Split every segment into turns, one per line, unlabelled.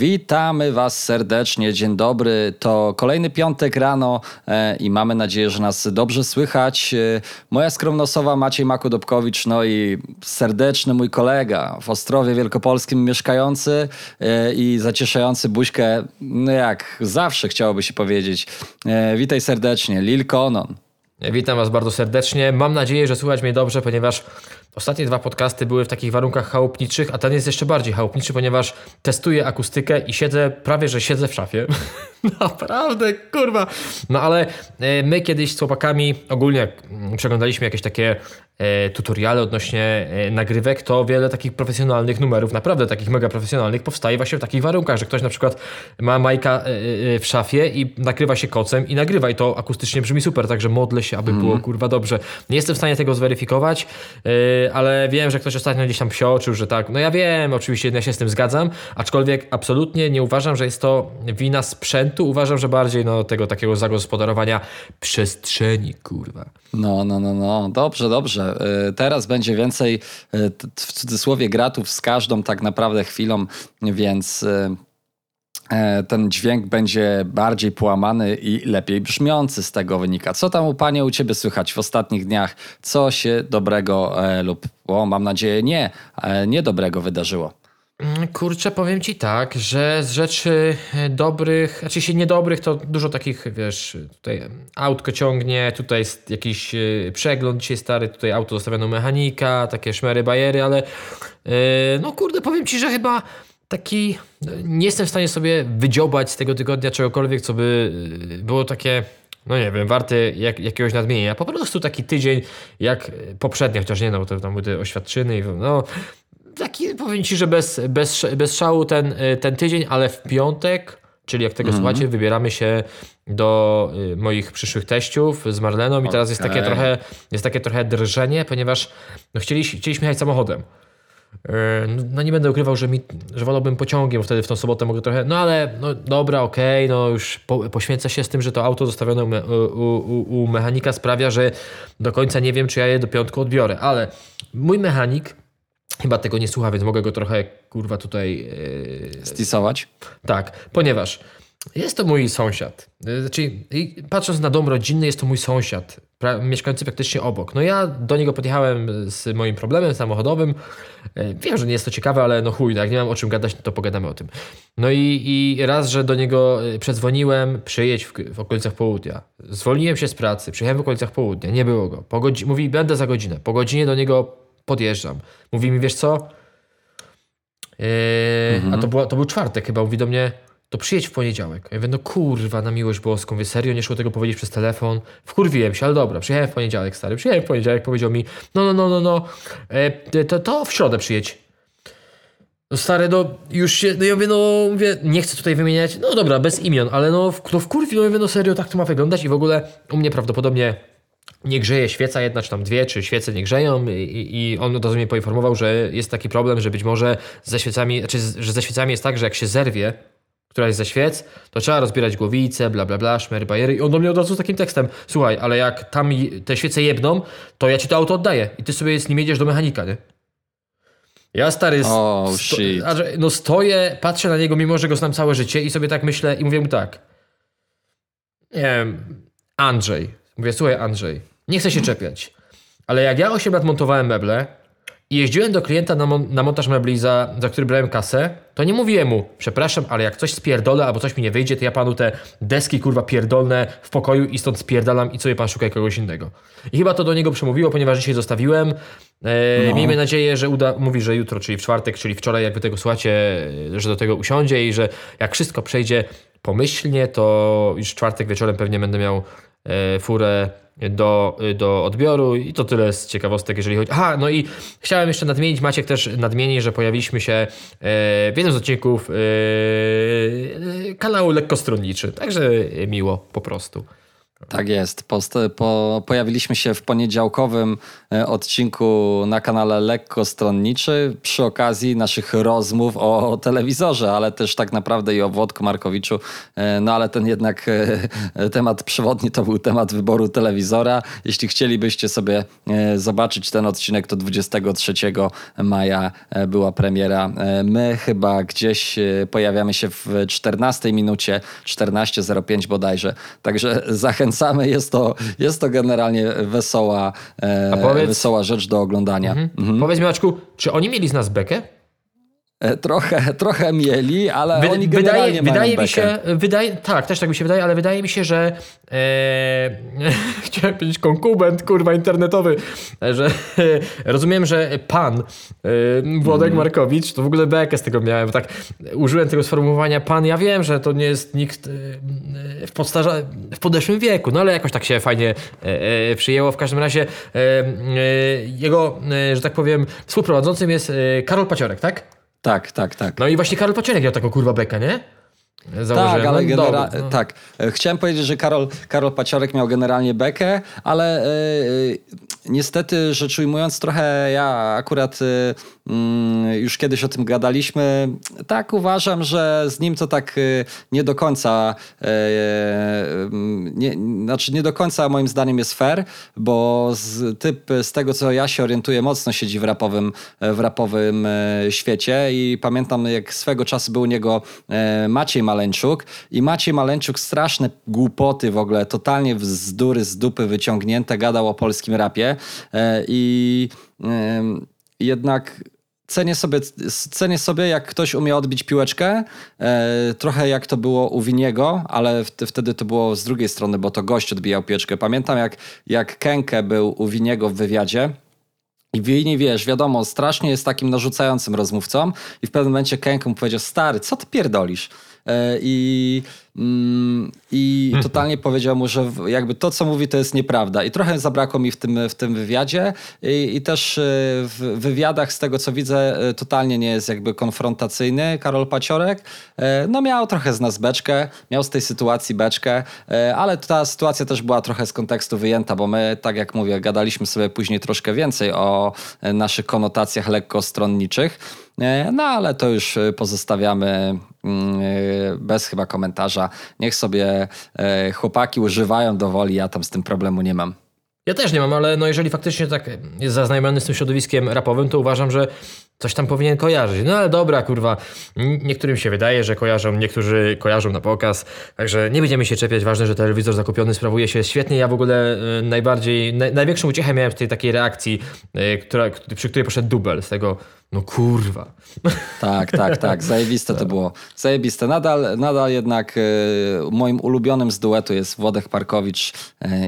Witamy Was serdecznie, dzień dobry. To kolejny piątek rano e, i mamy nadzieję, że nas dobrze słychać. E, moja skromnosowa Maciej Makudobkowicz, no i serdeczny mój kolega w Ostrowie Wielkopolskim mieszkający e, i zacieszający buźkę, no jak zawsze chciałoby się powiedzieć. Witaj serdecznie, Lil Konon.
Witam Was bardzo serdecznie. Mam nadzieję, że słuchać mnie dobrze, ponieważ ostatnie dwa podcasty były w takich warunkach chałupniczych, a ten jest jeszcze bardziej chałupniczy, ponieważ testuję akustykę i siedzę, prawie że siedzę w szafie. Naprawdę, kurwa. No ale e, my kiedyś z chłopakami ogólnie mm, przeglądaliśmy jakieś takie e, tutoriale odnośnie e, nagrywek, to wiele takich profesjonalnych numerów, naprawdę takich mega profesjonalnych, powstaje właśnie w takich warunkach, że ktoś na przykład ma majka w szafie i nakrywa się kocem i nagrywa i to akustycznie brzmi super, także modlę się, aby było kurwa dobrze. Nie jestem w stanie tego zweryfikować, ale wiem, że ktoś ostatnio gdzieś tam psioczył, że tak, no ja wiem, oczywiście ja się z tym zgadzam, aczkolwiek absolutnie nie uważam, że jest to wina sprzętu, uważam, że bardziej no, tego takiego zagospodarowania przestrzeni, kurwa.
No, no, no, no. Dobrze, dobrze. Y, Teraz będzie więcej y, w cudzysłowie gratów z każdą tak naprawdę chwilą, więc y, ten dźwięk będzie bardziej połamany i lepiej brzmiący z tego wynika. Co tam u Panie u Ciebie słychać w ostatnich dniach? Co się dobrego e, lub, o, mam nadzieję, nie, e, niedobrego wydarzyło?
Mm, Kurczę, powiem ci tak, że z rzeczy e, dobrych, znaczy się niedobrych, to dużo takich, wiesz, tutaj autko ciągnie, tutaj jest jakiś e, przegląd dzisiaj stary, tutaj auto zostawiano mechanika, takie szmery, bajery, ale e, no kurde, powiem ci, że chyba taki, nie jestem w stanie sobie wydziobać z tego tygodnia czegokolwiek, co by e, było takie no nie wiem, warty jak, jakiegoś nadmienienia. Po prostu taki tydzień jak poprzednio, chociaż nie no, to tam były te oświadczyny i no taki powiem ci, że bez, bez, bez szału ten, ten tydzień, ale w piątek, czyli jak tego słuchacie, wybieramy się do y, moich przyszłych teściów z Marleną i teraz jest takie trochę jest takie trochę drżenie, ponieważ no, chcieliśmy, chcieliśmy jechać samochodem. Yy, No nie będę ukrywał, że, mi, że wolałbym pociągiem, wtedy w tą sobotę mogę trochę, no ale no dobra, okej, no już po, poświęcę się z tym, że to auto zostawione u, u, u mechanika sprawia, że do końca nie wiem, czy ja je do piątku odbiorę, ale mój mechanik chyba tego nie słucha, więc mogę go trochę kurwa tutaj yy,
Stisować?
tak, ponieważ jest to mój sąsiad. Y, Znaczy, patrząc na dom rodzinny, jest to mój sąsiad, mieszkający praktycznie obok. No ja do niego podjechałem z moim problemem samochodowym. Y, Wiem, że nie jest to ciekawe, ale no chuj, jak nie mam o czym gadać, no to pogadamy o tym. No i, i raz, że do niego y, przedzwoniłem, przyjedź w, w okolicach południa. Zwolniłem się z pracy, przyjechałem w okolicach południa, nie było go. Po godzi- mówi, będę za godzinę. Po godzinie do niego podjeżdżam. Mówi mi, wiesz co? Yy, A to, była, to był czwartek chyba, mówi do mnie, to przyjedź w poniedziałek. Ja mówię, no kurwa, na miłość boską, mówię, serio, nie szło tego powiedzieć przez telefon. Wkurwiłem się, ale dobra, przyjechałem w poniedziałek, stary, przyjechałem w poniedziałek, powiedział mi, no, no, no, no, no, e, to, to w środę przyjedź. No stary, no już się, no ja mówię, no mówię, nie chcę tutaj wymieniać, no dobra, bez imion, ale no, w- no wkurwi, no ja mówię, no serio, tak to ma wyglądać i w ogóle u mnie prawdopodobnie nie grzeje świeca jedna, czy tam dwie, czy świece nie grzeją i, i- i on od razu mnie poinformował, że jest taki problem, że być może ze świecami, znaczy, że ze świecami jest tak, że jak się zerwie któraś ze świec, to trzeba rozbierać głowice, bla bla bla, szmery, bajery i on do mnie od razu z takim tekstem, słuchaj, ale jak tam te świece jebną, to ja ci to auto oddaję i ty sobie z nim jedziesz do mechanika, nie? Ja stary, st-
Oh,
sto-
shit.
a że- no stoję, patrzę na niego, mimo że go znam całe życie i sobie tak myślę i mówię mu tak, nie wiem, Andrzej. Mówię, słuchaj Andrzej, nie chcę się czepiać, ale jak ja 8 lat montowałem meble i jeździłem do klienta na, mon- na montaż mebli, za, za który brałem kasę, to nie mówiłem mu, przepraszam, ale jak coś spierdolę albo coś mi nie wyjdzie, to ja panu te deski kurwa pierdolne w pokoju i stąd spierdalam i sobie pan szukaj kogoś innego. I chyba to do niego przemówiło, ponieważ dzisiaj zostawiłem. E, Miejmy nadzieję, że uda, mówi, że jutro, czyli w czwartek, czyli wczoraj, jak wy tego słuchacie, że do tego usiądzie i że jak wszystko przejdzie pomyślnie, to już w czwartek wieczorem pewnie będę miał furę do, do odbioru i to tyle z ciekawostek, jeżeli chodzi... Aha, no i chciałem jeszcze nadmienić, Maciek też nadmieni, że pojawiliśmy się e, w jednym z odcinków e, e, kanału Lekkostronniczy, także miło po prostu.
Tak jest. Post, po, pojawiliśmy się w poniedziałkowym e, odcinku na kanale Lekko Stronniczy przy okazji naszych rozmów o, o telewizorze, ale też tak naprawdę i o Włodku Markowiczu. E, no ale ten jednak e, temat przewodni to był temat wyboru telewizora. Jeśli chcielibyście sobie zobaczyć ten odcinek, to 23 maja była premiera. My chyba gdzieś pojawiamy się w 14 minucie, 14.05 bodajże. Także zachęcam zachęcamy. Jest to, jest to generalnie wesoła, e, powiedz, wesoła rzecz do oglądania. Mhm.
Mhm. Powiedz mi, Maczku, czy oni mieli z nas bekę?
E, trochę, trochę mieli, ale Wy, oni generalnie wydaje, wydaje mi się,
wydaje, Tak, też tak mi się wydaje, ale wydaje mi się, że e, chciałem powiedzieć konkubent, kurwa, internetowy, że e, rozumiem, że pan e, Włodek mm. Markowicz, to w ogóle bekę z tego miałem, tak użyłem tego sformułowania pan, ja wiem, że to nie jest nikt e, w, podstarza, w podeszłym wieku, no ale jakoś tak się fajnie e, przyjęło. W każdym razie jego, że tak powiem, współprowadzącym jest Karol Paciorek, tak?
Tak, tak, tak.
No i właśnie Karol Paciorek miał taką kurwa bekę, nie?
Założyłem. Tak, ale genera- no. tak. Chciałem powiedzieć, że Karol, Karol Paciorek miał generalnie bekę, ale yy, niestety rzecz ujmując trochę ja akurat yy, już kiedyś o tym gadaliśmy. Tak uważam, że z nim to tak yy, nie do końca nie, znaczy nie do końca moim zdaniem jest fair, bo z, typ z tego co ja się orientuję mocno siedzi w rapowym, w rapowym świecie i pamiętam jak swego czasu był u niego Maciej Maleńczuk i Maciej Maleńczuk straszne głupoty w ogóle, totalnie bzdury z dupy wyciągnięte, gadał o polskim rapie e, i jednak cenię sobie, cenię sobie, jak ktoś umie odbić piłeczkę. E, trochę jak to było u Winiego, ale wtedy to było z drugiej strony, bo to gość odbijał piłeczkę. Pamiętam, jak, jak Kenke był u Winiego w wywiadzie. I Wini, wiesz, wiadomo, strasznie jest takim narzucającym rozmówcą i w pewnym momencie Kenke mu powiedział, stary, co ty pierdolisz? E, I, mm, i totalnie powiedział mu, że jakby to, co mówi, to jest nieprawda. I trochę zabrakło mi w tym, w tym wywiadzie. I, I, też e, w wywiadach, z tego co widzę, e, totalnie nie jest jakby konfrontacyjny Karol Paciorek. No miał trochę z nas beczkę, miał z tej sytuacji beczkę, ale ta sytuacja też była trochę z kontekstu wyjęta, bo my, tak jak mówię, gadaliśmy sobie później troszkę więcej o naszych konotacjach lekko stronniczych. No ale to już pozostawiamy bez chyba komentarza. Niech sobie e, chłopaki używają do woli, ja tam z tym problemu nie mam.
Ja też nie mam, ale no jeżeli faktycznie tak jest zaznajomiony z tym środowiskiem rapowym, to uważam, że coś tam powinien kojarzyć. No ale dobra, kurwa, niektórym się wydaje, że kojarzą, niektórzy kojarzą na pokaz, także nie będziemy się czepiać, ważne, że telewizor zakupiony sprawuje się świetnie. Ja w ogóle y, najbardziej, naj, największą uciechę miałem w tej takiej reakcji, y, która, przy której poszedł dubel z tego, no kurwa.
Tak, tak, tak, zajebiste to było. Zajebiste. Nadal, nadal jednak y, moim ulubionym z duetu jest Włodek Parkowicz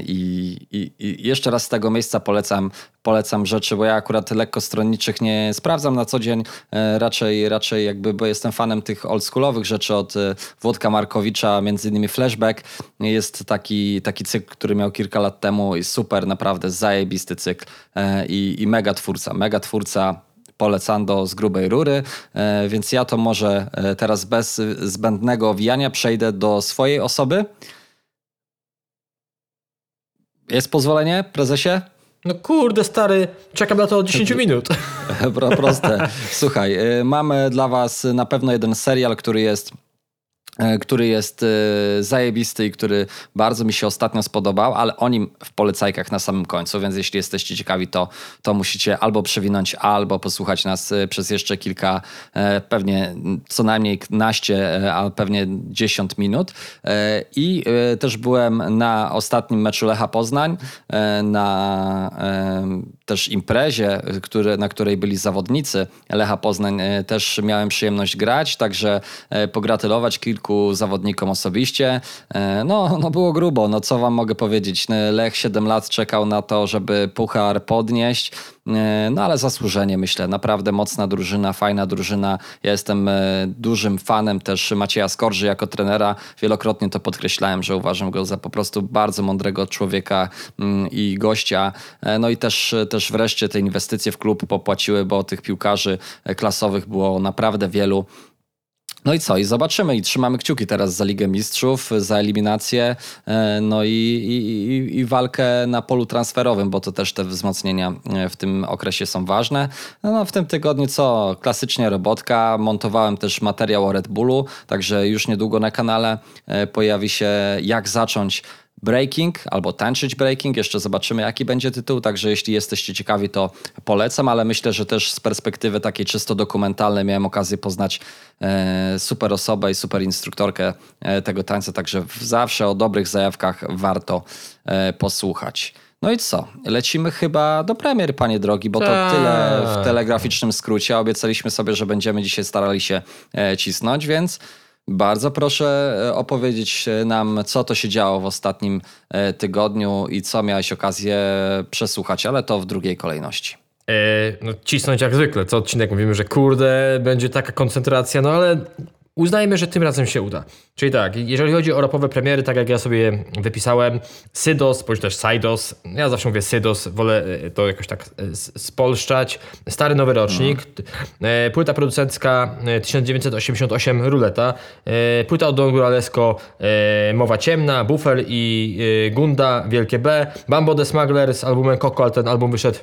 i, i, i jeszcze raz z tego miejsca polecam polecam rzeczy, bo ja akurat lekko stronniczych nie sprawdzam na co dzień, e, raczej, raczej jakby, bo jestem fanem tych oldschoolowych rzeczy od e, Włodka Markowicza, między innymi Flashback. Jest taki, taki cykl, który miał kilka lat temu i super, naprawdę zajebisty cykl e, i, i mega twórca, mega twórca polecando z grubej rury, więc ja to może teraz bez zbędnego owijania przejdę do swojej osoby. Jest pozwolenie, prezesie?
No kurde, stary, czekam na to od 10 minut.
Proste. Słuchaj, y, mamy dla Was na pewno jeden serial, który jest który jest e, zajebisty i który bardzo mi się ostatnio spodobał, ale o nim w polecajkach na samym końcu, więc jeśli jesteście ciekawi, to, to musicie albo przewinąć, albo posłuchać nas e, przez jeszcze kilka, pewnie co najmniej naście, a pewnie 10 minut. I też byłem na ostatnim meczu Lecha Poznań, na też imprezie, który, na której byli zawodnicy Lecha Poznań. Też miałem przyjemność grać, także pogratulować kilku kilku zawodnikom osobiście. E, no, no było grubo, no co wam mogę powiedzieć. Lech 7 lat czekał na to, żeby puchar podnieść. E, no ale zasłużenie myślę, naprawdę mocna drużyna, fajna drużyna. Ja jestem e, dużym fanem też Macieja Skorży jako trenera. Wielokrotnie to podkreślałem, że uważam go za po prostu bardzo mądrego człowieka mm, i gościa. No i też, też wreszcie te inwestycje w klub popłaciły, bo tych piłkarzy klasowych było naprawdę wielu. No i co? I zobaczymy i trzymamy kciuki teraz za Ligę Mistrzów, za eliminację, e, no i, i, i walkę na polu transferowym, bo to też te wzmocnienia e, w tym okresie są ważne. No, no w tym tygodniu co? Klasycznie robotka. Montowałem też materiał o Red Bullu, także już niedługo na kanale e, pojawi się jak zacząć Breaking albo tańczyć Breaking. Jeszcze zobaczymy, jaki będzie tytuł. Także jeśli jesteście ciekawi, to polecam, ale myślę, że też z perspektywy takiej czysto dokumentalnej miałem okazję poznać e, super osobę i super instruktorkę e, tego tańca. Także zawsze o dobrych zajawkach warto e, posłuchać. No i co? Lecimy chyba do premier, panie drogi, bo to
Tak.
tyle w telegraficznym skrócie. Obiecaliśmy sobie, że będziemy dzisiaj starali się cisnąć, więc bardzo proszę e, opowiedzieć nam, co to się działo w ostatnim e, tygodniu i co miałeś okazję przesłuchać, ale to w drugiej kolejności.
E, no, cisnąć jak zwykle. Co odcinek mówimy, że kurde, będzie taka koncentracja, no ale uznajmy, że tym razem się uda. Czyli tak, jeżeli chodzi o rapowe premiery, tak jak ja sobie wypisałem, Sydos, bądź też Sidos, ja zawsze mówię Sydos, wolę e, to jakoś tak e, spolszczać. Stary nowy rocznik, e, płyta producencka e, 1988 Ruleta, płyta od Don Guralesco Mowa Ciemna, Buffer i Gunda, Wielkie B, Bambo the Smuggler z albumem Coco, ale ten album wyszedł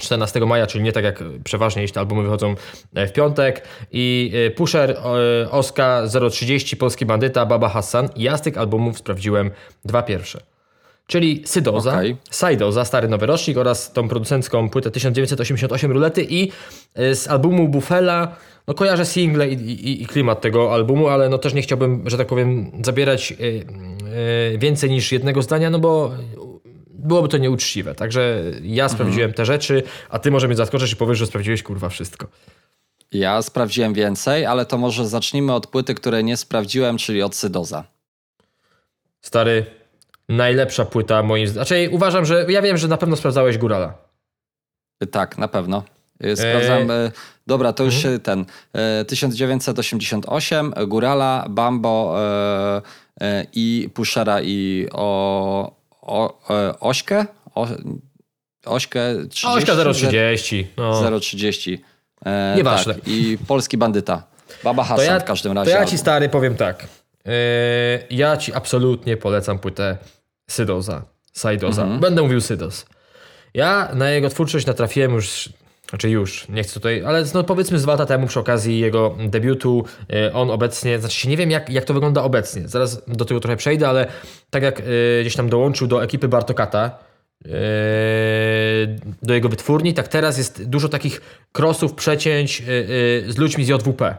14 maja, czyli nie tak jak przeważnie, jeśli te albumy wychodzą e, w piątek. I e, Pusher, e, Oska 030, Polski Bandyta, Baba Hassan. Ja z tych albumów sprawdziłem dwa pierwsze. Czyli Sydoza,
Okej.
Sajdoza, Stary Nowy Rocznik oraz tą producencką płytę 1988 Rulety i z albumu Buffela no kojarzę single i, i, i klimat tego albumu, ale no też nie chciałbym, że tak powiem, zabierać więcej niż jednego zdania, no bo byłoby to nieuczciwe. Także ja sprawdziłem te rzeczy, a ty może mnie zaskoczysz i powiesz, że sprawdziłeś kurwa wszystko.
Ja sprawdziłem więcej, ale to może zacznijmy od płyty, której nie sprawdziłem, czyli od Sydoza.
Stary, najlepsza płyta moim zdaniem. Znaczy uważam, że ja wiem, że na pewno sprawdzałeś Górala.
Tak, na pewno. Y, Sprawdzam. y, Dobra, to już y, ten. y, 1988, y, Górala, Bambo y, y, i Pushera i o, o, e, Ośkę? O, Ośkę 30?
Ośka 030. No.
030. E,
Nieważne.
Tak, I Polski Bandyta. Baba
To
Hassan
ja,
w każdym
to
razie.
ja
album.
ci stary powiem tak. Yy, ja ci absolutnie polecam płytę Sydoza, Sajdoza.
Mhm.
Będę mówił Sydos. Ja na jego twórczość natrafiłem już, znaczy już, nie chcę tutaj, ale no powiedzmy z lata temu przy okazji jego debiutu. Yy, on obecnie, znaczy się nie wiem jak, jak to wygląda obecnie. Zaraz do tego trochę przejdę, ale tak jak yy, gdzieś tam dołączył do ekipy Bartokata, yy, do jego wytwórni, tak teraz jest dużo takich crossów, przecięć z ludźmi z JWP.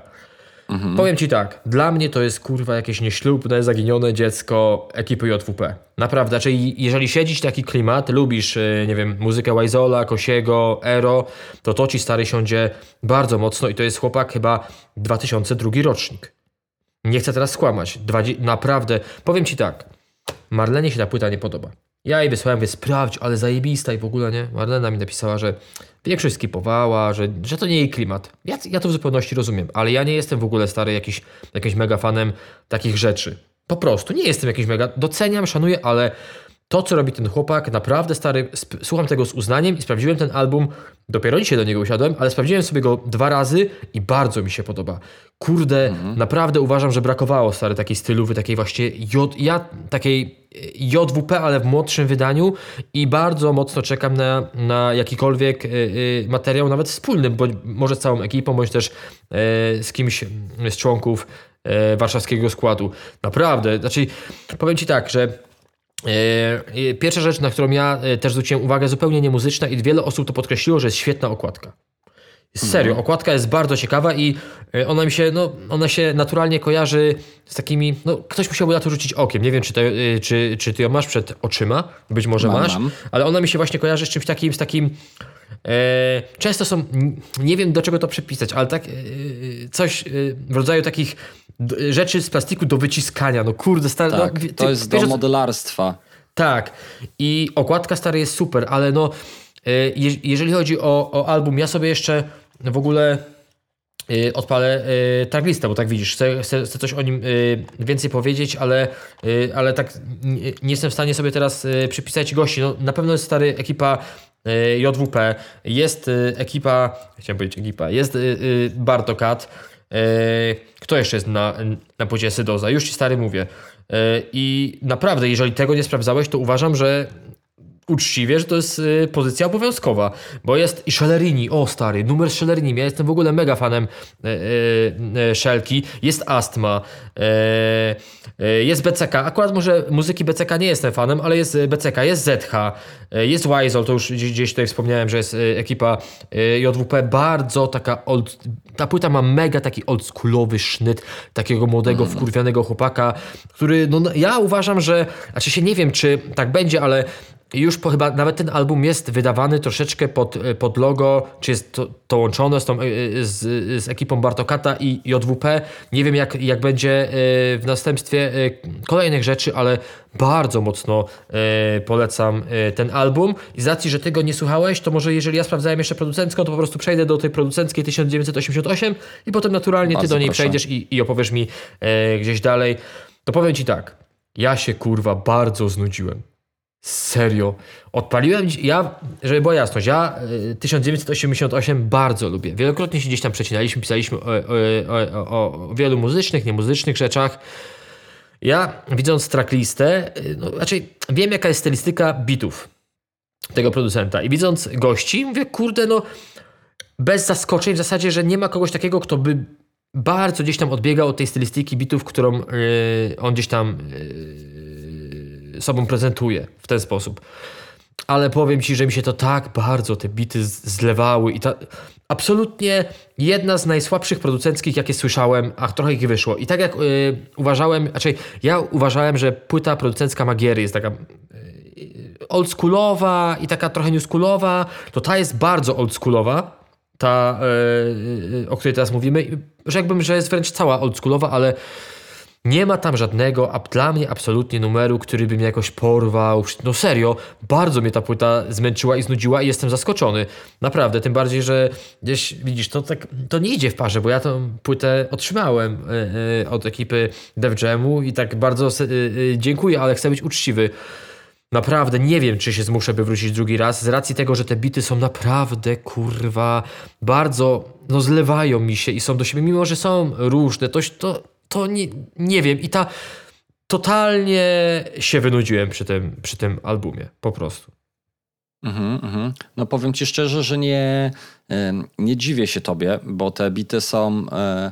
Powiem ci tak, dla mnie to jest kurwa jakieś nieślubne, zaginione dziecko ekipy JWP. Naprawdę, czyli jeżeli siedzisz taki klimat, lubisz, y, nie wiem, muzykę Wajzola, Kosiego, Ero, to to ci stary siądzie bardzo mocno i to jest chłopak chyba 2002 rocznik. Nie chcę teraz skłamać. Naprawdę, powiem ci tak, Marlenie się ta płyta nie podoba. Ja jej wysłałem, wie sprawdź, ale zajebista i w ogóle nie. Marlena mi napisała, że większość skipowała, że, że to nie jej klimat. Ja, ja to w zupełności rozumiem, ale ja nie jestem w ogóle stary jakiś, jakimś mega fanem takich rzeczy. Po prostu, nie jestem jakiś mega, doceniam, szanuję, ale to, co robi ten chłopak, naprawdę stary, słucham tego z uznaniem i sprawdziłem ten album, dopiero dzisiaj do niego usiadłem, ale sprawdziłem sobie go dwa razy i bardzo mi się podoba. Kurde, naprawdę uważam, że brakowało stary takiej stylowy, takiej właśnie J, ja takiej e, JWP, ale w młodszym wydaniu i bardzo mocno czekam na, na jakikolwiek y, y, materiał, nawet wspólny, bądź może z całą ekipą, bądź też z kimś z członków warszawskiego składu. Naprawdę, znaczy powiem Ci tak, że E, e, Pierwsza rzecz, na którą ja e, też zwróciłem uwagę, zupełnie nie muzyczna i wiele osób to podkreśliło, że jest świetna okładka. Serio, okładka jest bardzo ciekawa i e, ona mi się, no, ona się naturalnie kojarzy z takimi, no, ktoś musiałby na to rzucić okiem. Nie wiem, czy, to, e, czy, czy ty ją masz przed oczyma, być może
Mam,
masz,
mam.
ale ona mi się właśnie kojarzy z czymś takim, z takim, e, często są, nie wiem do czego to przypisać, ale tak, e, coś e, w rodzaju takich rzeczy z plastiku do wyciskania, no kurde, stary,
Tak,
no, ty-
to jest
wiesz,
do modelarstwa.
tak. I okładka stary jest super, ale no, je, jeżeli chodzi o, o album, ja sobie jeszcze w ogóle e, odpalę e, taglistę, bo tak widzisz, chcę, chcę, chcę coś o nim e, więcej powiedzieć, ale, e, ale tak nie, nie jestem w stanie sobie teraz e, przypisać gości. No, na pewno jest stary ekipa e, JWP, jest ekipa, chciałem powiedzieć ekipa, jest Bartokat, Kto jeszcze jest na, na płycie Sydoza? Już ci stary mówię. I naprawdę, jeżeli tego nie sprawdzałeś, to uważam, że uczciwie, że to jest y, pozycja obowiązkowa, bo jest i Szellerini, o stary, numer Szellerini, ja jestem w ogóle mega fanem y, y, Szelki, jest Astma, jest BCK, akurat może muzyki BCK nie jestem fanem, ale jest BCK, jest ZH, jest Weisel, to już gdzieś, tutaj wspomniałem, że jest ekipa JWP, bardzo taka old, ta płyta ma mega taki oldschoolowy sznyt takiego młodego, mm. wkurwianego chłopaka, który, no ja uważam, że, znaczy się nie wiem, czy tak będzie, ale już po, chyba nawet ten album jest wydawany troszeczkę pod, pod logo, czy jest to, to łączone z, tą, e, e, z, z ekipą Bartokata i JWP. Nie wiem jak, jak będzie e, w następstwie kolejnych rzeczy, ale bardzo mocno polecam ten album. I z racji, że tego nie słuchałeś, to może jeżeli ja sprawdzałem jeszcze producencką, to po prostu przejdę do tej producenckiej 1988 i potem naturalnie ty do niej proszę. przejdziesz i, i opowiesz mi gdzieś dalej. To powiem ci tak, ja się kurwa bardzo znudziłem. Serio. Odpaliłem, ja, żeby była jasność, ja 1988 y, bardzo lubię. Wielokrotnie się gdzieś tam przecinaliśmy, pisaliśmy o, o, o, o wielu muzycznych, niemuzycznych rzeczach. Ja, widząc tracklistę, y, no, raczej wiem jaka jest stylistyka bitów tego producenta i widząc gości, mówię, kurde, no bez zaskoczeń w zasadzie, że nie ma kogoś takiego, kto by bardzo gdzieś tam odbiegał od tej stylistyki bitów, którą yy, on gdzieś tam yy, sobą prezentuje w ten sposób. Ale powiem ci, że mi się to tak bardzo te bity zlewały i ta absolutnie jedna z najsłabszych producenckich, jakie słyszałem, a trochę ich wyszło. I tak jak yy, uważałem, raczej ja uważałem, że płyta producencka Magiery jest taka yy, oldschoolowa i taka trochę newschoolowa, to ta jest bardzo oldschoolowa, ta, yy, o której teraz mówimy. Rzekłbym, że jest wręcz cała oldschoolowa, ale nie ma tam żadnego, a dla mnie absolutnie numeru, który by mnie jakoś porwał. No serio, bardzo mnie ta płyta zmęczyła i znudziła i jestem zaskoczony. Naprawdę, tym bardziej, że gdzieś widzisz, to, tak, to nie idzie w parze, bo ja tą płytę otrzymałem yy, od ekipy Dev Jamu i tak bardzo yy, dziękuję, ale chcę być uczciwy. Naprawdę nie wiem, czy się zmuszę, by wrócić drugi raz, z racji tego, że te bity są naprawdę, kurwa, bardzo, no zlewają mi się i są do siebie, mimo że są różne, to, to to nie, nie wiem. I ta totalnie się wynudziłem przy tym, przy tym albumie, po prostu.
Mhm, mhm. No powiem ci szczerze, że nie, nie dziwię się tobie, bo te bity są e,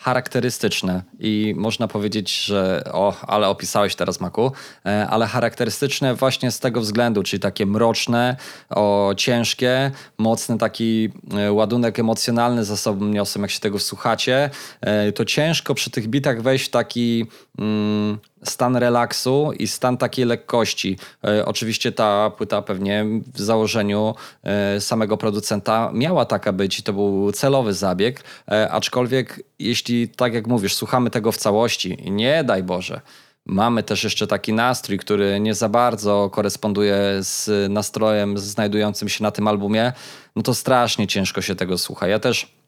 charakterystyczne. I można powiedzieć, że o, ale opisałeś teraz Maku, e, ale charakterystyczne właśnie z tego względu, czyli takie mroczne, o, ciężkie, mocny taki e, ładunek emocjonalny za sobą niosą, jak się tego słuchacie, e, to ciężko przy tych bitach wejść w taki mm, stan relaksu i stan takiej lekkości. E, oczywiście ta płyta pewnie w założeniu e, samego producenta miała taka być i to był celowy zabieg, e, aczkolwiek jeśli, tak jak mówisz, słuchamy tego w całości nie daj Boże, mamy też jeszcze taki nastrój, który nie za bardzo koresponduje z nastrojem znajdującym się na tym albumie, no to strasznie ciężko się tego słucha. Ja też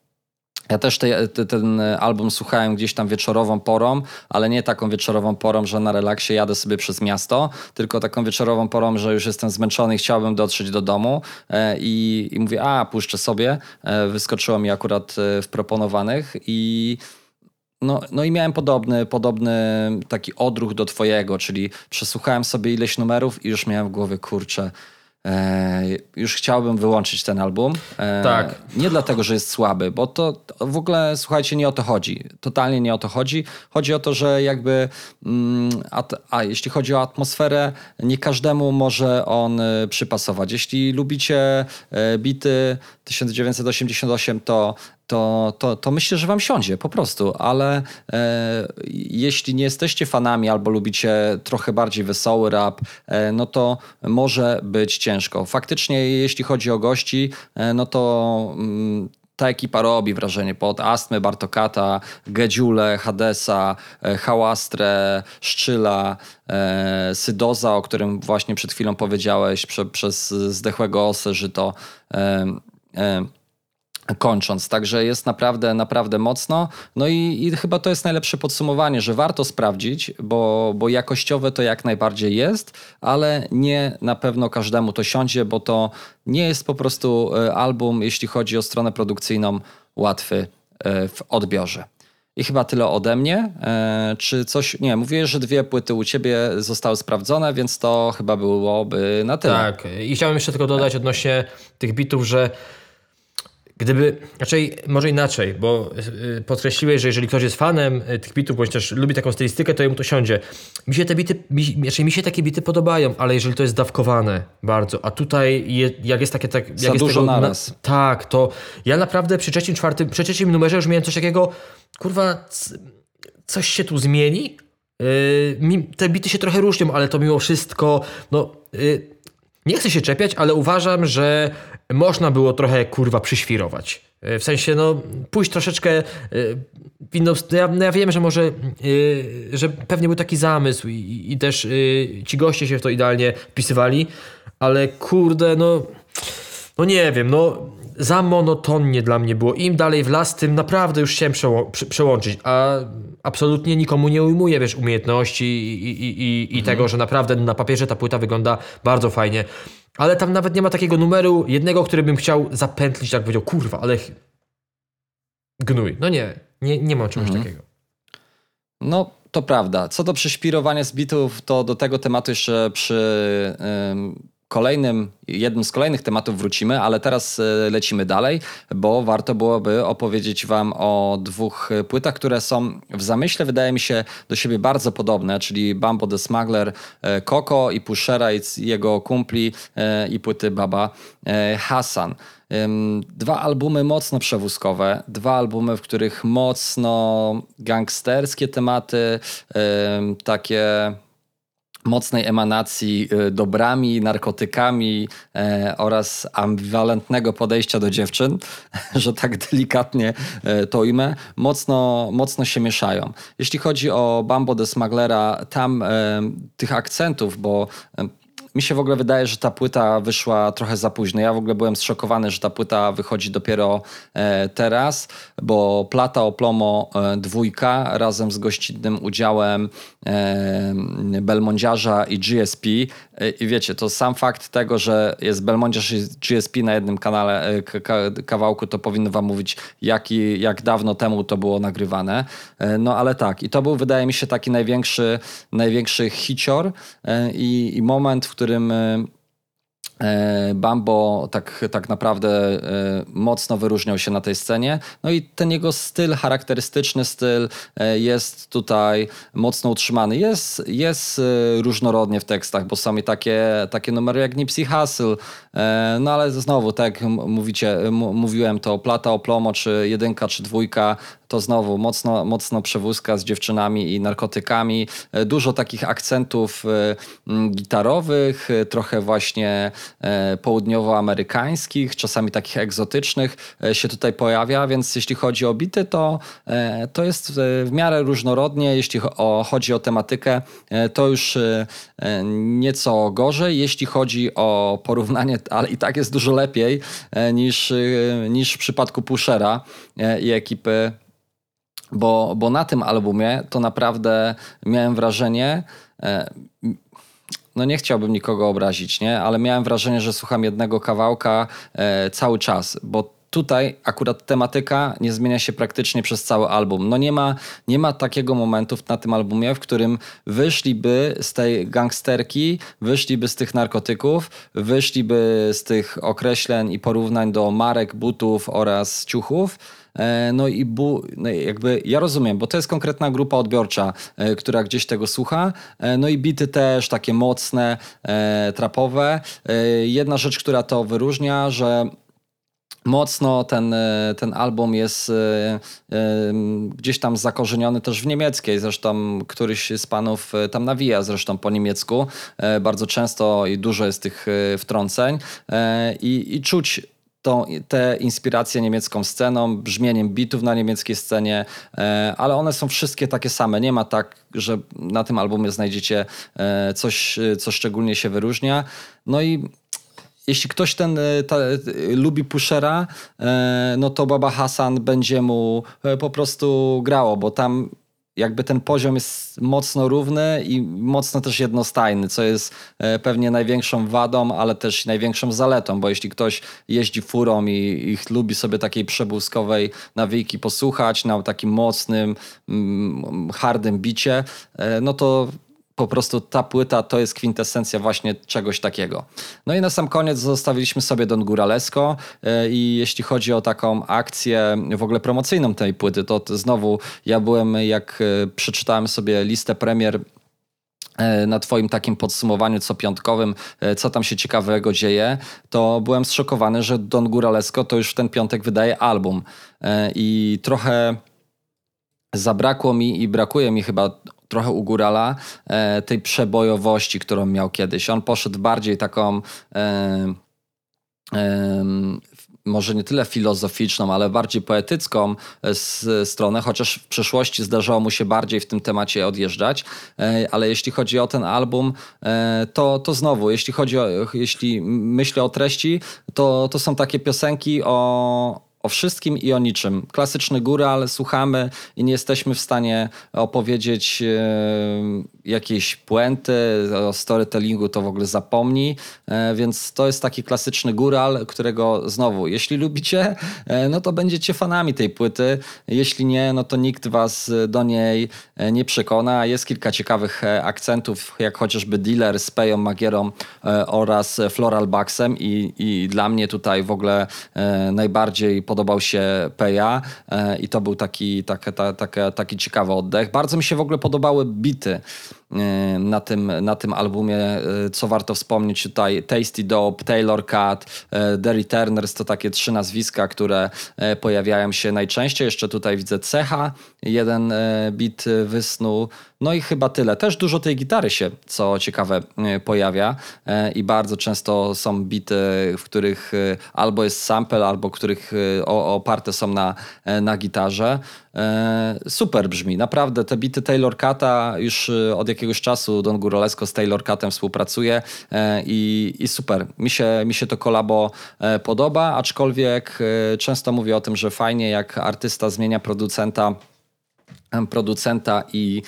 ja też te, te, ten album słuchałem gdzieś tam wieczorową porą, ale nie taką wieczorową porą, że na relaksie jadę sobie przez miasto, tylko taką wieczorową porą, że już jestem zmęczony i chciałbym dotrzeć do domu e, i, i mówię, a puszczę sobie. E, wyskoczyło mi akurat e, w proponowanych i no, no i miałem podobny, podobny taki odruch do twojego, czyli przesłuchałem sobie ileś numerów i już miałem w głowie, kurczę, E, już chciałbym wyłączyć ten album.
E, tak.
Nie dlatego, że jest słaby, bo to, w ogóle, słuchajcie, nie o to chodzi. Totalnie nie o to chodzi. Chodzi o to, że jakby, mm, a, a jeśli chodzi o atmosferę, nie każdemu może on y, przypasować. Jeśli lubicie y, bity 1988, to to, to, to myślę, że wam siądzie po prostu, ale e, jeśli nie jesteście fanami albo lubicie trochę bardziej wesoły rap, e, no to może być ciężko. Faktycznie, jeśli chodzi o gości, e, no to mm, ta ekipa robi wrażenie pod Astmy, Bartokata, Gedziule, Hadesa, e, Hałastrę, Szczyla, e, Sydoza, o którym właśnie przed chwilą powiedziałeś, prze, przez zdechłego osę, że to e, kończąc. Także jest naprawdę, naprawdę mocno. No i, i, chyba to jest najlepsze podsumowanie, że warto sprawdzić, bo, bo jakościowe to jak najbardziej jest, ale nie na pewno każdemu to siądzie, bo to nie jest po prostu e, album, jeśli chodzi o stronę produkcyjną, łatwy e, w odbiorze. I chyba tyle ode mnie. E, czy coś. Nie, mówiłeś, że dwie płyty u ciebie zostały sprawdzone, więc to chyba byłoby na tyle.
Tak. I chciałem jeszcze tylko dodać odnośnie tych bitów, że Gdyby, raczej może inaczej, bo y, podkreśliłeś, że jeżeli ktoś jest fanem y, tych bitów, bądź też lubi taką stylistykę, to jemu to siądzie. Mi się te bity, mi, znaczy mi się takie bity podobają, ale jeżeli to jest dawkowane bardzo, a tutaj je, jak jest takie tak...
Za
jak
dużo
jest tego,
naraz.
Na, tak, to ja naprawdę przy trzecim, czwartym, przy trzecim numerze już miałem coś takiego, kurwa, coś się tu zmieni? Yy, te bity się trochę różnią, ale to mimo wszystko, no... Yy, nie chcę się czepiać, ale uważam, że można było trochę kurwa przyświrować. E, w sensie, no, pójść troszeczkę e, w inną ja, no ja wiem, że może, e, że pewnie był taki zamysł i, i też ci goście się w to idealnie wpisywali, ale kurde, no, no nie wiem, no za monotonnie dla mnie było. Im dalej w las, tym naprawdę już chciałem przeło przełączyć, a absolutnie nikomu nie ujmuję, wiesz, umiejętności i, i, i, i mhm. tego, że naprawdę na papierze ta płyta wygląda bardzo fajnie. Ale tam nawet nie ma takiego numeru jednego, który bym chciał zapętlić, tak powiedział, kurwa, ale gnój. No nie, nie, nie ma czegoś mhm. takiego.
No, to prawda. Co do prześpirowania z bitów, to do tego tematu jeszcze przy kolejnym, jednym z kolejnych tematów wrócimy, ale teraz e, lecimy dalej, bo warto byłoby opowiedzieć Wam o dwóch płytach, które są w zamyśle, wydaje mi się, do siebie bardzo podobne, czyli Bambo the Smuggler, e, i Pushera i jego kumpli e, i płyty Baba Hassan. Dwa albumy mocno przewózkowe, dwa albumy, w których mocno gangsterskie tematy, takie mocnej emanacji y, dobrami, narkotykami e, oraz ambiwalentnego podejścia do dziewczyn, że tak delikatnie e, to ujmę, mocno, mocno się mieszają. Jeśli chodzi o Bambo de Smuglera, tam e, tych akcentów, bo mi się w ogóle wydaje, że ta płyta wyszła trochę za późno. Ja w ogóle byłem zszokowany, że ta płyta wychodzi dopiero e, teraz, bo Plata Oplomo e, dwójka razem z gościnnym udziałem e, Belmondziarza i GSP. I wiecie, to sam fakt tego, że jest Belmondziarz i GSP na jednym kanale, kawałku, to powinno wam mówić, jaki, jak dawno temu to było nagrywane. No ale tak, i to był, wydaje mi się, taki największy, największy hicior i, i moment, w którym którym e, e, Bambo tak, tak naprawdę e, mocno wyróżniał się na tej scenie. No i ten jego styl, charakterystyczny styl jest tutaj mocno utrzymany. Jest, jest różnorodnie w tekstach, bo są i takie, takie numery jak Nipsey Hussle, no ale znowu, tak jak mówicie, mówiłem, to Plata Oplomo, czy jedynka, czy dwójka, to znowu mocno, mocno przewózka z dziewczynami i narkotykami. E, dużo takich akcentów e, gitarowych, e, trochę właśnie południowoamerykańskich, czasami takich egzotycznych się tutaj pojawia, więc jeśli chodzi o bity, to, to jest w miarę różnorodnie. Jeśli chodzi o tematykę, to już nieco gorzej. Jeśli chodzi o porównanie, ale i tak jest dużo lepiej niż, niż w przypadku Pushera i ekipy bo, bo na tym albumie to naprawdę miałem wrażenie, e, no nie chciałbym nikogo obrazić, nie? ale miałem wrażenie, że słucham jednego kawałka e, cały czas, bo tutaj akurat tematyka nie zmienia się praktycznie przez cały album. No nie ma, nie ma takiego momentu na tym albumie, w którym wyszliby z tej gangsterki, wyszliby z tych narkotyków, wyszliby z tych określeń i porównań do marek, butów oraz ciuchów no i bu, no jakby ja rozumiem, bo to jest konkretna grupa odbiorcza, e, która gdzieś tego słucha. E, no i bity też takie mocne, trapowe. Jedna rzecz, która to wyróżnia, że mocno ten, ten album jest gdzieś tam zakorzeniony też w niemieckiej. Zresztą któryś z panów tam nawija zresztą po niemiecku. Bardzo często i dużo jest tych wtrąceń i, i czuć tą, te inspiracje niemiecką sceną, brzmieniem bitów na niemieckiej scenie, e, ale one są wszystkie takie same. Nie ma tak, że na tym albumie znajdziecie e, coś, co szczególnie się wyróżnia. No i jeśli ktoś ten e, ta, lubi pushera, no to Baba Hassan będzie mu po prostu grało, bo tam jakby ten poziom jest mocno równy i mocno też jednostajny, co jest e, pewnie największą wadą, ale też największą zaletą, bo jeśli ktoś jeździ furą i, i lubi sobie takiej przebłyskowej nawijki posłuchać na takim mocnym, mm, hardym bicie, e, no to po prostu ta płyta to jest kwintesencja właśnie czegoś takiego. No i na sam koniec zostawiliśmy sobie Don Guralesco e, i jeśli chodzi o taką akcję w ogóle promocyjną tej płyty, to, znowu ja byłem, jak e, przeczytałem sobie listę premier e, na Twoim takim podsumowaniu co piątkowym, co tam się ciekawego dzieje, to byłem zszokowany, że Don Guralesco to już w ten piątek wydaje album. I trochę zabrakło mi i brakuje mi chyba trochę u Górala e, tej przebojowości, którą miał kiedyś. On poszedł bardziej taką e, e, może nie tyle filozoficzną, ale bardziej poetycką stronę, chociaż w przeszłości zdarzało mu się bardziej w tym temacie odjeżdżać. Ale jeśli chodzi o ten album, to, to znowu, jeśli chodzi o, jeśli myślę o treści, to, to są takie piosenki o, o wszystkim i o niczym. Klasyczny góral, słuchamy i nie jesteśmy w stanie opowiedzieć e, jakiejś puenty, o storytellingu to w ogóle zapomnij, e, więc to jest taki klasyczny góral, którego znowu, jeśli lubicie, e, no to będziecie fanami tej płyty, jeśli nie, no to nikt was do niej nie przekona. Jest kilka ciekawych akcentów, jak chociażby Dealer z Peją Magierą oraz Floral Baxem i, i dla mnie tutaj w ogóle najbardziej podobał się Peja e, i to był taki, taki, taki, taki ciekawy oddech. Bardzo mi się w ogóle podobały bity e, na tym, na tym albumie, e, co warto wspomnieć tutaj Tasty Dope, Taylor Cat, The Returners to takie trzy nazwiska, które pojawiają się najczęściej. Jeszcze tutaj widzę Cecha, jeden bit wysnuł, no i chyba tyle. Też dużo tej gitary się, co ciekawe, pojawia i bardzo często są bity, w których albo jest sample, albo których oparte są na, na gitarze. E, super brzmi, naprawdę. Te bity Taylor Cata już e, od jakiegoś czasu Don Guralesco z Taylor Catem współpracuje e, i, i super. Mi się, mi się to kolabo podoba, aczkolwiek często mówię o tym, że fajnie jak artysta zmienia producenta, producenta i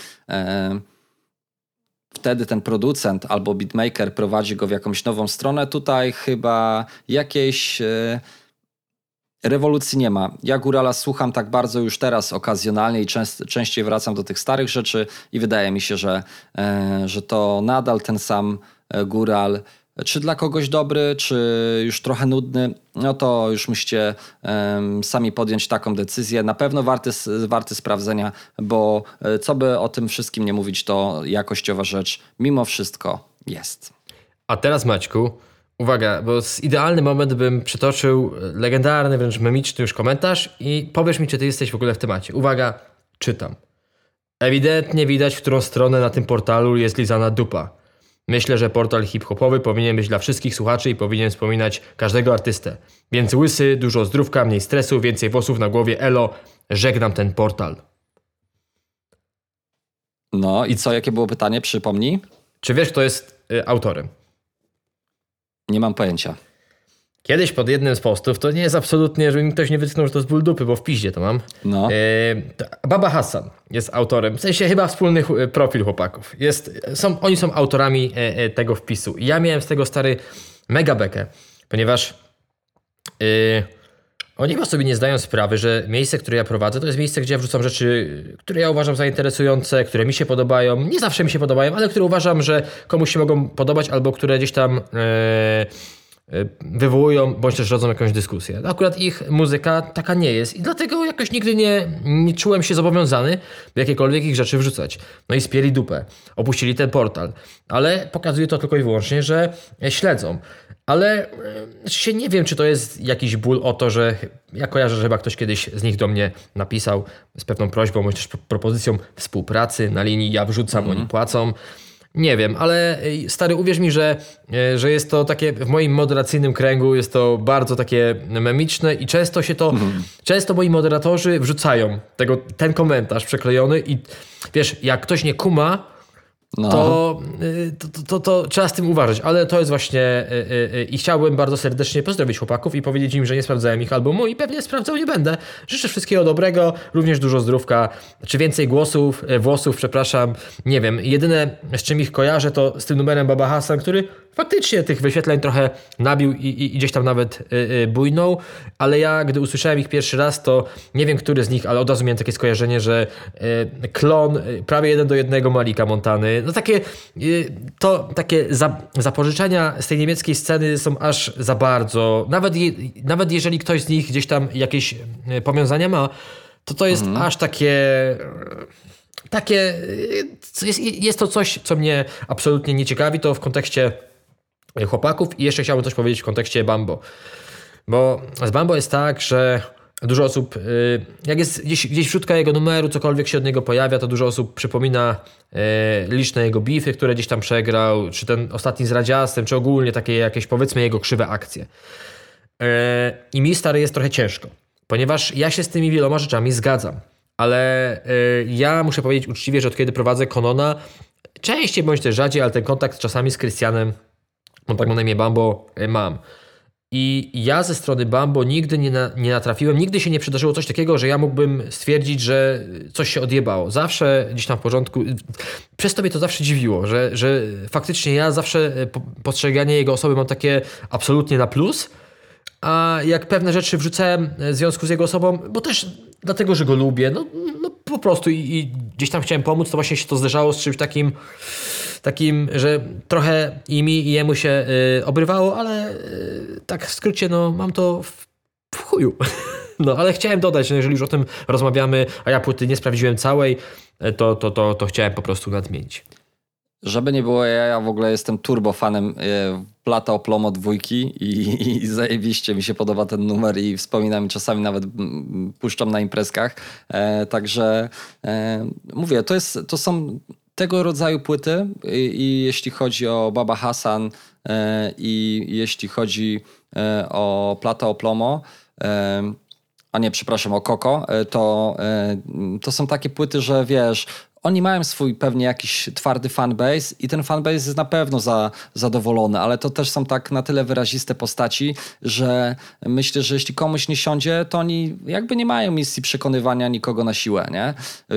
wtedy ten producent albo beatmaker prowadzi go w jakąś nową stronę. Tutaj chyba jakieś Rewolucji nie ma. Ja Górala słucham tak bardzo już teraz okazjonalnie i częst, częściej wracam do tych starych rzeczy i wydaje mi się, że, e, że to nadal ten sam e, Góral. Czy dla kogoś dobry, czy już trochę nudny, no to już musicie um, sami podjąć taką decyzję. Na pewno warty, warty sprawdzenia, bo e, co by o tym wszystkim nie mówić, to jakościowa rzecz mimo wszystko jest.
A teraz Maćku, Uwaga, bo z idealny moment bym przytoczył legendarny, wręcz memiczny już komentarz i powiesz mi, czy ty jesteś w ogóle w temacie. Uwaga, czytam. Ewidentnie widać, w którą stronę na tym portalu jest lizana dupa. Myślę, że portal hip-hopowy powinien być dla wszystkich słuchaczy i powinien wspominać każdego artystę. Więc łysy, dużo zdrówka, mniej stresu, więcej włosów na głowie, elo, żegnam ten portal.
No i co, jakie było pytanie? Przypomnij.
Czy wiesz, kto jest y, autorem?
Nie mam pojęcia.
Kiedyś pod jednym z postów, to nie jest absolutnie, żeby mi ktoś nie wytknął, że to jest ból dupy, bo w piździe to mam.
No.
E, Baba Hassan jest autorem, w sensie chyba wspólny e, profil chłopaków. Jest, są, oni są autorami e, e, tego wpisu. I ja miałem z tego stary mega bekę, ponieważ e, oni chyba sobie nie zdają sprawy, że miejsce, które ja prowadzę, to jest miejsce, gdzie ja wrzucam rzeczy, które ja uważam za interesujące, które mi się podobają. Nie zawsze mi się podobają, ale które uważam, że komuś się mogą podobać, albo które gdzieś tam wywołują, bądź też rodzą jakąś dyskusję. Akurat ich muzyka taka nie jest i dlatego jakoś nigdy nie, nie czułem się zobowiązany, by jakiekolwiek ich rzeczy wrzucać. No i spieli dupę. Opuścili ten portal. Ale pokazuje to tylko i wyłącznie, że śledzą. Ale e, się nie wiem, czy to jest jakiś ból o to, że ja kojarzę, że chyba ktoś kiedyś z nich do mnie napisał z pewną prośbą, bądź też propozycją współpracy na linii ja wrzucam, mm. oni płacą. Nie wiem, ale e, stary, uwierz mi, że, e, że jest to takie w moim moderacyjnym kręgu, jest to bardzo takie memiczne i często się to, mm. często moi moderatorzy wrzucają tego, ten komentarz przeklejony i wiesz, jak ktoś nie kuma,
No.
to, y, to, to, to, trzeba z tym uważać, ale to jest właśnie y, y, i chciałbym bardzo serdecznie pozdrowić chłopaków i powiedzieć im, że nie sprawdzałem ich albumu i pewnie sprawdzał nie będę. Życzę wszystkiego dobrego, również dużo zdrówka, czy więcej głosów, włosów, przepraszam, nie wiem. Jedyne z czym ich kojarzę to z tym numerem Baba Hassan, który faktycznie tych wyświetleń trochę nabił i, i, i gdzieś tam nawet y, y, bujnął, ale ja gdy usłyszałem ich pierwszy raz, to nie wiem który z nich, ale od razu miałem takie skojarzenie, że klon prawie jeden do jednego Malika Montany, no takie y, to takie za, zapożyczenia z tej niemieckiej sceny są aż za bardzo, nawet, je, nawet jeżeli ktoś z nich gdzieś tam jakieś y, powiązania ma, to to jest aż takie takie, y, jest, jest to coś, co mnie absolutnie nie ciekawi, to w kontekście chłopaków i jeszcze chciałbym coś powiedzieć w kontekście Bambo. Bo z Bambo jest tak, że dużo osób, y, jak jest gdzieś, gdzieś wrzutka jego numeru, cokolwiek się od niego pojawia, to dużo osób przypomina y, liczne jego bify, które gdzieś tam przegrał, czy ten ostatni z Radziastem, czy ogólnie takie jakieś powiedzmy jego krzywe akcje. E, I mi stary jest trochę ciężko, ponieważ ja się z tymi wieloma rzeczami zgadzam. Ale ja muszę powiedzieć uczciwie, że od kiedy prowadzę Konona, częściej bądź też rzadziej, ale ten kontakt czasami z Krystianem, on tak ma na imię Bambo, mam. I ja ze strony Bambo nigdy nie, na, nie natrafiłem, nigdy się nie przydarzyło coś takiego, że ja mógłbym stwierdzić, że coś się odjebało. Zawsze gdzieś tam w porządku. Przez to mnie to zawsze dziwiło, że, że faktycznie ja zawsze e, po- postrzeganie jego osoby mam takie absolutnie na plus. A jak pewne rzeczy wrzucałem w związku z jego osobą, bo też dlatego, że go lubię, no, no po prostu i, i gdzieś tam chciałem pomóc, to właśnie się to zderzało z czymś takim, takim, że trochę i mi i jemu się y, obrywało, ale y, tak w skrócie, no mam to w, w chuju. No, ale chciałem dodać, że jeżeli już o tym rozmawiamy, a ja płyty nie sprawdziłem całej, to, to, to, to chciałem po prostu nadmienić.
Żeby nie było, ja, ja w ogóle jestem turbo fanem e, Plata Oplomo dwójki i, i zajebiście mi się podoba ten numer i wspominam i czasami nawet puszczam na imprezkach. E, także e, mówię, to, jest, to są tego rodzaju płyty i, i jeśli chodzi o Baba Hassan e, i jeśli chodzi e, o Plata Oplomo, e, a nie, przepraszam, o Koko, to, to są takie płyty, że wiesz, oni mają swój pewnie jakiś twardy fanbase i ten fanbase jest na pewno za, zadowolony, ale to też są tak na tyle wyraziste postaci, że myślę, że jeśli komuś nie siądzie, to oni jakby nie mają misji przekonywania nikogo na siłę, nie?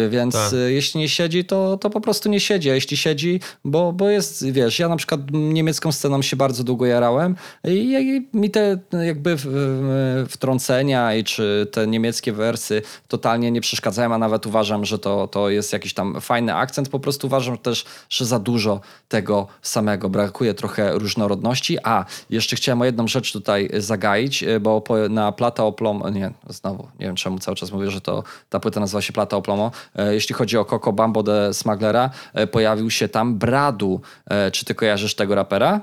Więc
Tak.
y, jeśli nie siedzi, to, to po prostu nie siedzi, a jeśli siedzi, bo, bo jest, wiesz, ja na przykład niemiecką sceną się bardzo długo jarałem i, i mi te jakby wtrącenia i czy te niemieckie wersy totalnie nie przeszkadzają, a nawet uważam, że to, to jest jakiś tam fajny akcent. Po prostu uważam też, że za dużo tego samego. Brakuje trochę różnorodności. A, jeszcze chciałem o jedną rzecz tutaj zagaić, y, bo na Plata Oplom, nie, znowu, nie wiem czemu cały czas mówię, że to ta płyta nazywa się Plata Oplomo. E, Jeśli chodzi o Coco Bambo de Smugglera, e, pojawił się tam Bradu. E, Czy ty kojarzysz tego rapera?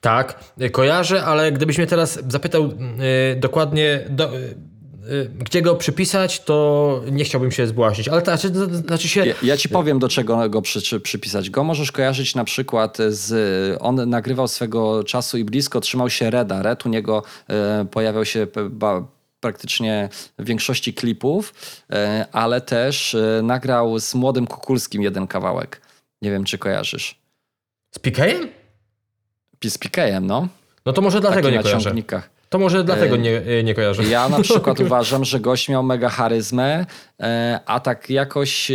Tak, kojarzę, ale gdybyś mnie teraz zapytał y, dokładnie, do, gdzie go przypisać, to nie chciałbym się zbłaźnić. Ale to znaczy, to znaczy się.
Ja, ja ci powiem, do czego go przy, czy, przypisać. Go możesz kojarzyć na przykład z... On nagrywał swego czasu i blisko trzymał się Reda. Red u niego e, pojawiał się ba, praktycznie w większości klipów, e, ale też e, nagrał z Młodym Kukulskim jeden kawałek. Nie wiem, czy kojarzysz.
Z PK'em?
Z PK'em, no.
No to może dlatego
Taki
nie
na
kojarzę. To może dlatego nie, y, nie kojarzę.
Ja na przykład uważam, że gość miał mega charyzmę, e, a tak jakoś e,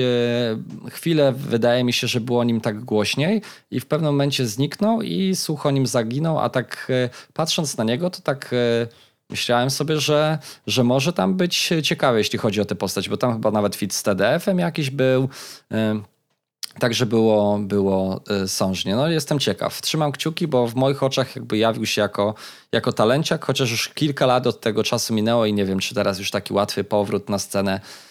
chwilę wydaje mi się, że było o nim tak głośniej i w pewnym momencie zniknął i słuch o nim zaginął, a tak e, patrząc na niego, to tak e, myślałem sobie, że, że może tam być ciekawe, jeśli chodzi o tę postać, bo tam chyba nawet fit z TDF-em jakiś był. E, Także było, było y, sążnie. No jestem ciekaw. Trzymam kciuki, bo w moich oczach jakby jawił się jako, jako talenciak, chociaż już kilka lat od tego czasu minęło i nie wiem, czy teraz już taki łatwy powrót na scenę e,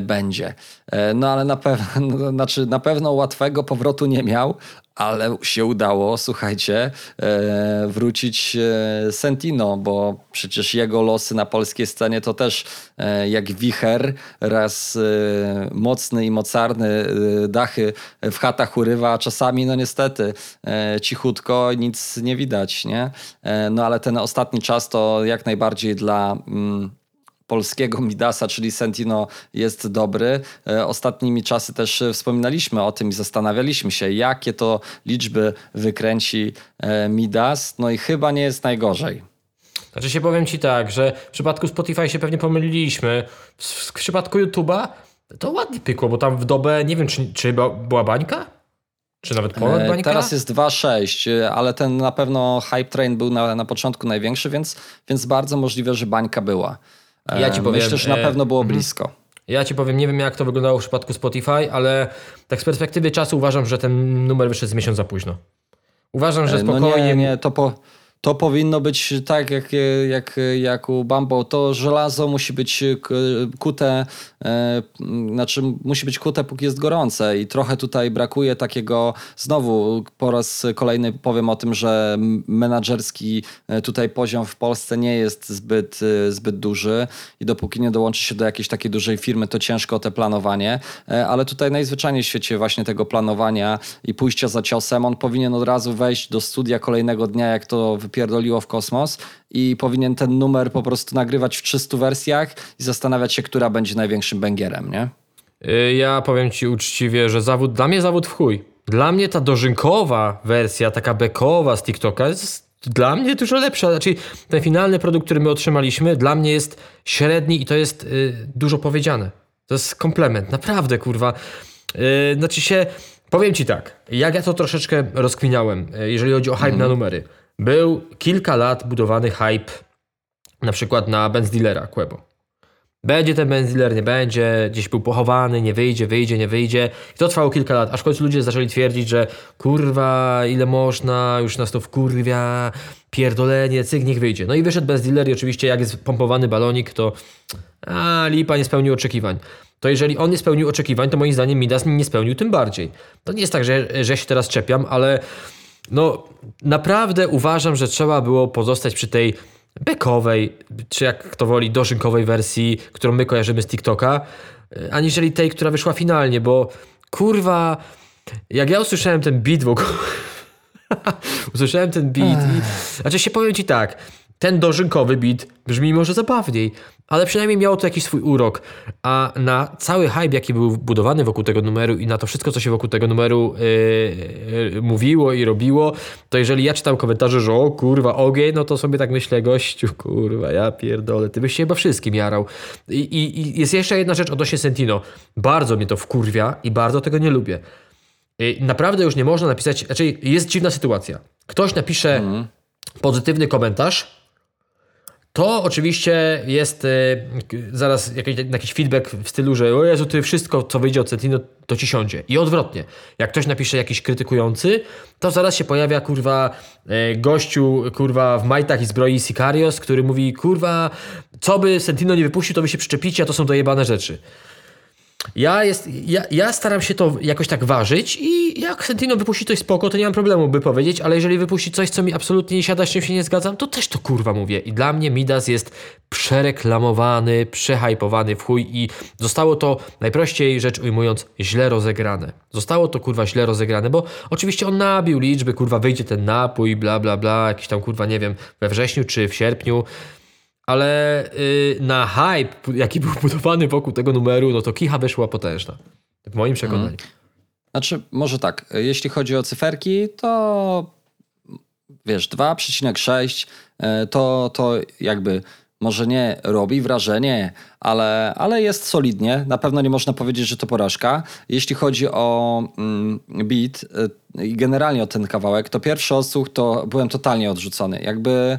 będzie. E, No ale na pewno, znaczy na pewno łatwego powrotu nie miał, ale się udało, słuchajcie, e, wrócić e, Sentino, bo przecież jego losy na polskiej scenie to też e, jak wicher, raz e, mocny i mocarny e, dachy w chatach urywa, a czasami no niestety e, cichutko nic nie widać, nie? E, No ale ten ostatni czas to jak najbardziej dla... Mm, polskiego Midasa, czyli Sentino jest dobry. E, ostatnimi czasy też wspominaliśmy o tym i zastanawialiśmy się, jakie to liczby wykręci e, Midas. No i chyba nie jest najgorzej.
Znaczy się powiem ci tak, że w przypadku Spotify się pewnie pomyliliśmy. W, w przypadku YouTube'a to ładnie pykło, bo tam w dobę, nie wiem, czy, czy była bańka? Czy nawet ponad
E,
bańka?
Teraz jest 2,6, e, ale ten na pewno hype train był na, na początku największy, więc, więc bardzo możliwe, że bańka była. E,
Ja ci powiem,
Myślę, że na
e,
pewno było
mhm.
blisko.
Ja ci powiem, nie wiem jak to wyglądało w przypadku Spotify, ale tak z perspektywy czasu uważam, że ten numer wyszedł z miesiąc za późno. Uważam, że
E, No
spokojnie...
nie, nie, to, po, to powinno być tak jak, jak, jak u Bumble. To żelazo musi być k- kute, e, znaczy musi być kute póki jest gorące. I trochę tutaj brakuje takiego, znowu po raz kolejny powiem o tym, że menadżerski e, tutaj poziom w Polsce nie jest zbyt, e, zbyt duży. I dopóki nie dołączy się do jakiejś takiej dużej firmy, to ciężko te planowanie, E, ale tutaj najzwyczajniej w świecie właśnie tego planowania i pójścia za ciosem, on powinien od razu wejść do studia kolejnego dnia, jak to wypierdoliło w kosmos i powinien ten numer po prostu nagrywać w 300 wersjach i zastanawiać się, która będzie największym bęgierem, nie?
Y, Ja powiem ci uczciwie, że zawód, dla mnie zawód w chuj. Dla mnie ta dożynkowa wersja, taka bekowa z TikToka jest dla mnie dużo lepsza. Znaczy ten finalny produkt, który my otrzymaliśmy, dla mnie jest średni i to jest y, dużo powiedziane. To jest komplement, naprawdę kurwa. Y, znaczy się, powiem ci tak, jak ja to troszeczkę rozkminiałem, y, jeżeli chodzi o hype na numery. Był kilka lat budowany hype na przykład na Benz Dealera Quebo. Będzie ten benziler, nie będzie, gdzieś był pochowany, nie wyjdzie, wyjdzie, nie wyjdzie. I to trwało kilka lat, aż w końcu ludzie zaczęli twierdzić, że kurwa, ile można, już nas to wkurwia, pierdolenie, cyk, niech wyjdzie. No i wyszedł benziler i oczywiście jak jest pompowany balonik, to a, lipa nie spełnił oczekiwań. To jeżeli on nie spełnił oczekiwań, to moim zdaniem Midas nie spełnił tym bardziej. To nie jest tak, że, że się teraz czepiam, ale no naprawdę uważam, że trzeba było pozostać przy tej bekowej, czy jak kto woli, dożynkowej wersji, którą my kojarzymy z TikToka, y, aniżeli tej, która wyszła finalnie, bo kurwa, jak ja usłyszałem ten beat w ogóle, usłyszałem ten beat i, znaczy się powiem ci tak, ten dożynkowy beat brzmi może zabawniej, ale przynajmniej miało to jakiś swój urok, a na cały hype, jaki był budowany wokół tego numeru i na to wszystko, co się wokół tego numeru yy, yy, mówiło i robiło, to jeżeli ja czytam komentarze, że o kurwa ogień, no to sobie tak myślę, gościu, kurwa, ja pierdolę, ty byś się chyba wszystkim jarał. I, i, i jest jeszcze jedna rzecz odnośnie Sentino. Bardzo mnie to wkurwia i bardzo tego nie lubię. I naprawdę już nie można napisać, znaczy jest dziwna sytuacja. Ktoś napisze pozytywny komentarz, to oczywiście jest y, zaraz jakiś, jakiś feedback w stylu, że o Jezu, ty wszystko, co wyjdzie od Centino, to ci siądzie. I odwrotnie. Jak ktoś napisze jakiś krytykujący, to zaraz się pojawia, kurwa, y, gościu, kurwa, w majtach i zbroi Sicarios, który mówi, kurwa, co by Sentino nie wypuścił, to wy się przyczepicie, a to są dojebane rzeczy. Ja, jest, ja, ja staram się to jakoś tak ważyć i jak Sentino wypuści coś spoko, to nie mam problemu, by powiedzieć, ale jeżeli wypuści coś, co mi absolutnie nie siada, z czym się nie zgadzam, to też to kurwa mówię. I dla mnie Midas jest przereklamowany, przehypowany w chuj i zostało to, najprościej rzecz ujmując, źle rozegrane. Zostało to kurwa źle rozegrane, bo oczywiście on nabił liczby, kurwa wyjdzie ten napój, bla bla bla, jakiś tam kurwa, nie wiem, we wrześniu czy w sierpniu, ale y, na hype, jaki był budowany wokół tego numeru, no to kicha wyszła potężna. W moim przekonaniu.
Znaczy, może tak, jeśli chodzi o cyferki, to wiesz, 2,6 e, to, to jakby może nie robi wrażenie, ale, ale jest solidnie. Na pewno nie można powiedzieć, że to porażka. Jeśli chodzi o mm, beat e, i generalnie o ten kawałek, to pierwszy odsłuch to byłem totalnie odrzucony. Jakby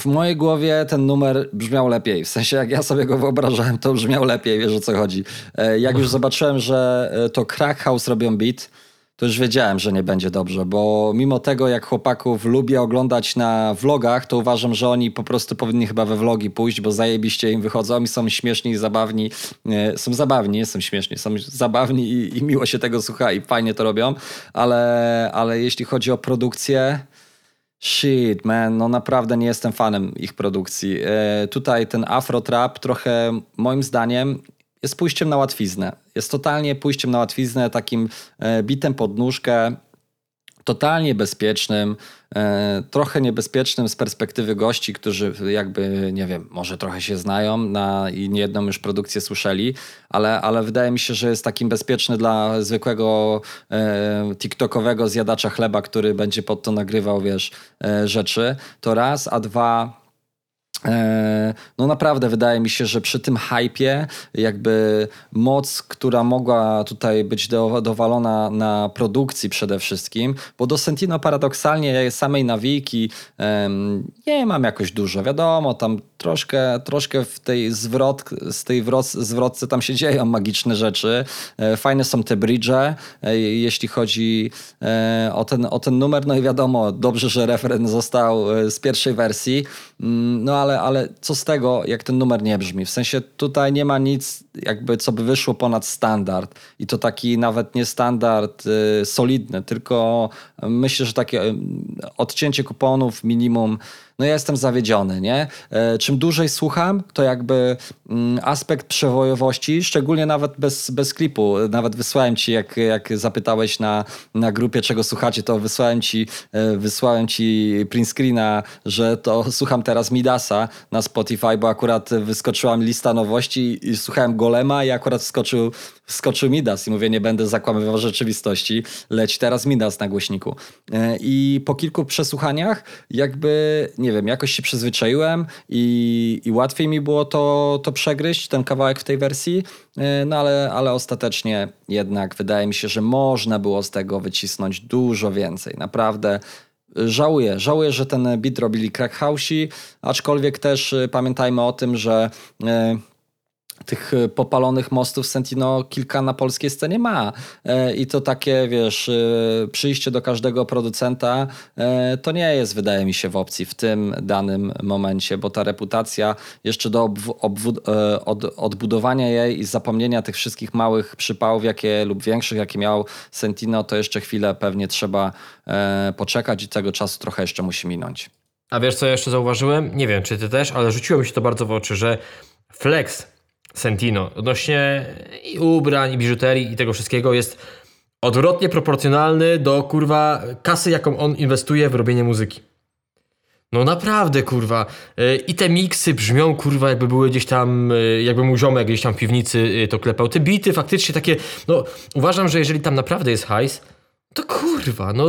w mojej głowie ten numer brzmiał lepiej. W sensie, jak ja sobie go wyobrażałem, to brzmiał lepiej, wiesz o co chodzi. E, Jak już zobaczyłem, że e, to Crack House robią beat, to już wiedziałem, że nie będzie dobrze, bo mimo tego, jak chłopaków lubię oglądać na vlogach, to uważam, że oni po prostu powinni chyba we vlogi pójść, bo zajebiście im wychodzą i są śmieszni zabawni. E, Są zabawni, nie są śmieszni, są zabawni i, i miło się tego słucha i fajnie to robią, ale, ale jeśli chodzi o produkcję, Shit, man, no naprawdę nie jestem fanem ich produkcji. E, tutaj ten Afro Trap trochę moim zdaniem jest pójściem na łatwiznę. Jest totalnie pójściem na łatwiznę, takim e, bitem pod nóżkę. totalnie bezpiecznym, trochę niebezpiecznym z perspektywy gości, którzy jakby, nie wiem, może trochę się znają na, i niejedną już produkcję słyszeli, ale, ale wydaje mi się, że jest takim bezpieczny dla zwykłego e, TikTokowego zjadacza chleba, który będzie pod to nagrywał, wiesz, e, rzeczy. To raz, a dwa E, no naprawdę wydaje mi się, że przy tym hypie jakby moc, która mogła tutaj być do, dowalona na produkcji przede wszystkim, bo do Sentino paradoksalnie samej nawijki um, nie mam jakoś dużo. Wiadomo, tam troszkę, troszkę w tej zwrot, z tej zwrotce tam się dzieją magiczne rzeczy. E, fajne są te bridge, e, jeśli chodzi o ten, o ten numer. No i wiadomo, dobrze, że referen został z pierwszej wersji, no ale ale, co z tego, jak ten numer nie brzmi? W sensie tutaj nie ma nic, jakby co by wyszło ponad standard. I to taki nawet nie standard y, solidny, tylko myślę, że takie y, odcięcie kuponów minimum no ja jestem zawiedziony, nie? E, czym dłużej słucham, to jakby mm, aspekt przewojowości, szczególnie nawet bez, bez klipu, nawet wysłałem ci, jak, jak zapytałeś na, na grupie, czego słuchacie, to wysłałem ci, e, wysłałem ci print screena, że to słucham teraz Midasa na Spotify, bo akurat wyskoczyła mi lista nowości i słuchałem Golema i akurat wskoczył, wskoczył Midas i mówię, nie będę zakłamywał rzeczywistości, leć teraz Midas na głośniku. E, I po kilku przesłuchaniach jakby nie wiem, jakoś się przyzwyczaiłem i, i łatwiej mi było to, to przegryźć, ten kawałek w tej wersji, e, no ale, ale ostatecznie jednak wydaje mi się, że można było z tego wycisnąć dużo więcej. Naprawdę żałuję. Żałuję, że ten beat robili Crack Housei, aczkolwiek też e, pamiętajmy o tym, że e, tych e, popalonych mostów Sentino kilka na polskiej scenie ma. E, I to takie, wiesz, e, przyjście do każdego producenta to nie jest, wydaje mi się, w opcji w tym danym momencie, bo ta reputacja jeszcze do od odbudowania jej i zapomnienia tych wszystkich małych przypałów, jakie lub większych, jakie miał Sentino, to jeszcze chwilę pewnie trzeba poczekać i tego czasu trochę jeszcze musi minąć.
A wiesz, co ja jeszcze zauważyłem? Nie wiem, czy ty też, ale rzuciło mi się to bardzo w oczy, że Flex Sentino odnośnie i ubrań, i biżuterii i tego wszystkiego jest odwrotnie proporcjonalny do kurwa kasy, jaką on inwestuje w robienie muzyki. No naprawdę, kurwa. Y, I te miksy brzmią, kurwa, jakby były gdzieś tam, y, jakby mu ziomek gdzieś tam w piwnicy y, to klepał. Te bity faktycznie takie, no uważam, że jeżeli tam naprawdę jest hajs, to kurwa, no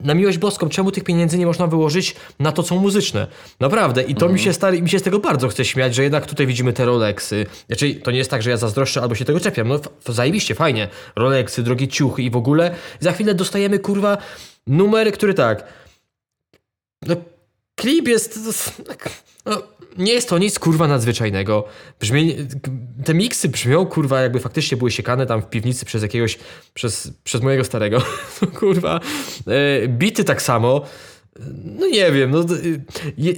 na miłość boską, czemu tych pieniędzy nie można wyłożyć na to, co muzyczne? Naprawdę. I to mi, się stary, mi się z tego bardzo chce śmiać, że jednak tutaj widzimy te Rolexy. Znaczy, to nie jest tak, że ja zazdroszczę albo się tego czepiam. No zajebiście, fajnie. Rolexy, drogie ciuchy i w ogóle. Za chwilę dostajemy, kurwa, numer, który tak... No, klip jest... No, nie jest to nic kurwa nadzwyczajnego. Brzmienie, te miksy brzmią kurwa jakby faktycznie były siekane tam w piwnicy przez jakiegoś, przez, przez mojego starego. kurwa. E, bity tak samo. No nie wiem, no,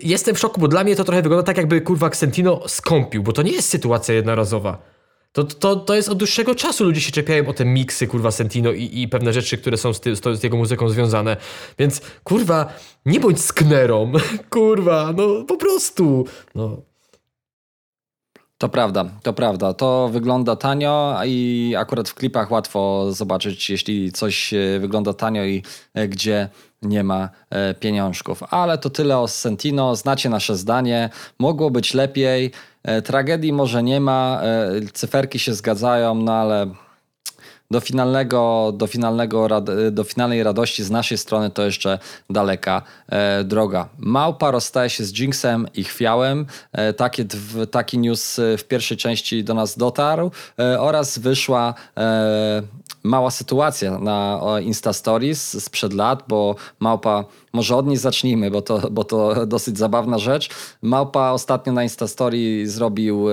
jestem w szoku, bo dla mnie to trochę wygląda tak jakby kurwa Xentino skąpił, bo to nie jest sytuacja jednorazowa. To, to, to jest od dłuższego czasu ludzie się czepiają o te miksy, kurwa, Sentino i, i pewne rzeczy, które są z, ty, z, jego muzyką związane. Więc, kurwa, nie bądź sknerą. kurwa, no po prostu. No.
To prawda, to prawda. To wygląda tanio i akurat w klipach łatwo zobaczyć, jeśli coś e, wygląda tanio i e, gdzie nie ma e, pieniążków. Ale to tyle o Sentino. Znacie nasze zdanie. Mogło być lepiej. E, tragedii może nie ma, e, cyferki się zgadzają, no ale do finalnego, do, finalnego, do finalnej radości z naszej strony to jeszcze daleka e, droga. Małpa rozstaje się z Jinxem i Chwiałem. E, takie, taki news w pierwszej części do nas dotarł e, oraz wyszła mała sytuacja na Insta Stories sprzed lat, bo Małpa, może od niej zacznijmy, bo to, bo to dosyć zabawna rzecz. Małpa ostatnio na Insta Story zrobił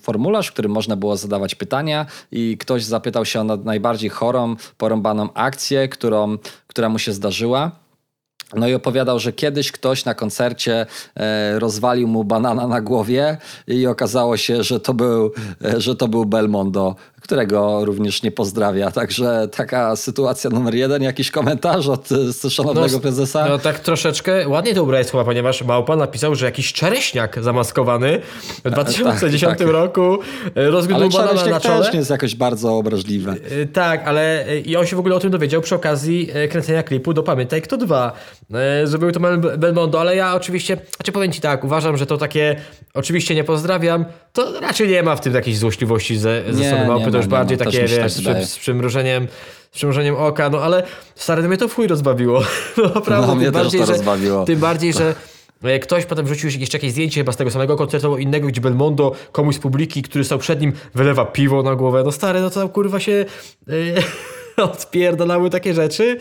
formularz, w którym można było zadawać pytania i ktoś zapytał się o najbardziej chorą, porąbaną akcję, którą, która mu się zdarzyła. No i opowiadał, że kiedyś ktoś na koncercie e, rozwalił mu banana na głowie i okazało się, że to był, e, że to był Belmondo, którego również nie pozdrawia. Także taka sytuacja numer jeden. Jakiś komentarz od e, szanownego
No,
prezesa?
No tak troszeczkę ładnie to ubrałeś chyba, ponieważ Małpa napisał, że jakiś czereśniak zamaskowany w 2010
tak.
roku e, rozgryzł
Ale
banana na czole.
też nie jest jakoś bardzo obraźliwy.
E, Tak, ale i on się w ogóle o tym dowiedział przy okazji kręcenia klipu do Pamiętaj Kto 2, e, że był to Belmondo, ale ja oczywiście, znaczy powiem Ci tak, uważam, że to takie, oczywiście nie pozdrawiam, to raczej nie ma w tym jakiejś złośliwości ze, ze
Nie,
strony
nie
Małpy,
ma,
to już
nie
bardziej takie,
tak
wiesz, z, z przymrużeniem przymrużeniem oka, no ale stary, mnie to w chuj rozbawiło. No naprawdę,
No, mnie
tym bardziej,
to
że,
rozbawiło.
Tym bardziej, że e, Ktoś potem wrzucił jeszcze jakieś zdjęcie chyba z tego samego koncertu albo innego, gdzie Belmondo komuś z publiki, który stał przed nim, wylewa piwo na głowę. No stary, no to tam kurwa się e, odpierdalały takie rzeczy,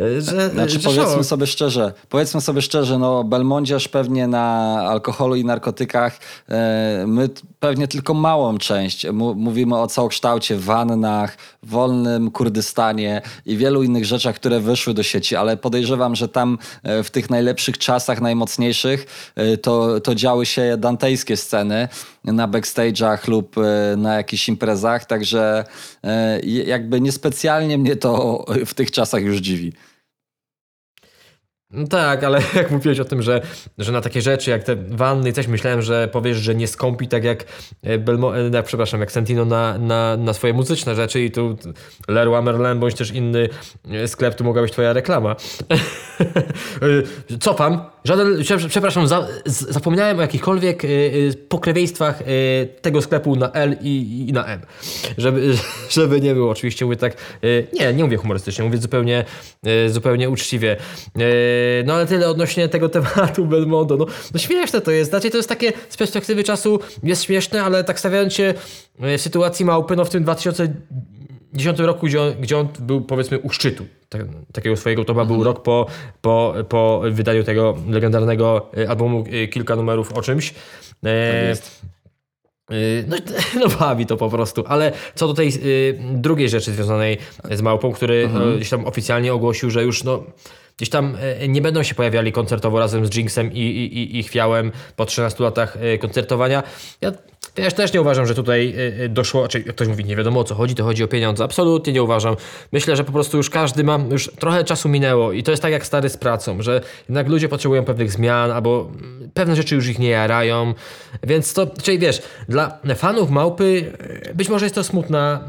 e, że,
Znaczy
że
powiedzmy
szok.
sobie szczerze, powiedzmy sobie szczerze, no Belmondziarz pewnie na alkoholu i narkotykach, e, my pewnie tylko małą część, mówimy o całokształcie, wannach, wolnym Kurdystanie i wielu innych rzeczach, które wyszły do sieci, ale podejrzewam, że tam e, w tych najlepszych czasach, najmocniejszych, to, to działy się dantejskie sceny na backstage'ach lub na jakichś imprezach, także jakby niespecjalnie mnie to w tych czasach już dziwi.
Tak, ale jak mówiłeś o tym, że, że na takie rzeczy jak te wanny i coś, myślałem, że powiesz, że nie skąpi tak jak e, Belmo, e, jak, przepraszam, jak Sentino na, na, na swoje muzyczne rzeczy i tu Leroy Merlin bądź też inny e, sklep, tu mogła być twoja reklama. Cofam. Żaden, prze- przepraszam, za, zapomniałem o jakichkolwiek pokrewieństwach tego sklepu na L i, i na M. Żeby, żeby nie było, oczywiście mówię tak, nie, nie mówię humorystycznie, mówię zupełnie, zupełnie uczciwie. E, No ale tyle odnośnie tego tematu Belmondo. No, no śmieszne to jest, znaczy to jest takie z perspektywy czasu jest śmieszne, ale tak stawiając się e, w sytuacji małpy, no w tym 2010 roku, gdzie on, gdzie on był powiedzmy u szczytu tak, takiego swojego, to był rok po, po, po wydaniu tego legendarnego e, albumu kilka numerów o czymś. Yy, No, no bawi to po prostu, ale co do tej yy, drugiej rzeczy związanej z Małpą, który yy, gdzieś tam oficjalnie ogłosił, że już no, gdzieś tam yy, nie będą się pojawiali koncertowo razem z Jinxem i, i, i, i Chwiałem po 13 latach yy, koncertowania. Ja wiesz, też nie uważam, że tutaj yy, doszło, czy jak ktoś mówi, nie wiadomo o co chodzi, to chodzi o pieniądze. Absolutnie nie uważam. Myślę, że po prostu już każdy ma, już trochę czasu minęło i to jest tak jak stary z pracą, że jednak ludzie potrzebują pewnych zmian albo mm, pewne rzeczy już ich nie jarają, więc to, czyli wiesz, dla fanów Małpy e, być może jest to smutna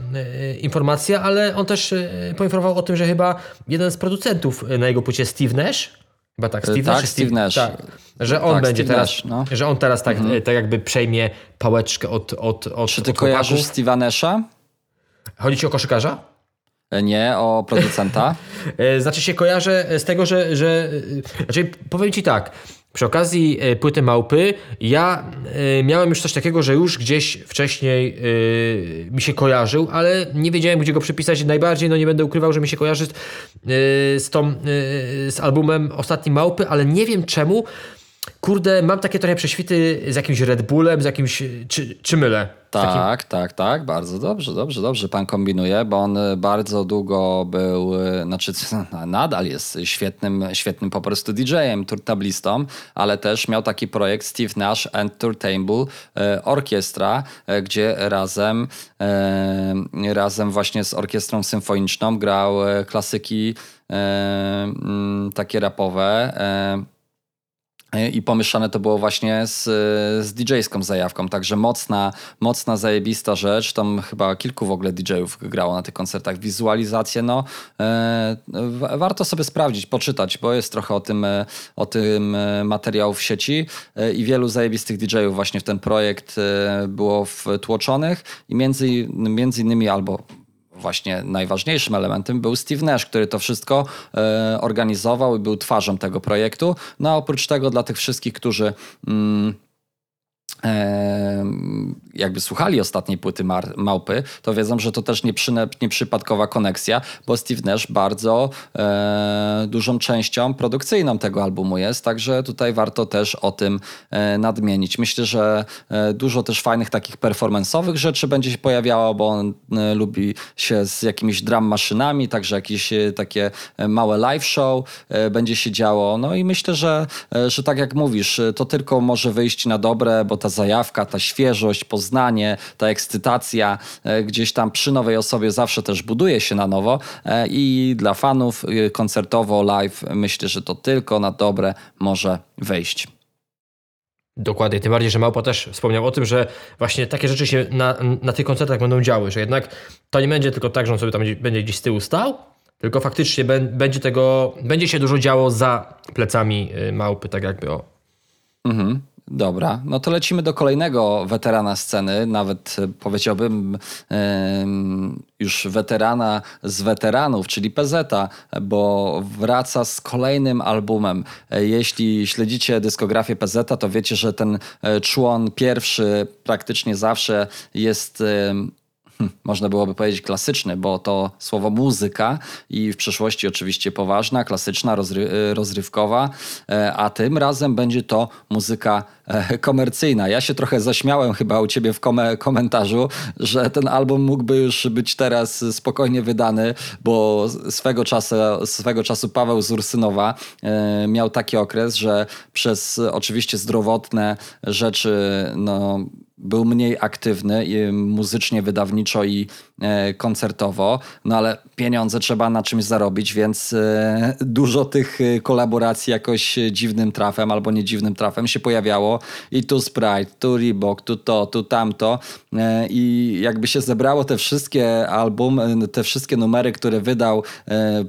informacja, ale on też poinformował o tym, że chyba jeden z producentów na jego płycie Steve Nash, chyba tak, Steve
tak,
Nash,
Steve Nash.
Tak, że on
Tak,
będzie
Steve
teraz,
Nash, no.
że on teraz tak, e, tak jakby przejmie pałeczkę od, od, od,
Czy ty
od
kojarzysz. Steve'a Nasha?
Chodzi ci o koszykarza?
E, Nie, o producenta.
E, Znaczy się kojarzę z tego, że, że e, znaczy powiem ci tak, przy okazji e, płyty Małpy ja e, miałem już coś takiego, że już gdzieś wcześniej e, mi się kojarzył, ale nie wiedziałem gdzie go przypisać. Najbardziej, no nie będę ukrywał, że mi się kojarzy z, tą, z albumem Ostatni Małpy, ale nie wiem czemu. Kurde, mam takie trochę prześwity z jakimś Red Bullem, z jakimś, czy, czy mylę? Z takim-
Tak, tak, tak, bardzo dobrze, dobrze, dobrze pan kombinuje, bo on y, bardzo długo był, y, znaczy nadal jest świetnym, świetnym po prostu DJ-em, turtablistą, ale też miał taki projekt Steve Nash and Turntable Orkiestra, gdzie razem, razem właśnie z orkiestrą symfoniczną grał klasyki takie rapowe, i pomieszane to było właśnie z, z DJ-ską zajawką, także mocna, mocna, zajebista rzecz. Tam chyba kilku w ogóle DJ-ów grało na tych koncertach. Wizualizacje, no e, wa- warto sobie sprawdzić, poczytać, bo jest trochę o tym, e, o tym e, materiału w sieci e, i wielu zajebistych DJ-ów właśnie w ten projekt e, było wtłoczonych i między, między innymi albo właśnie najważniejszym elementem był Steve Nash, który to wszystko e, organizował i był twarzą tego projektu. No a oprócz tego dla tych wszystkich, którzy mm, jakby słuchali ostatniej płyty Małpy, to wiedzą, że to też nie, przy, nie przypadkowa koneksja, bo Steve Nash bardzo e, dużą częścią produkcyjną tego albumu jest, także tutaj warto też o tym e, nadmienić. Myślę, że e, dużo też fajnych takich performance'owych rzeczy będzie się pojawiało, bo on e, lubi się z jakimiś drum maszynami, także jakieś takie małe live show będzie się działo. No i myślę, że, że tak jak mówisz, to tylko może wyjść na dobre, bo ta zajawka, ta świeżość, poznanie, ta ekscytacja e, gdzieś tam przy nowej osobie zawsze też buduje się na nowo e, i dla fanów e, koncertowo, live myślę, że to tylko na dobre może wejść.
Dokładnie, tym bardziej, że Małpa też wspomniał o tym, że właśnie takie rzeczy się na, na tych koncertach będą działy, że jednak to nie będzie tylko tak, że on sobie tam będzie gdzieś z tyłu stał, tylko faktycznie będzie tego, będzie się dużo działo za plecami Małpy, tak jakby o.
Mhm. Dobra, no to lecimy do kolejnego weterana sceny, nawet e, powiedziałbym już weterana z weteranów, czyli PZ, bo wraca z kolejnym albumem. E, jeśli śledzicie dyskografię PZ, to wiecie, że ten e, człon pierwszy praktycznie zawsze jest Hm, można byłoby powiedzieć klasyczny, bo to słowo muzyka i w przeszłości oczywiście poważna, klasyczna, rozry y, rozrywkowa, e, a tym razem będzie to muzyka e, komercyjna. Ja się trochę zaśmiałem chyba u ciebie w kom komentarzu, że ten album mógłby już być teraz spokojnie wydany, bo swego czasu, swego czasu Paweł z Ursynowa e, miał taki okres, że przez oczywiście zdrowotne rzeczy no, był mniej aktywny muzycznie, wydawniczo i e, koncertowo, no ale pieniądze trzeba na czymś zarobić, więc e, dużo tych e, kolaboracji jakoś dziwnym trafem albo nie dziwnym trafem się pojawiało. I tu Sprite, tu Reebok, tu to, tu tamto. I jakby się zebrało te wszystkie album, te wszystkie numery, które wydał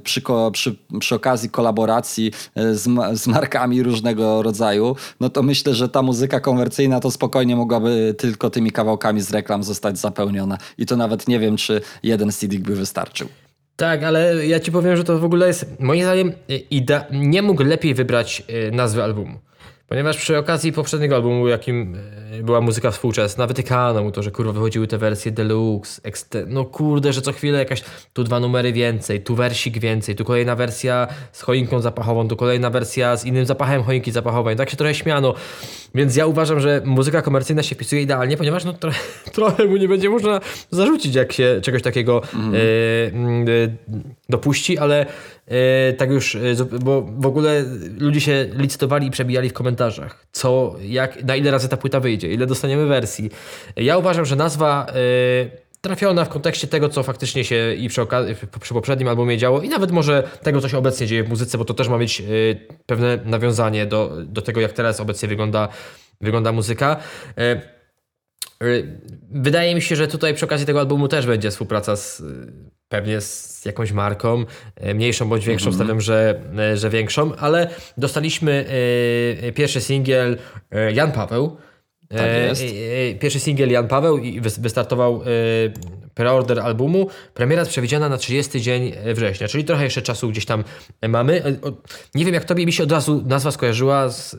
przy, przy, przy okazji kolaboracji z, z markami różnego rodzaju, no to myślę, że ta muzyka komercyjna to spokojnie mogłaby tylko tymi kawałkami z reklam zostać zapełniona. I to nawet nie wiem, czy jeden CD by wystarczył.
Tak, ale ja ci powiem, że to w ogóle jest, moim zdaniem, ida- nie mógł lepiej wybrać e, nazwy albumu. Ponieważ przy okazji poprzedniego albumu, jakim e, była muzyka współczesna, wytykano mu to, że kurwa wychodziły te wersje deluxe, no kurde, że co chwilę jakaś, tu dwa numery więcej, tu wersik więcej, tu kolejna wersja z choinką zapachową, tu kolejna wersja z innym zapachem choinki zapachowej. Tak się trochę śmiano. Więc ja uważam, że muzyka komercyjna się wpisuje idealnie, ponieważ no, trochę, trochę mu nie będzie można zarzucić, jak się czegoś takiego mm. y, y, dopuści, ale tak już, bo w ogóle ludzie się licytowali i przebijali w komentarzach, co, jak, na ile razy ta płyta wyjdzie, ile dostaniemy wersji. Ja uważam, że nazwa trafiona w kontekście tego, co faktycznie się i przy, przy poprzednim albumie działo i nawet może tego, co się obecnie dzieje w muzyce, bo to też ma mieć pewne nawiązanie do, do tego, jak teraz obecnie wygląda, wygląda muzyka. Wydaje mi się, że tutaj przy okazji tego albumu też będzie współpraca z, pewnie z jakąś marką, mniejszą bądź większą, mm -hmm. stawiam, że, że większą, ale dostaliśmy pierwszy singiel Jan Paweł,
tak e, jest.
E, pierwszy singiel Jan Paweł i wystartował e, preorder albumu. Premiera jest przewidziana na 30 dzień września, czyli trochę jeszcze czasu gdzieś tam mamy. Nie wiem, jak tobie mi się od razu nazwa skojarzyła z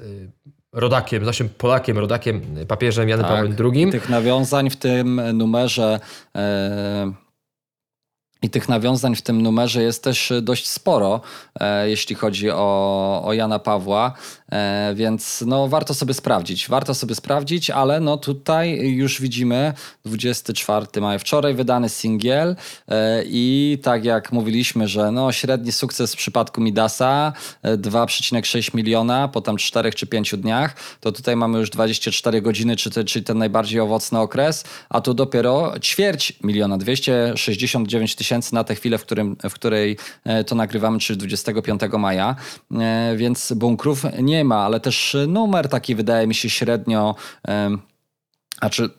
rodakiem, naszym Polakiem, rodakiem, papieżem Janem tak. Pawłem II.
Tych nawiązań w tym numerze. I tych nawiązań w tym numerze jest też dość sporo, e, jeśli chodzi o, o Jana Pawła, więc no, warto sobie sprawdzić. Warto sobie sprawdzić, ale no, tutaj już widzimy 24 maja, wczoraj wydany singiel e, i tak jak mówiliśmy, że no, średni sukces w przypadku Midasa 2,6 miliona po tam 4 czy 5 dniach, to tutaj mamy już 24 godziny, czyli ten najbardziej owocny okres, a tu dopiero ćwierć miliona, 269 tysięcy na tę chwilę, w, którym, w której e, to nagrywamy, czyli 25 maja, e, więc bunkrów nie ma, ale też numer taki wydaje mi się średnio, a czy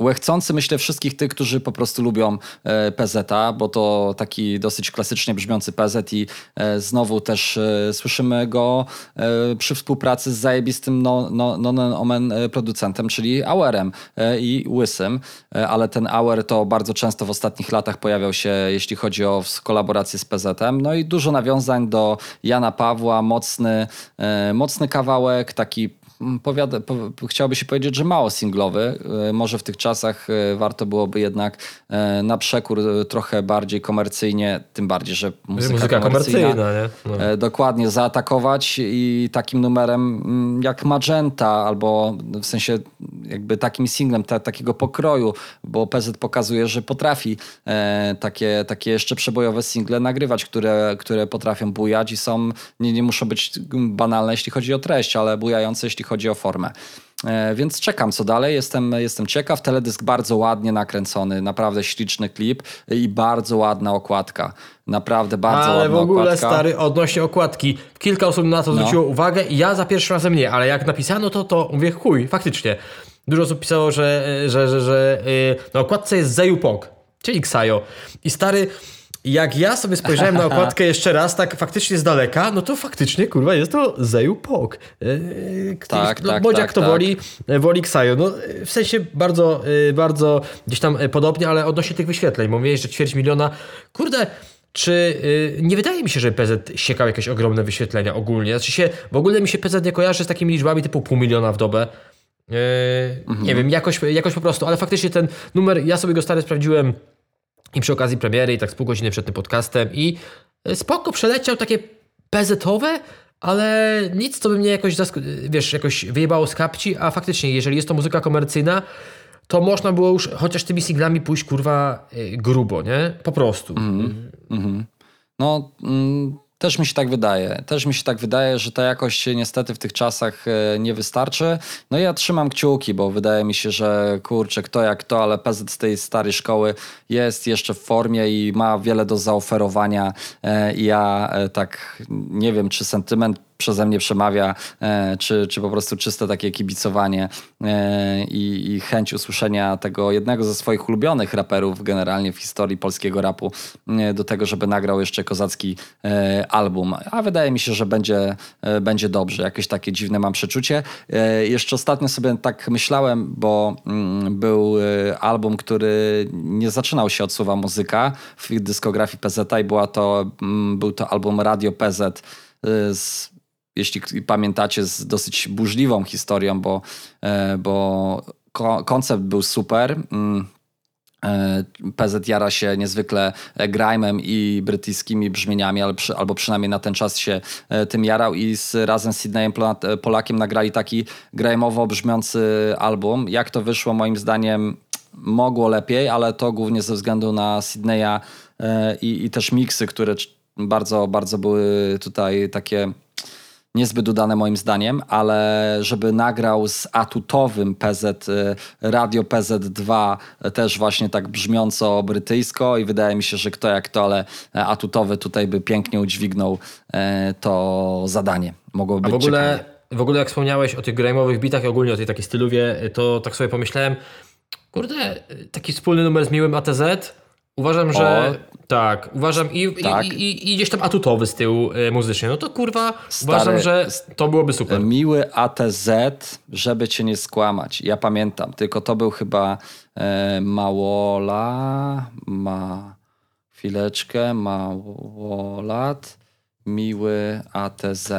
łechcący myślę wszystkich tych, którzy po prostu lubią e, PZ, bo to taki dosyć klasycznie brzmiący PZ i e, znowu też e, słyszymy go przy współpracy z zajebistym no, no, no, omen producentem, czyli Auerem i Łysym, ale ten Auer to bardzo często w ostatnich latach pojawiał się, jeśli chodzi o kolaborację z PZ-em, no i dużo nawiązań do Jana Pawła, mocny, mocny kawałek, taki powiada, po, chciałoby się powiedzieć, że mało singlowy. E, może w tych czasach e, warto byłoby jednak e, na przekór trochę bardziej komercyjnie, tym bardziej, że muzyka,
muzyka komercyjna, komercyjna?
No. dokładnie zaatakować i takim numerem jak Magenta albo w sensie jakby takim singlem ta, takiego pokroju, bo PZ pokazuje, że potrafi takie, takie jeszcze przebojowe single nagrywać, które, które potrafią bujać i są, nie, nie muszą być banalne, jeśli chodzi o treść, ale bujające, jeśli chodzi o formę. E, więc czekam, co dalej. Jestem, jestem ciekaw. Teledysk bardzo ładnie nakręcony, naprawdę śliczny klip i bardzo ładna okładka. Naprawdę bardzo
ale
ładna
w ogóle,
okładka.
stary, odnośnie okładki. Kilka osób na to no. zwróciło uwagę i ja za pierwszym razem nie, ale jak napisano to, to mówię chuj, faktycznie. Dużo osób pisało, że, że, że, że yy, na okładce jest Zeju Pog, czyli Xayo. I stary jak ja sobie spojrzałem na okładkę jeszcze raz, tak faktycznie z daleka, no to faktycznie, kurwa, jest to Zeju Pok.
Yy, tak, no,
tak,
bądź
tak, jak to
tak.
woli, e, woli Ksajo. No, w sensie bardzo, yy, bardzo gdzieś tam podobnie, ale odnośnie tych wyświetleń. Mówiłeś, że ćwierć miliona. Kurde, czy yy, nie wydaje mi się, że PZ siekał jakieś ogromne wyświetlenia ogólnie? Znaczy się, w ogóle mi się PZ nie kojarzy z takimi liczbami typu pół miliona w dobę. Yy, mhm. Nie wiem, jakoś, jakoś po prostu, ale faktycznie ten numer, ja sobie go stary sprawdziłem i przy okazji premiery i tak z pół godziny przed tym podcastem i e, spoko przeleciał takie PZ-owe, ale nic, co by mnie jakoś, wiesz, jakoś wyjebało z kapci, a faktycznie, jeżeli jest to muzyka komercyjna, to można było już chociaż tymi singlami pójść, kurwa, e, grubo, nie? Po prostu. Mm
-hmm. No, mm, też mi się tak wydaje. Też mi się tak wydaje, że ta jakość niestety w tych czasach e, nie wystarczy. No ja trzymam kciuki, bo wydaje mi się, że kurczę, kto jak to, ale PZ z tej starej szkoły jest jeszcze w formie i ma wiele do zaoferowania. E, I ja e, tak nie wiem, czy sentyment przeze mnie przemawia, e, czy, czy po prostu czyste takie kibicowanie e, i, i chęć usłyszenia tego jednego ze swoich ulubionych raperów generalnie w historii polskiego rapu e, do tego, żeby nagrał jeszcze kozacki album. A wydaje mi się, że będzie, będzie dobrze. Jakieś takie dziwne mam przeczucie. Jeszcze ostatnio sobie tak myślałem, bo mm, był album, który nie zaczynał się od słowa muzyka w dyskografii PZ i była to, mm, był to album Radio PZ z jeśli pamiętacie, z dosyć burzliwą historią, bo, e, bo koncept był super. Mm, e, PZ jara się niezwykle grime'em i brytyjskimi brzmieniami, albo przynajmniej na ten czas się e, tym jarał i z, razem z Sydneyem Polakiem nagrali taki grime'owo brzmiący album. Jak to wyszło moim zdaniem mogło lepiej, ale to głównie ze względu na Sydneya i, i też miksy, które bardzo, bardzo były tutaj takie niezbyt udane moim zdaniem, ale żeby nagrał z atutowym PZ, y, Radio PZ2 też właśnie tak brzmiąco brytyjsko i wydaje mi się, że kto jak to, ale atutowy tutaj by pięknie udźwignął e, to zadanie. Mogłoby być
w ogóle, w ogóle jak wspomniałeś o tych gramowych bitach i ogólnie o tej takiej styluwie, to tak sobie pomyślałem, kurde, taki wspólny numer z miłym ATZ, Uważam, że o, tak, uważam i, tak. I, i, i, gdzieś tam atutowy z tyłu y, muzycznie. No to kurwa, Stary, uważam, że to byłoby super.
Miły ATZ, żeby cię nie skłamać. Ja pamiętam, tylko to był chyba e, Małola, ma chwileczkę, Małolat, miły ATZ.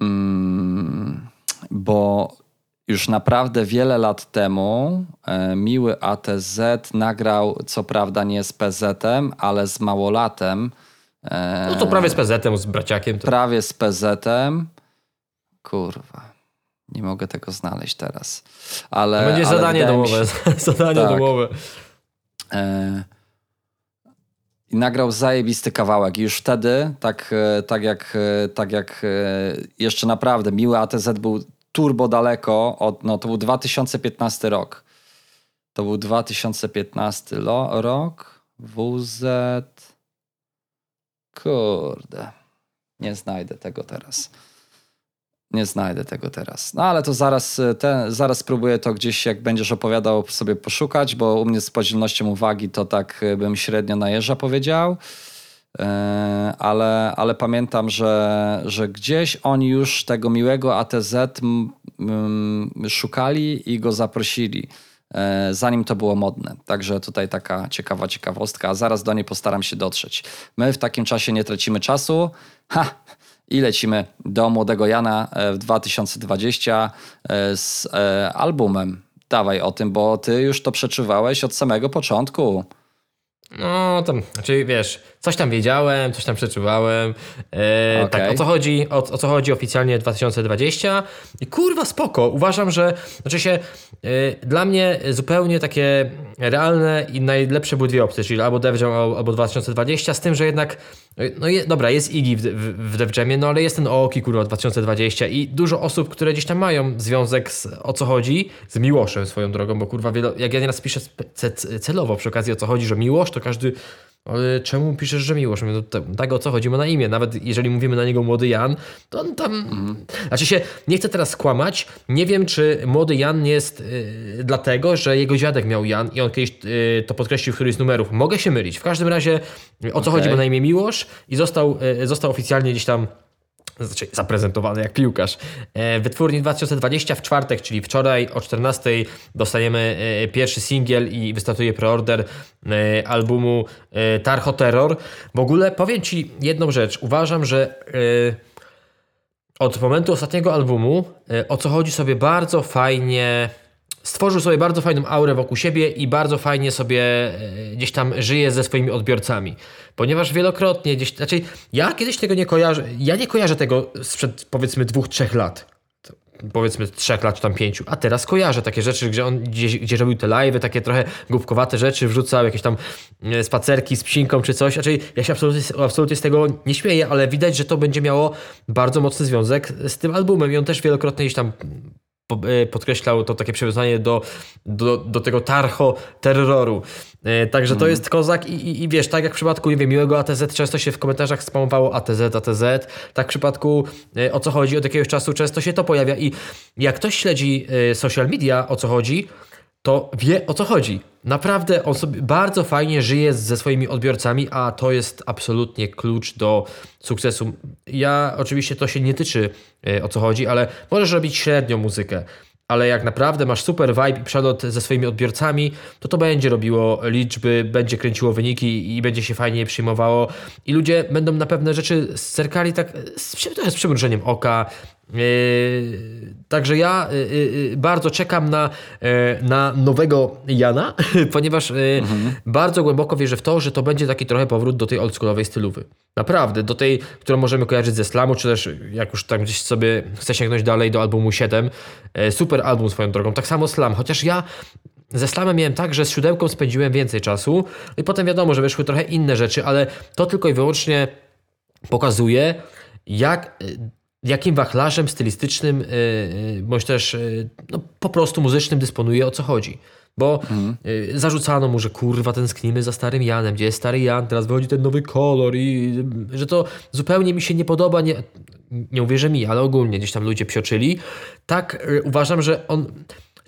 Mm, bo już naprawdę wiele lat temu e, miły ATZ nagrał, co prawda nie z PZ-em, ale z małolatem.
E, no to prawie z PZ-em, z braciakiem. To...
Prawie z PZ-em. Kurwa. Nie mogę tego znaleźć teraz. Ale,
będzie
ale
zadanie domowe. Się... zadanie tak. domowe. E...
I nagrał zajebisty kawałek. I już wtedy, tak, tak, jak, tak jak jeszcze naprawdę miły ATZ był turbo daleko od, no to był 2015 rok. To był 2015 lo, rok. WZ. Kurde. Nie znajdę tego teraz. Nie znajdę tego teraz. No ale to zaraz, te, zaraz spróbuję to gdzieś, jak będziesz opowiadał, sobie poszukać, bo u mnie z podzielnością uwagi to tak bym średnio na jeża powiedział. E, ale, ale pamiętam, że, że gdzieś oni już tego miłego ATZ szukali i go zaprosili, e, zanim to było modne. Także tutaj taka ciekawa ciekawostka, a zaraz do niej postaram się dotrzeć. My w takim czasie nie tracimy czasu. Ha! I lecimy do Młodego Jana e, w 2020 e, z albumem. Dawaj o tym, bo ty już to przeczuwałeś od samego początku.
No, tam, znaczy wiesz, coś tam wiedziałem, coś tam przeczuwałem. E,
Okej.
Tak, o co chodzi? O, o co chodzi oficjalnie 2020? I kurwa, spoko. Uważam, że znaczy się e, dla mnie zupełnie takie realne i najlepsze były dwie opcje, czyli albo Def Jam, al- albo 2020, z tym, że jednak e, no je, dobra, jest Iggy w, w, w no ale jest ten Oki, kurwa, 2020 i dużo osób, które gdzieś tam mają związek z o co chodzi, z Miłoszem swoją drogą, bo kurwa, wielo, jak ja nieraz piszę celowo przy okazji o co chodzi, że Miłosz, to każdy ale czemu piszesz, że Miłosz? Mówię, no, tak o co chodzi, ma na imię. Nawet jeżeli mówimy na niego Młody Jan, to on tam... Znaczy się, nie chcę teraz skłamać, nie wiem, czy Młody Jan jest y, dlatego, że jego dziadek miał Jan i on kiedyś y, to podkreślił w którymś z numerów. Mogę się mylić. W każdym razie o co
Okej.
chodzi, ma na imię Miłosz i został, y, został oficjalnie gdzieś tam znaczy zaprezentowany jak piłkarz. E, Wytwórni 2020 w czwartek, czyli wczoraj o 14 dostajemy e, pierwszy singiel i wystartuje preorder e, albumu Tarcho Terror. W ogóle powiem Ci jedną rzecz. Uważam, że od momentu ostatniego albumu o co chodzi sobie bardzo fajnie stworzył sobie bardzo fajną aurę wokół siebie i bardzo fajnie sobie gdzieś tam żyje ze swoimi odbiorcami. Ponieważ wielokrotnie gdzieś, znaczy ja kiedyś tego nie kojarzę, ja nie kojarzę tego sprzed powiedzmy dwóch, trzech lat. Powiedzmy trzech lat czy tam pięciu, a teraz kojarzę takie rzeczy, gdzie on gdzieś, gdzie robił te live'y, takie trochę głupkowate rzeczy, wrzucał jakieś tam e, spacerki z psinką czy coś. Znaczy, ja się absolutnie, absolutnie z tego nie śmieję, ale widać, że to będzie miało bardzo mocny związek z tym albumem i on też wielokrotnie gdzieś tam podkreślał to takie przywiązanie do, do, do tego tarcho terroru. E, Także to jest kozak i, i, i wiesz, tak jak w przypadku, nie wiem, miłego ATZ często się w komentarzach spamowało ATZ, ATZ, tak w przypadku e, o co chodzi od jakiegoś czasu często się to pojawia i jak ktoś śledzi e, social media o co chodzi, to wie o co chodzi. Naprawdę on sobie bardzo fajnie żyje ze swoimi odbiorcami, a to jest absolutnie klucz do sukcesu. Ja oczywiście to się nie tyczy e, o co chodzi, ale możesz robić średnią muzykę. Ale jak naprawdę masz super vibe i przelot ze swoimi odbiorcami, to to będzie robiło liczby, będzie kręciło wyniki i będzie się fajnie przyjmowało. I ludzie będą na pewne rzeczy zerkali tak z, z przymrużeniem oka. Yy, także ja yy, yy, bardzo czekam na, na nowego Jana, ponieważ yy, bardzo głęboko wierzę w to, że to będzie taki trochę powrót do tej oldschoolowej stylowy. Naprawdę, do tej, którą możemy kojarzyć ze slamu, czy też jak już tak gdzieś sobie chcę sięgnąć dalej do albumu 7. Yy, super album swoją drogą. Tak samo slam, chociaż ja ze slamem miałem tak, że z siódemką spędziłem więcej czasu i potem wiadomo, że wyszły trochę inne rzeczy, ale to tylko i wyłącznie pokazuje, jak, jakim wachlarzem stylistycznym, y, y, bądź też y, no, po prostu muzycznym dysponuje, o co chodzi. Bo y, zarzucano mu, że kurwa tęsknimy za starym Janem, gdzie jest stary Jan, teraz wychodzi ten nowy kolor i że to zupełnie mi się nie podoba, nie, nie mówię, że mi, ale ogólnie gdzieś tam ludzie psioczyli. Tak uważam, że on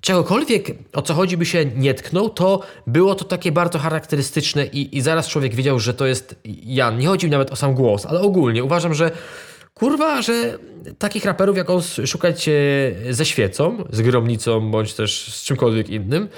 czegokolwiek o co chodzi by się nie tknął, to było to takie bardzo charakterystyczne i, i zaraz człowiek wiedział, że to jest Jan. Nie chodzi mi nawet o sam głos, ale ogólnie uważam, że kurwa, że takich raperów jak on szukać e, ze świecą, z gromnicą bądź też z czymkolwiek innym.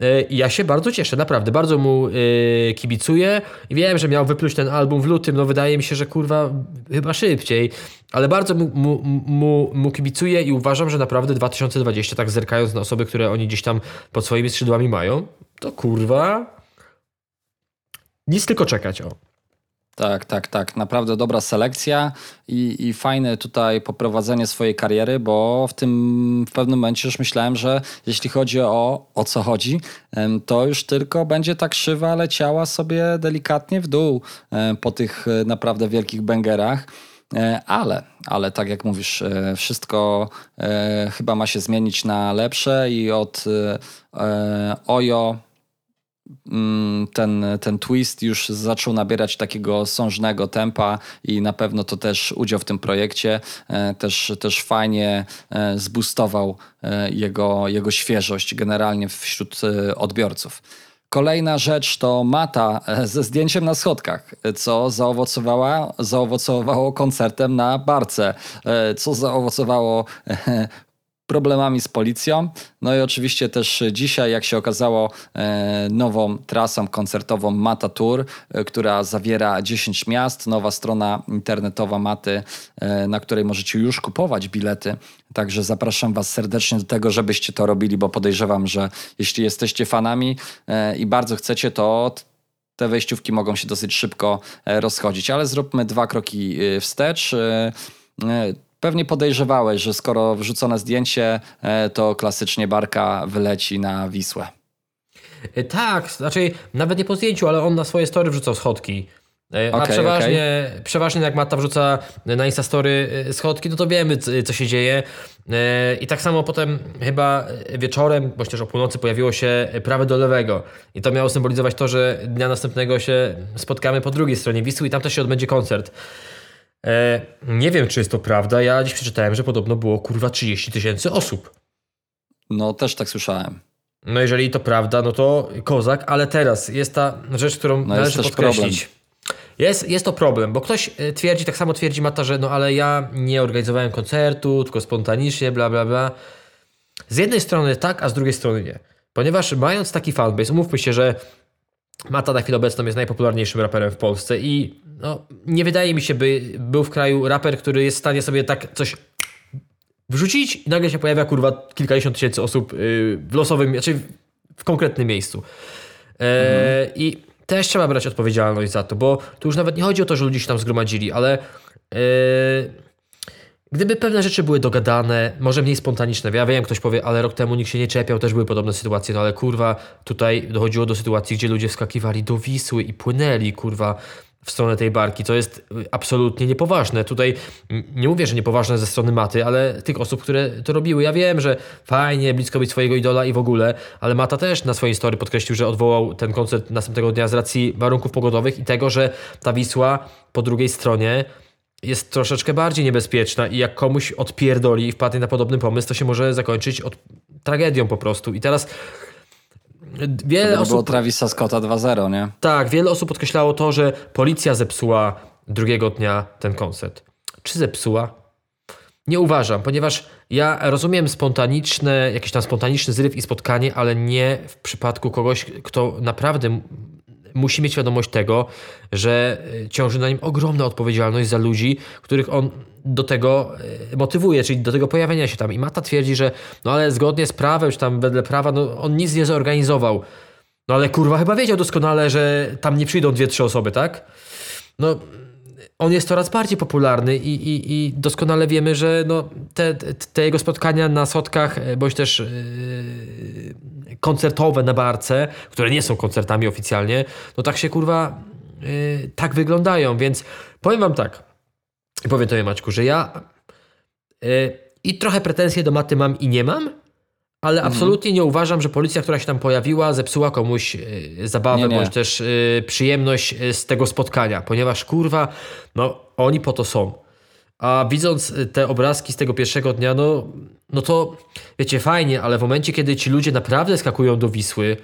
E, I ja się bardzo cieszę, naprawdę. Bardzo mu e, kibicuję. I wiem, że miał wypluć ten album w lutym. No wydaje mi się, że kurwa chyba szybciej. Ale bardzo mu, mu, mu, mu kibicuję i uważam, że naprawdę 2020, tak zerkając na osoby, które oni gdzieś tam pod swoimi skrzydłami mają, to kurwa nic tylko czekać, o.
Tak, tak, tak. Naprawdę dobra selekcja i, i fajne tutaj poprowadzenie swojej kariery, bo w tym w pewnym momencie już myślałem, że jeśli chodzi o o co chodzi, to już tylko będzie ta krzywa leciała sobie delikatnie w dół po tych e, naprawdę wielkich bęgerach. E, Ale, ale tak jak mówisz, e, wszystko chyba ma się zmienić na lepsze i od Ojo ten, ten twist już zaczął nabierać takiego sążnego tempa i na pewno to też udział w tym projekcie e, też, też fajnie e, zboostował e, jego, jego świeżość generalnie wśród odbiorców. Kolejna rzecz to mata ze zdjęciem na schodkach, co zaowocowała, zaowocowało koncertem na barce, co zaowocowało problemami z policją. No i oczywiście też dzisiaj, jak się okazało, e, nową trasą koncertową Mata Tour, e, która zawiera 10 miast, nowa strona internetowa Maty, e, na której możecie już kupować bilety. Także zapraszam Was serdecznie do tego, żebyście to robili, bo podejrzewam, że jeśli jesteście fanami i bardzo chcecie, to te wejściówki mogą się dosyć szybko rozchodzić, ale zróbmy dwa kroki wstecz. Pewnie podejrzewałeś, że skoro wrzucone zdjęcie, e, to klasycznie Barka wyleci na Wisłę.
E, tak, znaczy nawet nie po zdjęciu, ale on na swoje story wrzucał schodki. E, a okay, przeważnie, okay. przeważnie jak Mata wrzuca na Instastory schodki, no to wiemy, co się dzieje. I tak samo potem chyba wieczorem, bądź też o północy pojawiło się prawe do lewego. I to miało symbolizować to, że dnia następnego się spotkamy po drugiej stronie Wisły i tam też się odbędzie koncert. E, nie wiem, czy jest to prawda. Ja dziś przeczytałem, że podobno było kurwa 30 tysięcy osób.
No, też tak słyszałem.
No, jeżeli to prawda, no to kozak, ale teraz jest ta rzecz, którą no należy podkreślić. Jest, jest to problem, bo ktoś e, twierdzi, tak samo twierdzi Mata, że no ale ja nie organizowałem koncertu, tylko spontanicznie, bla, bla, bla. Z jednej strony tak, a z drugiej strony nie. Ponieważ mając taki fanbase, umówmy się, że Mata na chwilę obecną jest najpopularniejszym raperem w Polsce i no, nie wydaje mi się, by był w kraju raper, który jest w stanie sobie tak coś wrzucić i nagle się pojawia kurwa kilkadziesiąt tysięcy osób yy, w losowym, znaczy w konkretnym miejscu. E, mhm. I też trzeba brać odpowiedzialność za to, bo tu już nawet nie chodzi o to, że ludzie się tam zgromadzili, ale yy, Gdyby pewne rzeczy były dogadane, może mniej spontaniczne, ja wiem, ktoś powie, ale rok temu nikt się nie czepiał, też były podobne sytuacje, no ale kurwa, tutaj dochodziło do sytuacji, gdzie ludzie wskakiwali do Wisły i płynęli, kurwa, w stronę tej barki. To jest y, absolutnie niepoważne. Tutaj nie mówię, że niepoważne ze strony Maty, ale tych osób, które to robiły. Ja wiem, że fajnie blisko być swojego idola i w ogóle, ale Mata też na swojej historii podkreślił, że odwołał ten koncert następnego dnia z racji warunków pogodowych i tego, że ta Wisła po drugiej stronie jest troszeczkę bardziej niebezpieczna i jak komuś odpierdoli i wpadnie na podobny pomysł, to się może zakończyć od... tragedią po prostu. I teraz
wiele to osób... było Travisa Scotta 2.0, nie?
Tak, wiele osób podkreślało to, że policja zepsuła drugiego dnia ten koncert. Czy zepsuła? Nie uważam, ponieważ ja rozumiem spontaniczne, jakiś tam spontaniczny zryw i spotkanie, ale nie w przypadku kogoś, kto naprawdę musi mieć świadomość tego, że e, ciąży na nim ogromna odpowiedzialność za ludzi, których on do tego e, motywuje, czyli do tego pojawienia się tam. I Mata twierdzi, że no ale zgodnie z prawem, czy tam wedle prawa, no on nic nie zorganizował. No ale kurwa chyba wiedział doskonale, że tam nie przyjdą dwie, trzy osoby, tak? No on jest coraz bardziej popularny i, i, i doskonale wiemy, że no, te, te jego spotkania na sotkach, e, bądź też yy, koncertowe na barce, które nie są koncertami oficjalnie, no tak się kurwa yy, tak wyglądają, więc powiem wam tak, powiem tobie Maćku, że ja yy, i trochę pretensje do maty mam i nie mam, ale mhm. absolutnie nie uważam, że policja, która się tam pojawiła, zepsuła komuś y, zabawę nie, nie. bądź też y, przyjemność y, z tego spotkania, ponieważ kurwa, no oni po to są. A widząc te obrazki z tego pierwszego dnia, no, no to wiecie, fajnie, ale w momencie, kiedy ci ludzie naprawdę skakują do Wisły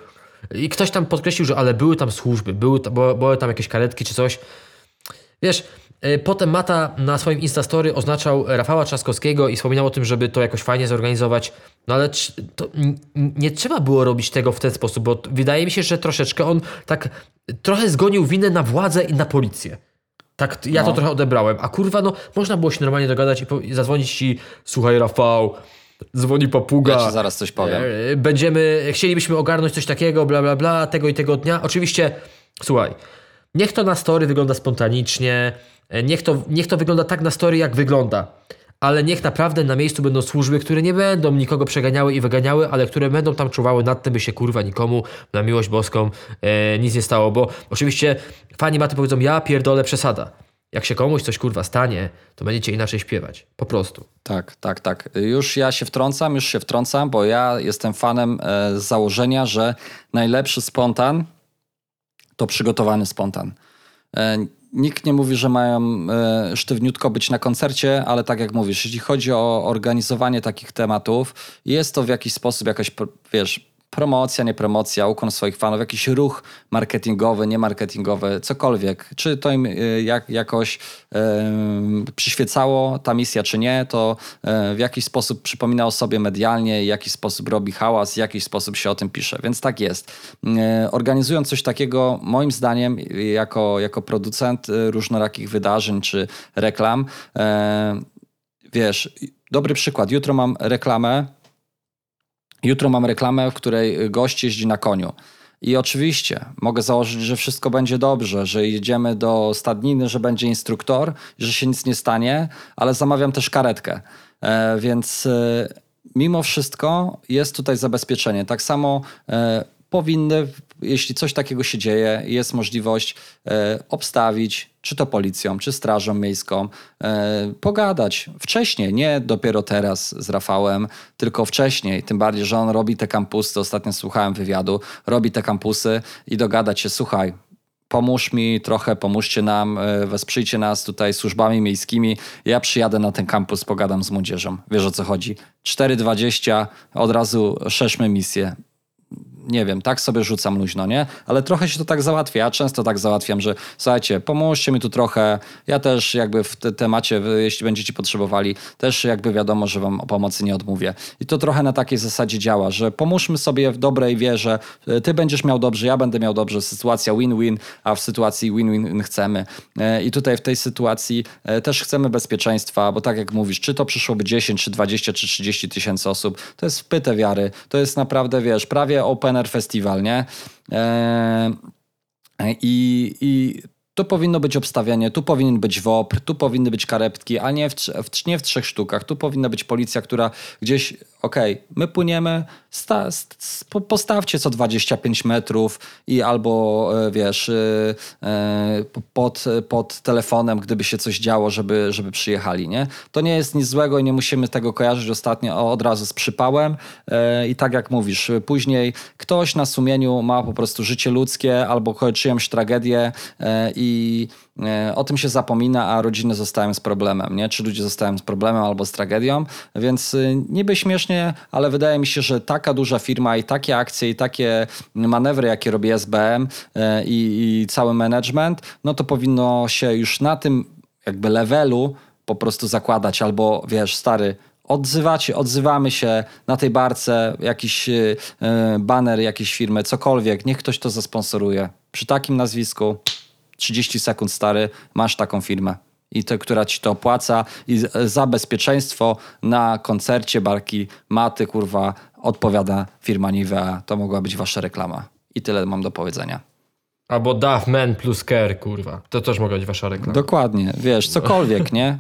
i ktoś tam podkreślił, że ale były tam służby, były, były tam jakieś karetki czy coś. Wiesz, potem Mata na swoim Instastory oznaczał Rafała Trzaskowskiego i wspominał o tym, żeby to jakoś fajnie zorganizować. No ale nie trzeba było robić tego w ten sposób, bo wydaje mi się, że troszeczkę on tak trochę zgonił winę na władzę i na policję. Tak, ja no. to trochę odebrałem. A kurwa, no można było się normalnie dogadać i, i zadzwonić ci, słuchaj Rafał, dzwoni papuga. Ja
ci zaraz coś powiem.
E, będziemy, chcielibyśmy ogarnąć coś takiego, bla, bla, bla, tego i tego dnia. Oczywiście, słuchaj, niech to na story wygląda spontanicznie, E, niech to, niech to wygląda tak na story, jak wygląda. Ale niech naprawdę na miejscu będą służby, które nie będą nikogo przeganiały i wyganiały, ale które będą tam czuwały nad tym, by się kurwa nikomu na miłość boską e, nic nie stało. Bo oczywiście fani maty powiedzą, ja pierdolę przesada. Jak się komuś coś kurwa stanie, to będziecie inaczej śpiewać. Po prostu.
Tak, tak, tak. Już ja się wtrącam, już się wtrącam, bo ja jestem fanem e, z założenia, że najlepszy spontan to przygotowany spontan. E, Nikt nie mówi, że mają e, sztywniutko być na koncercie, ale tak jak mówisz, jeśli chodzi o organizowanie takich tematów, jest to w jakiś sposób jakaś, wiesz, promocja, nie promocja, ukłon swoich fanów, jakiś ruch marketingowy, nie marketingowy, cokolwiek. Czy to im y, jak, jakoś y, przyświecało ta misja, czy nie, to y, w jakiś sposób przypomina o sobie medialnie, w jakiś sposób robi hałas, w jakiś sposób się o tym pisze. Więc tak jest. Y, organizując coś takiego, moim zdaniem, jako, jako producent różnorakich wydarzeń czy reklam, wiesz, dobry przykład. Jutro mam reklamę. Jutro mam reklamę, w której gość jeździ na koniu. I oczywiście mogę założyć, że wszystko będzie dobrze, że jedziemy do stadniny, że będzie instruktor, że się nic nie stanie, ale zamawiam też karetkę. E, więc e, mimo wszystko jest tutaj zabezpieczenie. Tak samo e, powinny, jeśli coś takiego się dzieje, jest możliwość e, obstawić, czy to policją, czy strażą miejską, e, pogadać wcześniej, nie dopiero teraz z Rafałem, tylko wcześniej. Tym bardziej, że on robi te kampusy, ostatnio słuchałem wywiadu, robi te kampusy i dogadać się, słuchaj, pomóż mi trochę, pomóżcie nam, e, wesprzyjcie nas tutaj służbami miejskimi. Ja przyjadę na ten kampus, pogadam z młodzieżą. Wiesz o co chodzi. 4,20, od razu szeszmy misję nie wiem, tak sobie rzucam luźno, nie? Ale trochę się to tak załatwia. Ja często tak załatwiam, że słuchajcie, pomóżcie mi tu trochę. Ja też jakby w te temacie, jeśli będziecie potrzebowali, też jakby wiadomo, że wam pomocy nie odmówię. I to trochę na takiej zasadzie działa, że pomóżmy sobie w dobrej wierze. Ty będziesz miał dobrze, ja będę miał dobrze. Sytuacja win-win, a w sytuacji win-win chcemy. I tutaj w tej sytuacji e, też chcemy bezpieczeństwa, bo tak jak mówisz, czy to przyszłoby 10, czy 20, czy 30 tysięcy osób, to jest wpyte wiary. To jest naprawdę, wiesz, prawie open Opener Festival, nie? E, I, I tu powinno być obstawianie, tu powinien być WOP, tu powinny być karetki, a nie w, w, nie w trzech sztukach. Tu powinna być policja, która gdzieś, okej, okay, my płyniemy, sta, st, postawcie co 25 metrów i albo, e, wiesz, e, e, pod, pod telefonem, gdyby się coś działo, żeby, żeby przyjechali, nie? To nie jest nic złego i nie musimy tego kojarzyć ostatnio od razu z przypałem i tak jak mówisz, później ktoś na sumieniu ma po prostu życie ludzkie albo czyjąś tragedię i o tym się zapomina, a rodziny zostają z problemem, nie? Czy ludzie zostają z problemem albo z tragedią, więc y, niby śmiesznie, ale wydaje mi się, że taka duża firma i takie akcje i takie manewry, jakie robi SBM e, i, i cały management, no to powinno się już na tym jakby levelu po prostu zakładać, albo wiesz, stary, odzywacie, odzywamy się na tej barce, jakiś yy, baner jakiejś firmy, cokolwiek, niech ktoś to zasponsoruje. Przy takim nazwisku 30 sekund stary, masz taką firmę. I to, która ci to opłaca, i za bezpieczeństwo na koncercie barki Maty, kurwa, odpowiada firma Nivea. To mogła być wasza reklama. I tyle mam do powiedzenia.
Albo Duff Man plus Care, kurwa. To też mogła być wasza reklama.
Dokładnie, wiesz, cokolwiek, nie?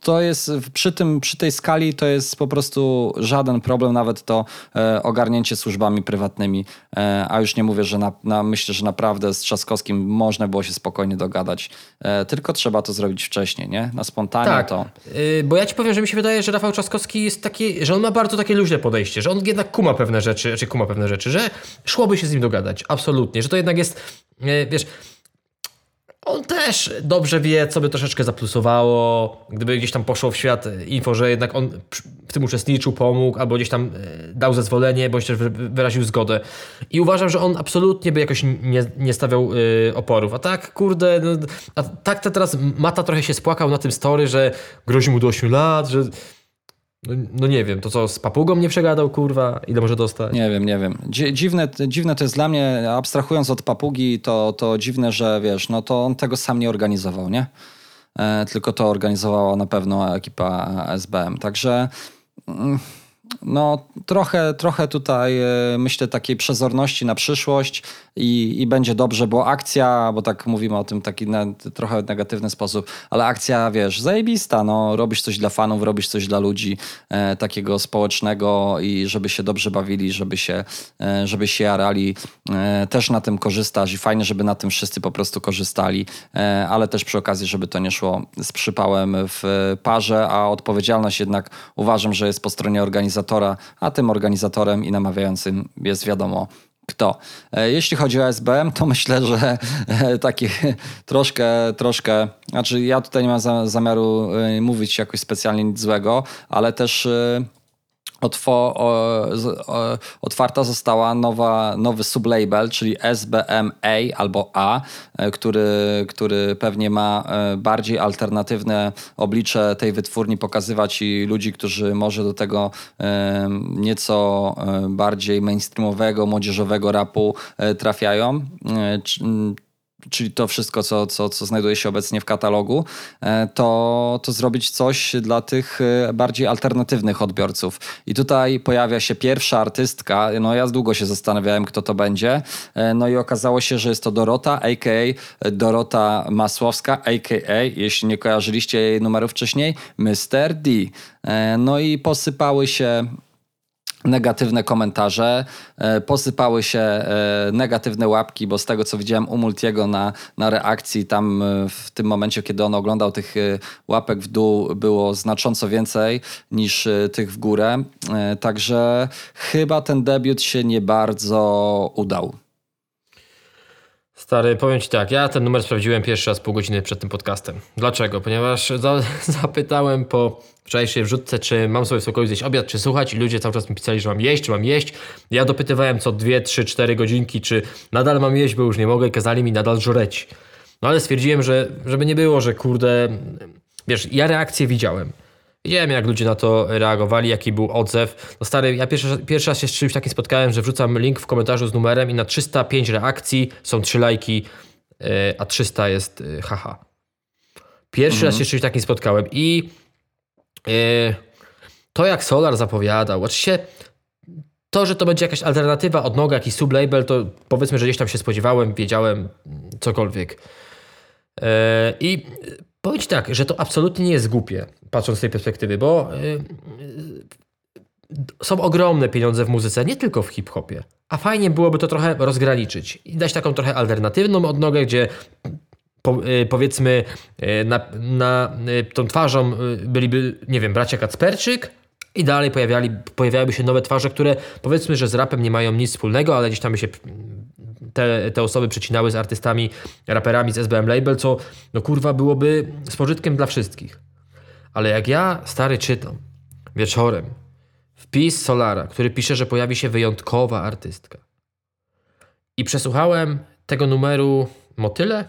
To jest przy, tym, przy tej skali to jest po prostu żaden problem, nawet to e, ogarnięcie służbami prywatnymi. E, a już nie mówię, że na, na, myślę, że naprawdę z Trzaskowskim można było się spokojnie dogadać. E, tylko trzeba to zrobić wcześniej, nie? Na spontanie
tak,
to.
Yy, bo ja ci powiem, że mi się wydaje, że Rafał Trzaskowski jest taki, że on ma bardzo takie luźne podejście, że on jednak kuma pewne rzeczy, czy kuma pewne rzeczy, że szłoby się z nim dogadać. Absolutnie. Że to jednak jest, yy, wiesz on też dobrze wie, co by troszeczkę zaplusowało, gdyby gdzieś tam poszło w świat info, że jednak on w tym uczestniczył, pomógł, albo gdzieś tam e, dał zezwolenie, bądź też wyraził zgodę. I uważam, że on absolutnie by jakoś nie, nie stawiał y, oporów. A tak, kurde, no, a tak teraz Mata trochę się spłakał na tym story, że grozi mu do 8 lat, że no, no, nie wiem, to co z papugą nie przegadał, kurwa, ile może dostać?
Nie wiem, nie wiem. Dziwne, dziwne to jest dla mnie, abstrahując od papugi, to, to dziwne, że wiesz, no to on tego sam nie organizował, nie? E, tylko to organizowała na pewno ekipa SBM. Także. Mm, no, trochę, trochę tutaj e, myślę takiej przezorności na przyszłość i, i będzie dobrze, bo akcja, bo tak mówimy o tym taki na, trochę negatywny sposób, ale akcja, wiesz, zajebista, no, robisz coś dla fanów, robisz coś dla ludzi e, takiego społecznego i żeby się dobrze bawili, żeby się, e, żeby się jarali, e, też na tym korzystasz i fajnie, żeby na tym wszyscy po prostu korzystali, e, ale też przy okazji, żeby to nie szło z przypałem w parze, a odpowiedzialność jednak uważam, że jest po stronie organizatora, a tym organizatorem i namawiającym jest wiadomo kto. E, jeśli chodzi o SBM, to myślę, że e, taki troszkę, troszkę, znaczy ja tutaj nie mam zamiaru e, mówić jakoś specjalnie nic złego, ale też otwo, o, o, otwarta została nowa, nowy sublabel, czyli SBMA albo A, e, który, który pewnie ma e, bardziej alternatywne oblicze tej wytwórni pokazywać i ludzi, którzy może do tego e, nieco bardziej mainstreamowego, młodzieżowego rapu trafiają. Czy- czyli to wszystko, co, co, co znajduje się obecnie w katalogu, e, to, to zrobić coś dla tych e, bardziej alternatywnych odbiorców. I tutaj pojawia się pierwsza artystka, no ja długo się zastanawiałem, kto to będzie, e, no i okazało się, że jest to Dorota, a.k.a. Dorota Masłowska, a.k.a. jeśli nie kojarzyliście jej numerów wcześniej, Mr. D. No i posypały się negatywne komentarze, e, posypały się e, negatywne łapki, bo z tego co widziałem u Multiego na, na reakcji, tam e, w tym momencie, kiedy on oglądał tych łapek w dół, było znacząco więcej niż tych w górę. Także chyba ten debiut się nie bardzo udał.
Stary, powiem ci tak, ja ten numer sprawdziłem pierwszy raz pół godziny przed tym podcastem. Dlaczego? Ponieważ za, zapytałem po wczorajszej wrzutce, czy mam sobie w spokoju zjeść obiad, czy słuchać i ludzie cały czas mi pisali, że mam jeść, czy mam jeść. Ja dopytywałem co 2, 3, 4 godzinki, czy nadal mam jeść, bo już nie mogę i kazali mi nadal żreć. No ale stwierdziłem, że żeby nie było, że kurde... Wiesz, ja reakcję widziałem. Widziałem, jak ludzie na to reagowali, jaki był odzew. No stary, ja pierwszy, pierwszy raz się z czymś takim spotkałem, że wrzucam link w komentarzu z numerem i na 305 reakcji są 3 lajki, yy, a 300 jest yy, haha. Pierwszy raz się z czymś takim spotkałem i yy, to jak Solar zapowiadał, oczywiście to, że to będzie jakaś alternatywa, odnoga, jakiś sublabel, to powiedzmy, że gdzieś tam się spodziewałem, wiedziałem, cokolwiek. Yy, I powiem ci tak, że to absolutnie nie jest głupie, patrząc z tej perspektywy, bo yy, są ogromne pieniądze w muzyce, nie tylko w hip-hopie. A fajnie byłoby to trochę rozgraniczyć i dać taką trochę alternatywną odnogę, gdzie po, yy, powiedzmy yy, na, na tą twarzą byliby, nie wiem, bracia Kacperczyk i dalej pojawiali, pojawiałyby się nowe twarze, które powiedzmy, że z rapem nie mają nic wspólnego, ale gdzieś tam by się te, te osoby przecinały z artystami, raperami z SBM Label, co no kurwa byłoby z pożytkiem dla wszystkich. Ale jak ja, stary, czytam wieczorem wpis Solara, który pisze, że pojawi się wyjątkowa artystka i przesłuchałem tego numeru Motyle?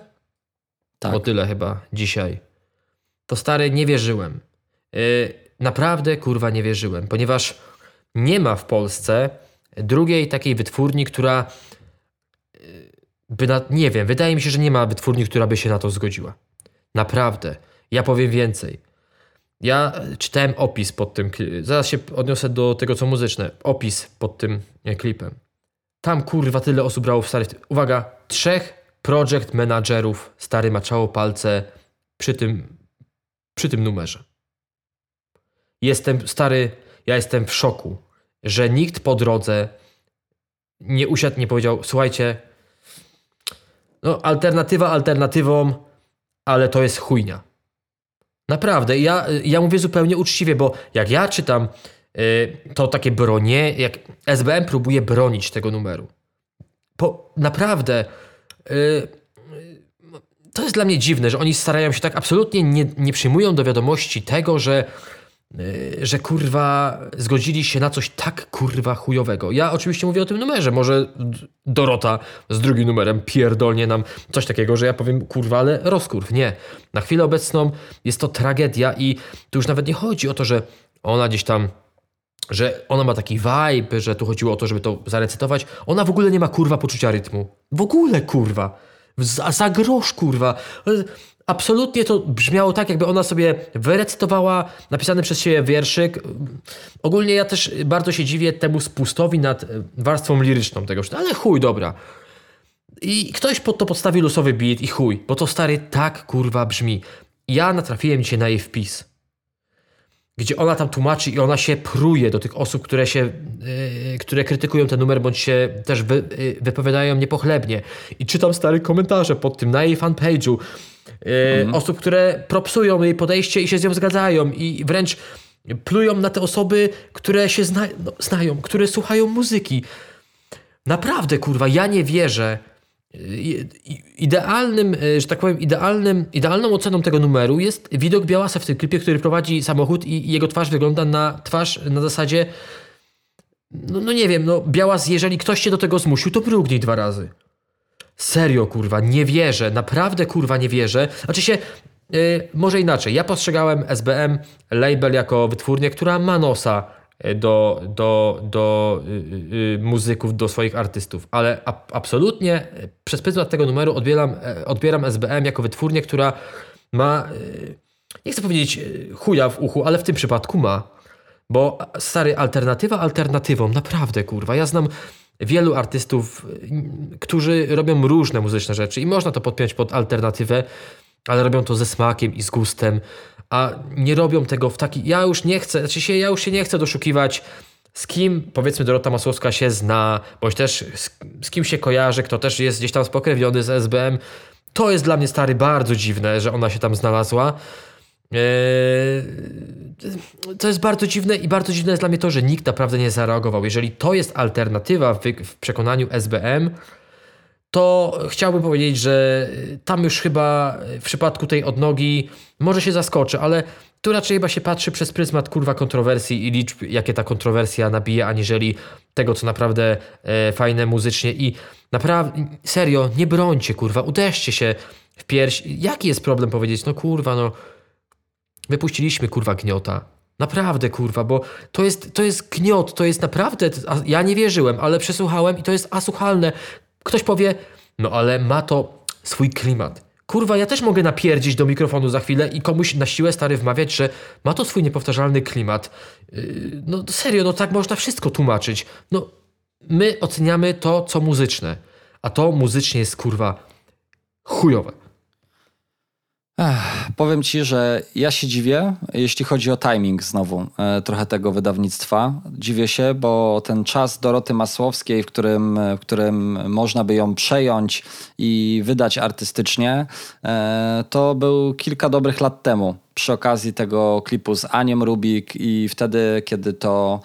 Tak.
Motyle chyba dzisiaj. To stary, nie wierzyłem. Yy, naprawdę, kurwa, nie wierzyłem, ponieważ nie ma w Polsce drugiej takiej wytwórni, która by na, nie wiem, wydaje mi się, że nie ma wytwórni, która by się na to zgodziła. Naprawdę. Ja powiem więcej. Ja e, czytałem opis pod tym, kli- zaraz się odniosę do tego, co muzyczne. Opis pod tym e, klipem. Tam kurwa tyle osób brało w stary. Uwaga, trzech project managerów stary maczało palce przy tym, przy tym numerze. Jestem stary, ja jestem w szoku, że nikt po drodze nie usiadł, nie powiedział, słuchajcie, no, alternatywa alternatywą, ale to jest chujnia. Naprawdę. Ja, ja mówię zupełnie uczciwie, bo jak ja czytam y, to takie bronie, jak SBM próbuje bronić tego numeru. Po, naprawdę. y, y, to jest dla mnie dziwne, że oni starają się tak absolutnie nie, nie przyjmują do wiadomości tego, że że kurwa zgodzili się na coś tak kurwa chujowego. Ja oczywiście mówię o tym numerze, może Dorota z drugim numerem pierdolnie nam coś takiego, że ja powiem kurwa, ale rozkurw. Nie. Na chwilę obecną jest to tragedia i tu już nawet nie chodzi o to, że ona gdzieś tam że ona ma taki vibe, że tu chodziło o to, żeby to zarecytować. Ona w ogóle nie ma kurwa poczucia rytmu. W ogóle kurwa. Za, za grosz kurwa. Absolutnie to brzmiało tak, jakby ona sobie wyrecytowała napisany przez siebie wierszyk. Ogólnie ja też bardzo się dziwię temu spustowi nad e, warstwą liryczną tego, ale chuj, dobra. I ktoś pod to podstawił losowy beat i chuj, bo to stary tak kurwa brzmi. Ja natrafiłem dzisiaj na jej wpis gdzie ona tam tłumaczy i ona się pruje do tych osób, które się, yy, które krytykują ten numer, bądź się też wy, yy, wypowiadają niepochlebnie. I czytam stare komentarze pod tym na jej fanpage'u. Yy, Osób, które propsują jej podejście i się z nią zgadzają i wręcz plują na te osoby, które się zna, no, znają, które słuchają muzyki. Naprawdę, kurwa, ja nie wierzę. I- Idealnym, e, że tak powiem, idealnym, idealną oceną tego numeru jest widok Białasa w tym klipie, który prowadzi samochód i jego twarz wygląda na twarz na zasadzie no, no nie wiem, no Białas, jeżeli ktoś cię do tego zmusił, to mrugnij dwa razy. Serio, kurwa, nie wierzę, naprawdę, kurwa, nie wierzę. Znaczy się, y, może inaczej, ja postrzegałem SBM label jako wytwórnię, która ma nosa y, do, do, do y, y, y, muzyków, do swoich artystów, ale a, absolutnie y, przez pryzmat tego numeru odbieram, e, odbieram SBM jako wytwórnię, która ma, y, nie chcę powiedzieć chuja w uchu, ale w tym przypadku ma. Bo stary, alternatywa alternatywą, naprawdę kurwa. Ja znam wielu artystów, którzy robią różne muzyczne rzeczy i można to podpiąć pod alternatywę, ale robią to ze smakiem i z gustem, a nie robią tego w taki. Ja już nie chcę, znaczy się, ja już się nie chcę doszukiwać. Z kim, powiedzmy, Dorota Masłowska się zna, bądź też z, z kim się kojarzy, kto też jest gdzieś tam spokrewniony z SBM. To jest dla mnie stary bardzo dziwne, że ona się tam znalazła. Eee, to jest bardzo dziwne i bardzo dziwne jest dla mnie to, że nikt naprawdę nie zareagował. Jeżeli to jest alternatywa w, przekonaniu SBM, to chciałbym powiedzieć, że tam już chyba w przypadku tej odnogi może się zaskoczy, ale tu raczej chyba się patrzy przez pryzmat kurwa kontrowersji i liczb, jakie ta kontrowersja nabija, aniżeli tego, co naprawdę e, fajne muzycznie i naprawdę, serio, nie brońcie kurwa, uderzcie się w pierś. Jaki jest problem powiedzieć, no kurwa, no Wypuściliśmy kurwa gniota. Naprawdę kurwa, bo to jest, to jest gniot, to jest naprawdę. Ja nie wierzyłem, ale przesłuchałem i to jest asłuchalne. Ktoś powie, no ale ma to swój klimat. Kurwa, ja też mogę napierdzić do mikrofonu za chwilę i komuś na siłę stary wmawiać, że ma to swój niepowtarzalny klimat. Yy, no serio, no tak można wszystko tłumaczyć. No, my oceniamy to, co muzyczne, a to muzycznie jest kurwa chujowe.
Ech, powiem ci, że ja się dziwię, jeśli chodzi o timing znowu e, trochę tego wydawnictwa. Dziwię się, bo ten czas Doroty Masłowskiej, w którym, w którym można by ją przejąć i wydać artystycznie, e, to był kilka dobrych lat temu. Przy okazji tego klipu z Aniem Rubik i wtedy, kiedy to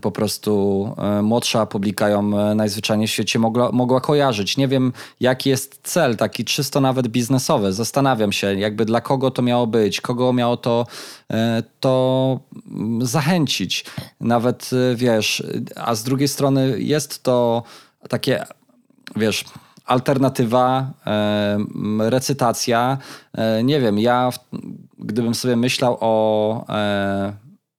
po prostu e, młodsza publika ją e, najzwyczajniej w świecie mogła, mogła kojarzyć. Nie wiem, jaki jest cel, taki czysto nawet biznesowy. Zastanawiam się, jakby dla kogo to miało być, kogo miało to, e, to mm, zachęcić. Nawet, wiesz, a z drugiej strony jest to takie, wiesz, alternatywa, recytacja. Nie wiem, ja gdybym sobie myślał o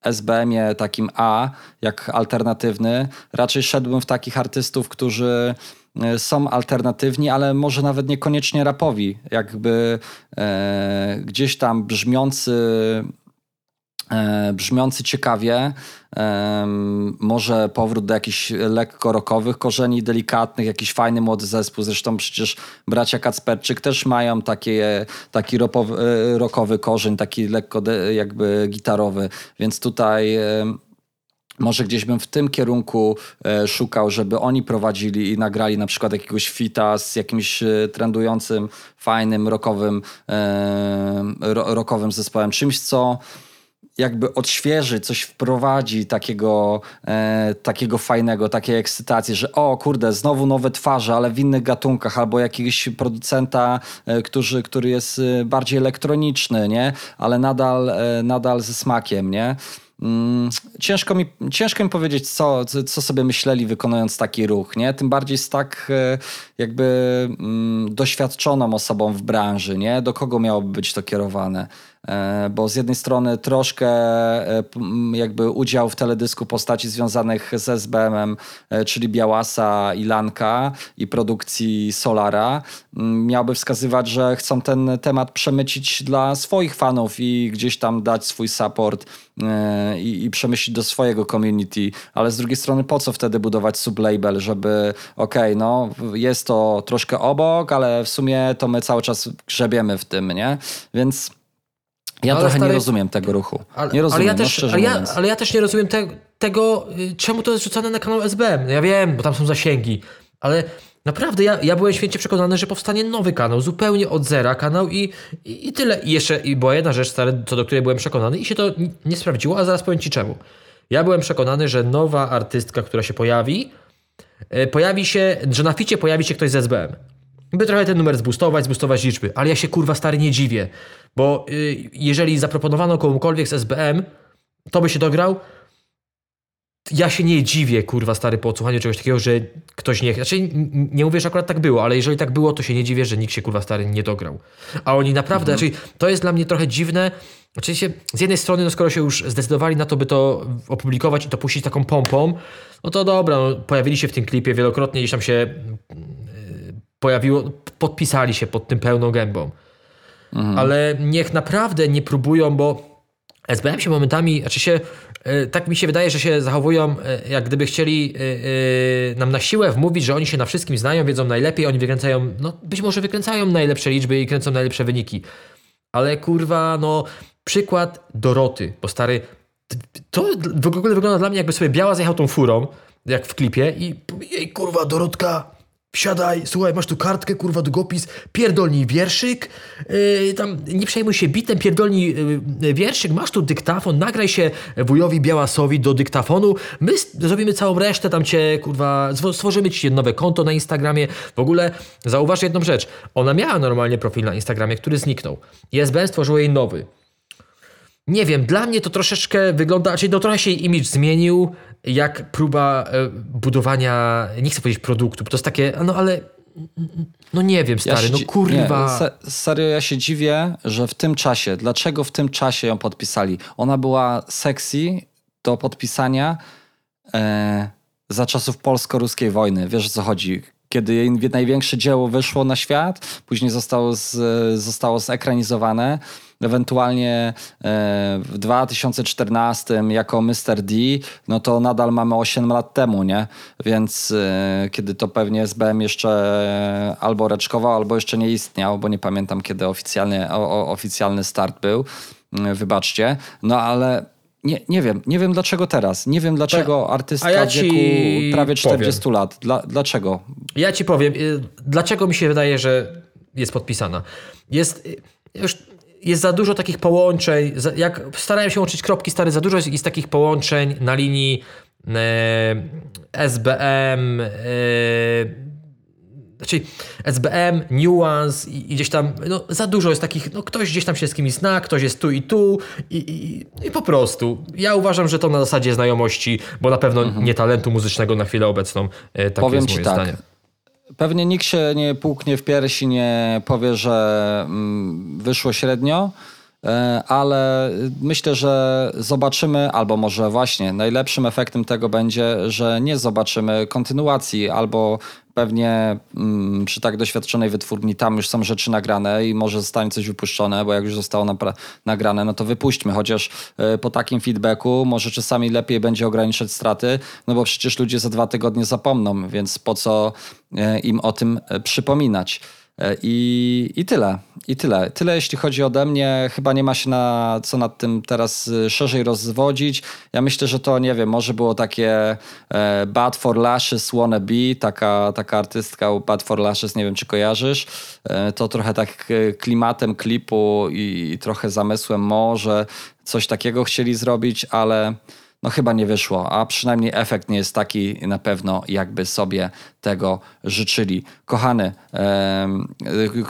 SBM-ie takim A, jak alternatywny, raczej szedłbym w takich artystów, którzy e, są alternatywni, ale może nawet niekoniecznie rapowi, jakby e, gdzieś tam brzmiący brzmiący ciekawie, może powrót do jakichś lekko rockowych korzeni, delikatnych, jakiś fajny młody zespół. Zresztą przecież bracia Kacperczyk też mają takie, taki ropowy, rockowy korzeń, taki lekko jakby gitarowy, więc tutaj może gdzieś bym w tym kierunku e, szukał, żeby oni prowadzili i nagrali na przykład jakiegoś fita z jakimś e, trendującym, fajnym, rockowym, e, rockowym zespołem. Czymś, co jakby odświeży, coś wprowadzi takiego, e, takiego fajnego, takiej ekscytacji, że o kurde, znowu nowe twarze, ale w innych gatunkach, albo jakiegoś producenta, e, który, który jest e, bardziej elektroniczny, nie? Ale nadal, e, nadal ze smakiem, nie? Mm, ciężko mi, ciężko mi powiedzieć, co, co sobie myśleli wykonując taki ruch, nie? Tym bardziej z tak e, jakby mm, doświadczoną osobą w branży, nie? Do kogo miałoby być to kierowane? E, bo z jednej strony troszkę e, jakby udział w teledysku postaci związanych z SBM-em, czyli Białasa i Lanka i produkcji Solara, miałby wskazywać, że chcą ten temat przemycić dla swoich fanów i gdzieś tam dać swój support i, i przemyślić do swojego community, ale z drugiej strony po co wtedy budować sublabel, żeby okej, okay, no jest to troszkę obok, ale w sumie to my cały czas grzebiemy w tym, nie? Więc ja ale trochę stary... nie rozumiem tego ruchu.
Ale,
nie rozumiem,
ale ja, też,
no,
ale, ja, ale ja też nie rozumiem te, tego, y, czemu to jest rzucane na kanał SBM. Ja wiem, bo tam są zasięgi, ale Naprawdę, ja, ja byłem święcie przekonany, że powstanie nowy kanał, zupełnie od zera kanał i, i, i tyle. I jeszcze, i była jedna rzecz, stary, co do której byłem przekonany i się to nie sprawdziło, a zaraz powiem Ci czemu. Ja byłem przekonany, że nowa artystka, która się pojawi, e, pojawi się, że na ficie pojawi się ktoś z SBM. By trochę ten numer zbustować, zbustować liczby, ale ja się kurwa stary nie dziwię, bo y, jeżeli zaproponowano komukolwiek z SBM, to by się dograł, ja się nie dziwię, kurwa, stary, po odsłuchaniu czegoś takiego, że ktoś nie... Znaczy, nie mówię, że akurat tak było, ale jeżeli tak było, to się nie dziwię, że nikt się, kurwa, stary, nie dograł. A oni naprawdę,
Mhm.
znaczy, to jest dla mnie trochę dziwne. Oczywiście, z jednej strony, no skoro się już zdecydowali na to, by to opublikować i to puścić taką pompą, no to dobra, no, pojawili się w tym klipie wielokrotnie, gdzieś tam się pojawiło, podpisali się pod tym pełną gębą. Ale niech naprawdę nie próbują, bo SBM się momentami, znaczy się, e, tak mi się wydaje, że się zachowują, e, jak gdyby chcieli e, nam na siłę wmówić, że oni się na wszystkim znają, wiedzą najlepiej, oni wykręcają, no być może wykręcają najlepsze liczby i kręcą najlepsze wyniki. Ale kurwa, no przykład Doroty, bo stary, to w ogóle wygląda dla mnie jakby sobie Biała zjechał tą furą, jak w klipie i jej kurwa Dorotka, Wsiadaj, słuchaj, masz tu kartkę, kurwa, długopis, pierdolnij wierszyk, yy, tam nie przejmuj się bitem, pierdolnij yy, wierszyk, masz tu dyktafon, nagraj się wujowi Białasowi do dyktafonu, my zrobimy całą resztę, tam cię, kurwa, stworzymy ci nowe konto na Instagramie. W ogóle zauważ jedną rzecz, ona miała normalnie profil na Instagramie, który zniknął. I SBN stworzyło jej nowy. Nie wiem, dla mnie to troszeczkę wygląda, czyli no trochę się image zmienił, jak próba e, budowania, nie chcę powiedzieć produktu, bo to jest takie, no ale, no nie wiem,
Ja
stary,
się
no kurwa.
Nie, se, serio, ja się dziwię, że w tym czasie, dlaczego w tym czasie ją podpisali? Ona była sexy do podpisania e, za czasów polsko-ruskiej wojny. Wiesz o co chodzi? Kiedy jej największe dzieło wyszło na świat, później zostało, z, zostało zekranizowane. Ewentualnie e, w 2014 jako Mr. D, no to nadal mamy 8 lat temu, nie? Więc e, kiedy to pewnie SBM jeszcze albo reczkował, albo jeszcze nie istniał, bo nie pamiętam kiedy oficjalnie, o, oficjalny start był. Mm, Wybaczcie. No ale nie, nie wiem, nie wiem dlaczego teraz. Nie wiem dlaczego artystka
a ja
w wieku prawie
powiem.
40 lat. Dla, dlaczego?
Ja ci powiem, y, dlaczego mi się wydaje, że jest podpisana. Jest y, już jest za dużo takich połączeń, za- jak starałem się łączyć kropki stare, za dużo jest, takich połączeń na linii e, SBM, e, znaczy SBM, Nuance i, i gdzieś tam, no za dużo jest takich, no ktoś gdzieś tam się z kimś zna, ktoś jest tu i tu i, i, i po prostu. Ja uważam, że to na zasadzie znajomości, bo na pewno nie talentu muzycznego na chwilę obecną. Takie
Powiem
jest
ci
moje
tak.
zdanie.
Pewnie nikt się nie puknie w piersi, nie powie, że mm, wyszło średnio, e, ale myślę, że zobaczymy, albo może właśnie najlepszym efektem tego będzie, że nie zobaczymy kontynuacji, albo pewnie mm, przy tak doświadczonej wytwórni tam już są rzeczy nagrane i może zostanie coś wypuszczone, bo jak już zostało nagrane, no to wypuśćmy, chociaż e, po takim feedbacku może czasami lepiej będzie ograniczać straty, no bo przecież ludzie za dwa tygodnie zapomną, więc po co e, im o tym e, przypominać. E, I, I tyle. I tyle. Tyle jeśli chodzi ode mnie. Chyba nie ma się na co nad tym teraz e, szerzej rozwodzić. Ja myślę, że to nie wiem, może było takie e, Bad for Lashes Wanna Be, taka, taka artystka Bad for Lashes, nie wiem czy kojarzysz. E, to trochę tak e, klimatem klipu i, i trochę zamysłem może coś takiego chcieli zrobić, ale no chyba nie wyszło, a przynajmniej efekt nie jest taki na pewno, jakby sobie tego życzyli. Kochany,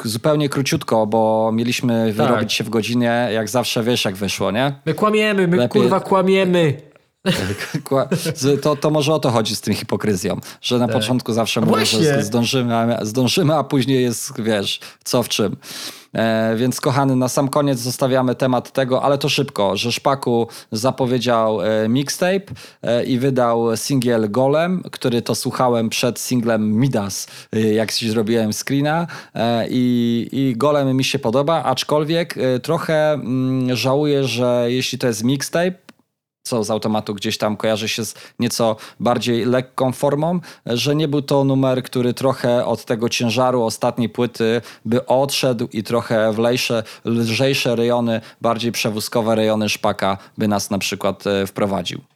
y, zupełnie króciutko, bo mieliśmy wyrobić się w godzinie, jak zawsze wiesz jak wyszło, nie?
My kłamiemy, my
Lepiej-
kurwa kłamiemy.
To, to może o to chodzi z tym hipokryzją, że na początku zawsze mówię,
właśnie.
że zdążymy a, zdążymy, a później jest, wiesz, co w czym. E, więc kochany, na sam koniec zostawiamy temat tego, ale to szybko, że Szpaku zapowiedział e, mixtape e, i wydał singiel Golem, który to słuchałem przed singlem Midas, e, jak ci zrobiłem screena e, i, i Golem mi się podoba, aczkolwiek e, trochę mm, żałuję, że jeśli to jest mixtape, co z automatu gdzieś tam kojarzy się z nieco bardziej lekką formą, że nie był to numer, który trochę od tego ciężaru ostatniej płyty by odszedł i trochę w lejsze, lżejsze rejony, bardziej przewózkowe rejony szpaka by nas na przykład e, wprowadził.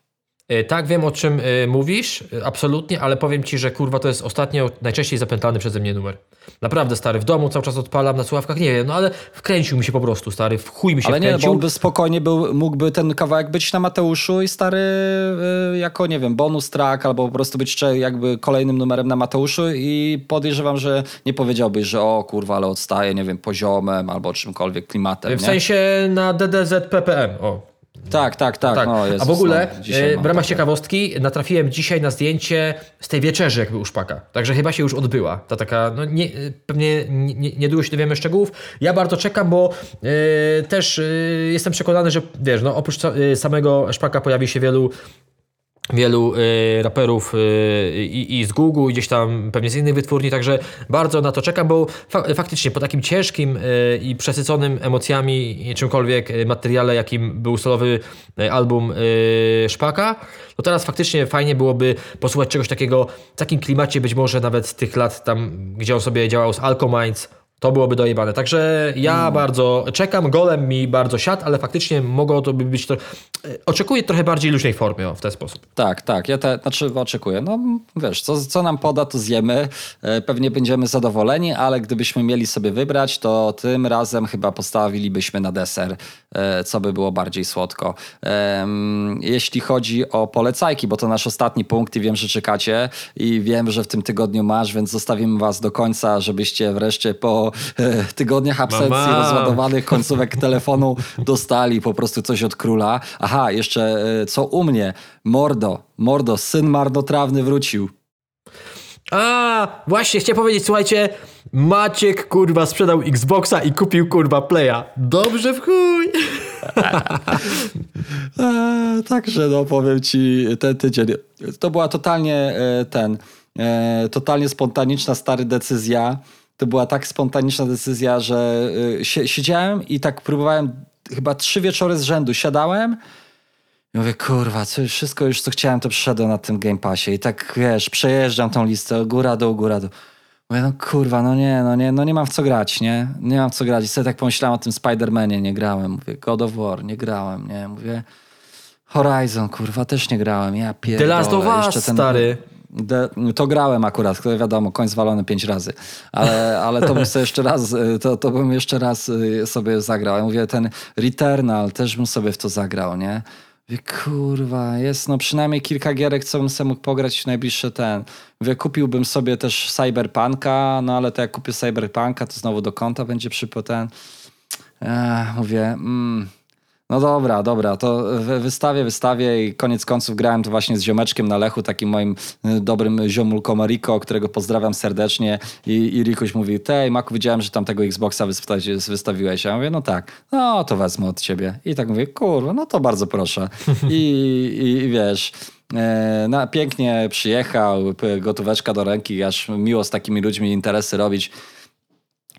E, Tak, wiem o czym e, mówisz, e, absolutnie, ale powiem ci, że kurwa to jest ostatnio najczęściej zapętlany przeze mnie numer. Naprawdę stary, w domu cały czas odpalam na słuchawkach, nie wiem, no ale wkręcił mi się po prostu, stary, w chuj mi się
Ale nie, bo
wkręcił.
on by spokojnie był, mógłby ten kawałek być na Mateuszu i stary jako, nie wiem, bonus track albo po prostu być jakby kolejnym numerem na Mateuszu i podejrzewam, że nie powiedziałbyś, że o kurwa, ale odstaje, nie wiem, poziomem albo czymkolwiek klimatem.
W
nie?
sensie na DDZ PPM, o.
Tak, tak, tak.
Tak.
No, Jezus,
A w ogóle
no,
e, w ramach ciekawostki natrafiłem dzisiaj na zdjęcie z tej wieczerzy jakby u Szpaka. Także chyba się już odbyła. Ta taka, no nie, e, pewnie nie- nie- niedługo się dowiemy szczegółów. Ja bardzo czekam, bo e, też jestem przekonany, że wiesz, no oprócz samego Szpaka pojawi się wielu wielu y, raperów y, i, z Google, gdzieś tam pewnie z innych wytwórni, także bardzo na to czekam, bo fa faktycznie po takim ciężkim y, i przesyconym emocjami czymkolwiek y, materiale, jakim był solowy y, album y, Szpaka, to teraz faktycznie fajnie byłoby posłuchać czegoś takiego w takim klimacie, być może nawet z tych lat tam, gdzie on sobie działał z Alcominds, to byłoby dojebane. Także ja bardzo czekam. Golem mi bardzo siadł, ale faktycznie mogło to by być to. Oczekuję trochę bardziej luźnej formie o, w ten sposób.
Tak, tak. Ja te, znaczy oczekuję. No wiesz, co, co nam poda, to zjemy. E, Pewnie będziemy zadowoleni, ale gdybyśmy mieli sobie wybrać, to tym razem chyba postawilibyśmy na deser, e, co by było bardziej słodko. Jeśli chodzi o polecajki, bo to nasz ostatni punkt i wiem, że czekacie i wiem, że w tym tygodniu masz, więc zostawimy was do końca, żebyście wreszcie po e, tygodniach absencji
Mama.
rozładowanych końcówek telefonu dostali po prostu coś od króla. Aha, jeszcze e, co u mnie? Mordo, Mordo, syn marnotrawny wrócił.
A, właśnie, chciałem powiedzieć, słuchajcie, Maciek kurwa sprzedał Xboxa i kupił kurwa Playa. Dobrze w chuj.
E, także no powiem ci, ten tydzień to była totalnie ten, totalnie spontaniczna stary decyzja. To była tak spontaniczna decyzja, że sie, siedziałem i tak próbowałem chyba trzy wieczory z rzędu. Siadałem i mówię, kurwa, co, wszystko już co chciałem, to przyszedłem na tym Game Passie. I tak, wiesz, przejeżdżam tą listę, góra dół, góra dół. Mówię, no kurwa, no nie, no nie, no nie mam w co grać, nie? Nie mam w co grać. I sobie tak pomyślałem o tym Spider-Manie, nie grałem. Mówię, God of War, nie grałem, nie? Mówię, Horizon, kurwa, też nie grałem. Ja pierdolę.
The Last of Us,
Jeszcze
stary.
To grałem akurat, to wiadomo, koń zwalony pięć razy, ale, ale to bym sobie jeszcze raz, y, to, to bym jeszcze raz y, sobie zagrał. Ja mówię, ten Returnal też bym sobie w to zagrał, nie? Mówię, kurwa, jest no przynajmniej kilka gierek, co bym sobie mógł pograć w najbliższy ten. Mówię, kupiłbym sobie też Cyberpunka, no ale to jak kupię Cyberpunka, to znowu do konta będzie przypo ten. Ech, mówię, mm, no dobra, dobra, to wy- wystawię, wystawię i koniec końców grałem to właśnie z ziomeczkiem na Lechu, takim moim y, dobrym ziomulką Mariko, którego pozdrawiam serdecznie i, i Rikuś mówi, tej Maku, widziałem, że tam tego Xboxa wysta- wystawiłeś. Ja mówię, no tak, no to wezmę od ciebie. I tak mówię, kurwa, no to bardzo proszę. I, i, i wiesz... e, Na, pięknie przyjechał, gotóweczka do ręki, aż miło z takimi ludźmi interesy robić.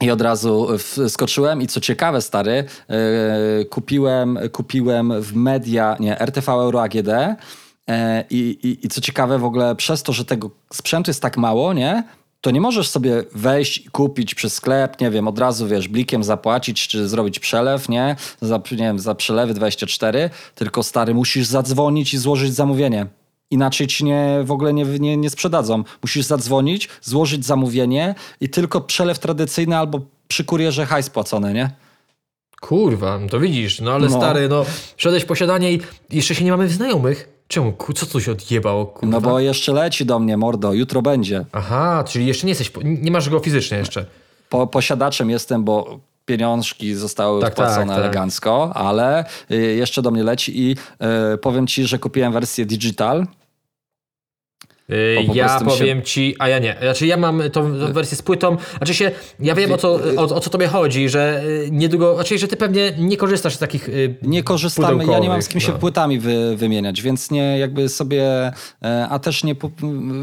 I od razu wskoczyłem i co ciekawe, stary, yy, kupiłem, kupiłem w media, nie, RTV Euro AGD i, i, i co ciekawe w ogóle przez to, że tego sprzętu jest tak mało, nie? To nie możesz sobie wejść i kupić przez sklep, nie wiem, od razu wiesz, blikiem zapłacić czy zrobić przelew, nie? Za, nie wiem, za przelewy 24, tylko stary, musisz zadzwonić i złożyć zamówienie. Inaczej ci nie, w ogóle nie, nie, nie sprzedadzą. Musisz zadzwonić, złożyć zamówienie i tylko przelew tradycyjny albo przy kurierze hajs płacony, nie?
Kurwa, to widzisz, no ale
No.
stary, no wszedłeś posiadanie i jeszcze się nie mamy znajomych. Czemu? Co tu się odjebało, kurwa?
No bo jeszcze leci do mnie, mordo, jutro będzie.
Aha, czyli jeszcze nie jesteś, nie masz go fizycznie jeszcze.
Po, posiadaczem jestem, bo pieniążki zostały
Tak,
wpłacone
tak, tak.
elegancko, ale y, jeszcze do mnie leci i y, powiem ci, że kupiłem wersję digital. Bo po
ja
mi się-
powiem ci, a ja nie. Znaczy ja mam tą, tą wersję z płytą. Znaczy się, ja wiem o co, o, o co tobie chodzi, że y, niedługo, znaczy, że ty pewnie nie korzystasz z takich y,
Nie korzystamy, ja nie mam z kim się
no.
płytami wy, wymieniać, więc nie jakby sobie, e, a też nie,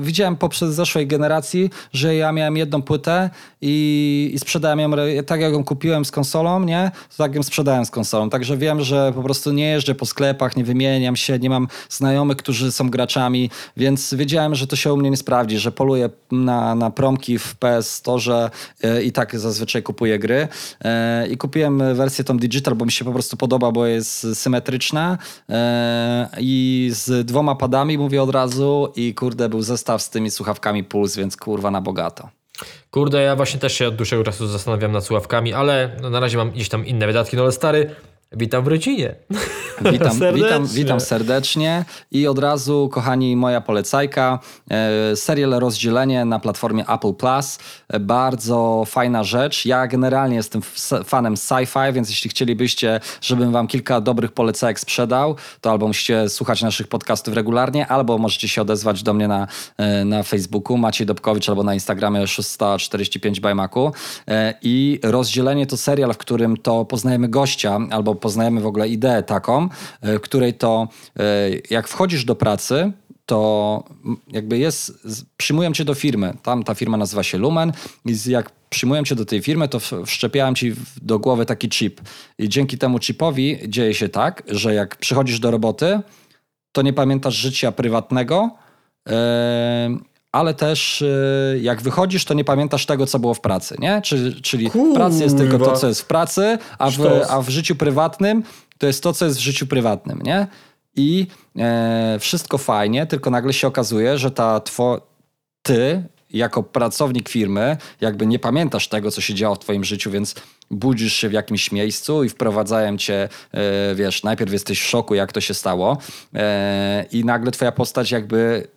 widziałem poprzez zeszłej generacji, że ja miałem jedną płytę i, i sprzedałem ją, tak jak ją kupiłem z konsolą, nie, to tak ją sprzedałem z konsolą, także wiem, że po prostu nie jeżdżę po sklepach, nie wymieniam się, nie mam znajomych, którzy są graczami, więc wiedziałem, że to się u mnie nie sprawdzi, że poluję na, na promki w PS Store e, i tak zazwyczaj kupuję gry e, i kupiłem wersję tą digital, bo mi się po prostu podoba, bo jest symetryczna e, i z dwoma padami mówię od razu i kurde był zestaw z tymi słuchawkami Puls, więc kurwa na bogato.
Kurde, ja właśnie też się od dłuższego czasu zastanawiam nad słuchawkami, ale no, na razie mam gdzieś tam inne wydatki. No ale stary, witam w rodzinie.
Witam,
Serdecznie.
witam, witam serdecznie i od razu, kochani, moja polecajka. E, serial Rozdzielenie na platformie Apple Plus. E, bardzo fajna rzecz. Ja generalnie jestem fanem sci-fi, więc jeśli chcielibyście, żebym wam kilka dobrych polecajek sprzedał, to albo musicie słuchać naszych podcastów regularnie, albo możecie się odezwać do mnie na, e, na Facebooku Maciej Dobkowicz albo na Instagramie 645 by Macu. E, I Rozdzielenie to serial, w którym to poznajemy gościa albo poznajemy w ogóle ideę taką, e, której to e, jak wchodzisz do pracy, to jakby jest, przyjmują cię do firmy. Tam ta firma nazywa się Lumen i jak przyjmują cię do tej firmy, to w- wszczepiają ci do głowy taki chip. I dzięki temu chipowi dzieje się tak, że jak przychodzisz do roboty, to nie pamiętasz życia prywatnego, e, ale też jak wychodzisz, to nie pamiętasz tego, co było w pracy, nie? Czyli, czyli w pracy jest tylko to, co jest w pracy, a w, a w życiu prywatnym to jest to, co jest w życiu prywatnym, nie? I e, wszystko fajnie, tylko nagle się okazuje, że ta two, ty jako pracownik firmy jakby nie pamiętasz tego, co się działo w twoim życiu, więc budzisz się w jakimś miejscu i wprowadzają cię, e, wiesz, najpierw jesteś w szoku, jak to się stało e, i nagle twoja postać jakby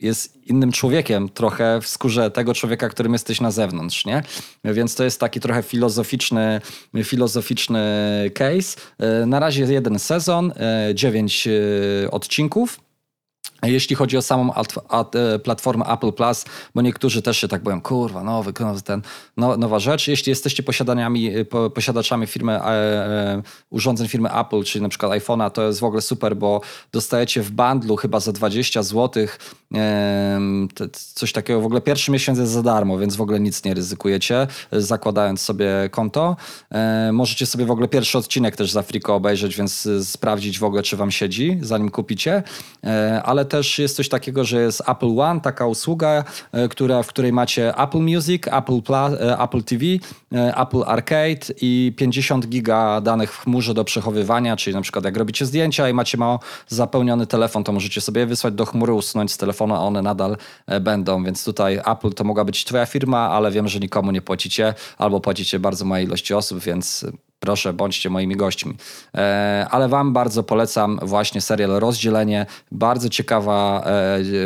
jest innym człowiekiem, trochę w skórze tego człowieka, którym jesteś na zewnątrz, nie? Więc to jest taki trochę filozoficzny, filozoficzny case. E, Na razie jeden sezon, e, dziewięć e, odcinków. Jeśli chodzi o samą alt, at, e, platformę Apple Plus, bo niektórzy też się tak boją, kurwa, nowy, ten, no, nowa rzecz. Jeśli jesteście posiadaniami, e, po, posiadaczami firmy, e, e, urządzeń firmy Apple, czyli na przykład iPhone'a, to jest w ogóle super, bo dostajecie w bundlu chyba za 20 zł te, coś takiego. W ogóle pierwszy miesiąc jest za darmo, więc w ogóle nic nie ryzykujecie, e, zakładając sobie konto. E, możecie sobie w ogóle pierwszy odcinek też za friko obejrzeć, więc e, sprawdzić w ogóle, czy wam siedzi, zanim kupicie. E, ale też jest coś takiego, że jest Apple One, taka usługa, e, która, w której macie Apple Music, Apple, Plus, e, Apple TV, e, Apple Arcade i 50 giga danych w chmurze do przechowywania, czyli na przykład jak robicie zdjęcia i macie mało zapełniony telefon, to możecie sobie wysłać do chmury, usunąć z telefonu, a one nadal będą, więc tutaj Apple to mogła być twoja firma, ale wiem, że nikomu nie płacicie, albo płacicie bardzo małej ilości osób, więc proszę, bądźcie moimi gośćmi. E, ale Wam bardzo polecam właśnie serial Rozdzielenie. Bardzo ciekawa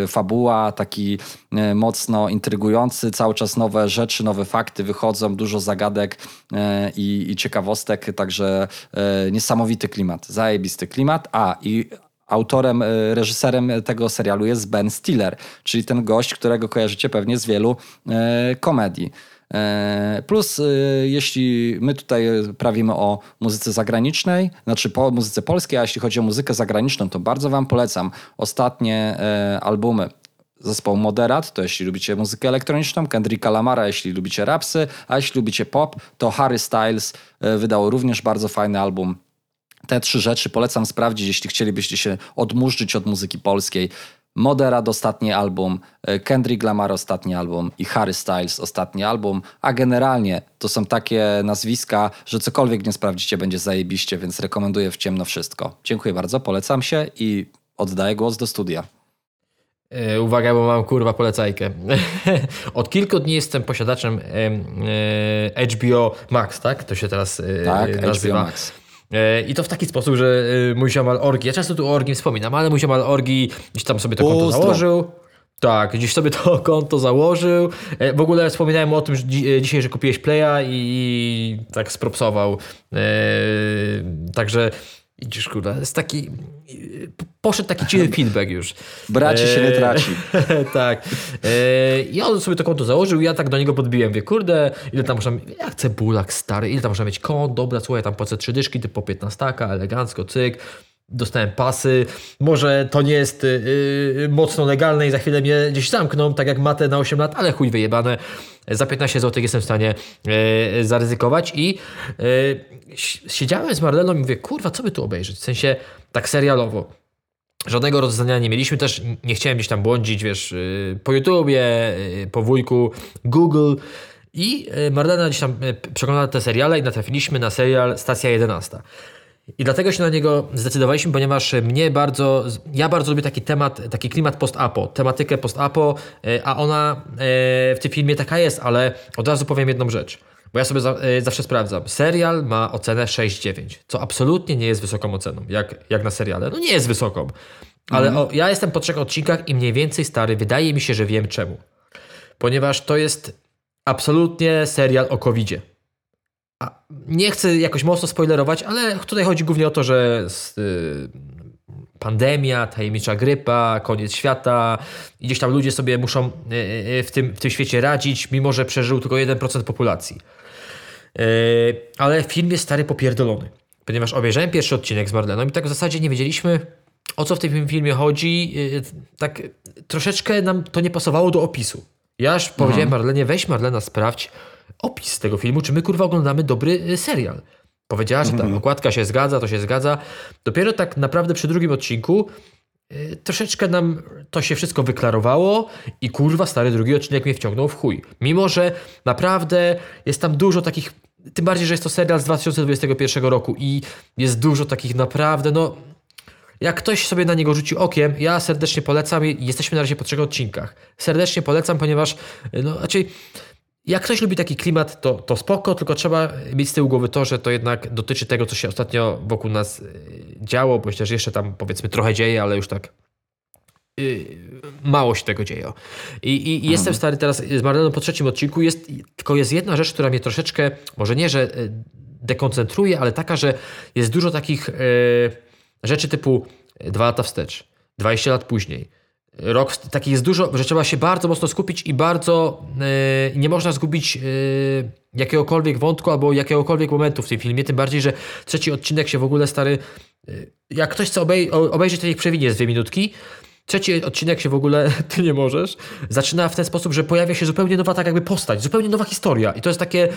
e, fabuła, taki e, mocno intrygujący. Cały czas nowe rzeczy, nowe fakty wychodzą, dużo zagadek i, i ciekawostek, także niesamowity klimat, zajebisty klimat. A i autorem, reżyserem tego serialu jest Ben Stiller, czyli ten gość, którego kojarzycie pewnie z wielu komedii. E, Plus, e, jeśli my tutaj prawimy o muzyce zagranicznej, znaczy po muzyce polskiej, a jeśli chodzi o muzykę zagraniczną, to bardzo Wam polecam ostatnie e, albumy zespołu Moderat, to jeśli lubicie muzykę elektroniczną, Kendricka Lamara, jeśli lubicie rapsy, a jeśli lubicie pop, to Harry Styles wydał również bardzo fajny album te trzy rzeczy polecam sprawdzić, jeśli chcielibyście się odmurzyć od muzyki polskiej. Moderat ostatni album, e, Kendrick Lamar ostatni album i Harry Styles ostatni album, a generalnie to są takie nazwiska, że cokolwiek nie sprawdzicie będzie zajebiście, więc rekomenduję w ciemno wszystko. Dziękuję bardzo, polecam się i oddaję głos do studia.
E, Uwaga, bo mam kurwa polecajkę. Od kilku dni jestem posiadaczem em, e, HBO Max, tak? To się teraz
Tak,
nazywa.
HBO Max.
E, I to w taki sposób, że e, mój ziomal Orgi, ja często tu o Orgi wspominam, ale mój ziomal Orgi gdzieś tam sobie to konto założył. Tak, gdzieś sobie to konto założył. E, W ogóle wspominałem o tym że dzi- dzisiaj, że kupiłeś Playa i, i tak spropsował. E, Także idziesz, kurde, jest taki... Poszedł taki cichy feedback już.
Braci się nie
E,
traci.
tak. E, I on sobie to konto założył, ja tak do niego podbiłem, wie, kurde, ile tam można mieć, jak cebulak stary, ile tam można mieć kont, dobra, słuchaj, tam płacę trzy dyszki, ty po 15, elegancko, cyk. Dostałem pasy, może to nie jest y, y, mocno legalne i za chwilę mnie gdzieś zamkną, tak jak matę na 8 lat, ale chuj wyjebane. Za 15 zł jestem w stanie y, zaryzykować i si- siedziałem z Marleną i mówię, kurwa, co by tu obejrzeć? W sensie tak serialowo. Żadnego rozdania nie mieliśmy, też nie chciałem gdzieś tam błądzić, wiesz, yy, po YouTubie, po wujku, Google. I Marlena gdzieś tam przeglądała te seriale i natrafiliśmy na serial Stacja 11. I dlatego się na niego zdecydowaliśmy, ponieważ mnie bardzo, ja bardzo lubię taki temat, taki klimat post-apo, tematykę post-apo, yy, a ona yy, w tym filmie taka jest, ale od razu powiem jedną rzecz. Bo ja sobie y, zawsze sprawdzam. Serial ma ocenę 6,9, co absolutnie nie jest wysoką oceną, jak, jak na seriale. No nie jest wysoką. Ale o, ja jestem po trzech odcinkach i mniej więcej stary, wydaje mi się, że wiem czemu. Ponieważ to jest absolutnie serial o covid A nie chcę jakoś mocno spoilerować, ale tutaj chodzi głównie o to, że y, pandemia, tajemnicza grypa, koniec świata i gdzieś tam ludzie sobie muszą y, y, w tym, w tym świecie radzić, mimo że przeżył tylko 1% populacji. Ale film jest stary popierdolony. Ponieważ obejrzałem pierwszy odcinek z Marleną i tak w zasadzie nie wiedzieliśmy, o co w tym filmie chodzi. Tak troszeczkę nam to nie pasowało do opisu. Ja aż powiedziałem Marlenie, weź Marlena, sprawdź opis tego filmu, czy my kurwa oglądamy dobry y, serial. Powiedziała, że tak, okładka się zgadza, to się zgadza. Dopiero tak naprawdę przy drugim odcinku y, troszeczkę nam to się wszystko wyklarowało i kurwa stary drugi odcinek mnie wciągnął w chuj. Mimo, że naprawdę jest tam dużo takich, tym bardziej, że jest to serial z 2021 roku i jest dużo takich naprawdę, no jak ktoś sobie na niego rzuci okiem, ja serdecznie polecam i jesteśmy na razie po trzech odcinkach. Serdecznie polecam, ponieważ no raczej jak ktoś lubi taki klimat, to, to spoko, tylko trzeba mieć z tyłu głowy to, że to jednak dotyczy tego, co się ostatnio wokół nas y, działo, bo też jeszcze tam powiedzmy trochę dzieje, ale już tak y, mało się tego dzieje. I, i, i jestem stary teraz z Marleną po trzecim odcinku, jest, tylko jest jedna rzecz, która mnie troszeczkę, może nie, że y, dekoncentruje, ale taka, że jest dużo takich y, rzeczy typu dwa lata wstecz, 20 lat później, Rok, takich jest dużo, że trzeba się bardzo mocno skupić i bardzo yy, nie można zgubić yy, jakiegokolwiek wątku albo jakiegokolwiek momentu w tym filmie. Tym bardziej, że trzeci odcinek się w ogóle stary. Yy, jak ktoś chce obej obejrzeć, to niech przewinie z dwie minutki. Trzeci odcinek się w ogóle, ty nie możesz, zaczyna w ten sposób, że pojawia się zupełnie nowa tak jakby postać, zupełnie nowa historia. I to jest takie.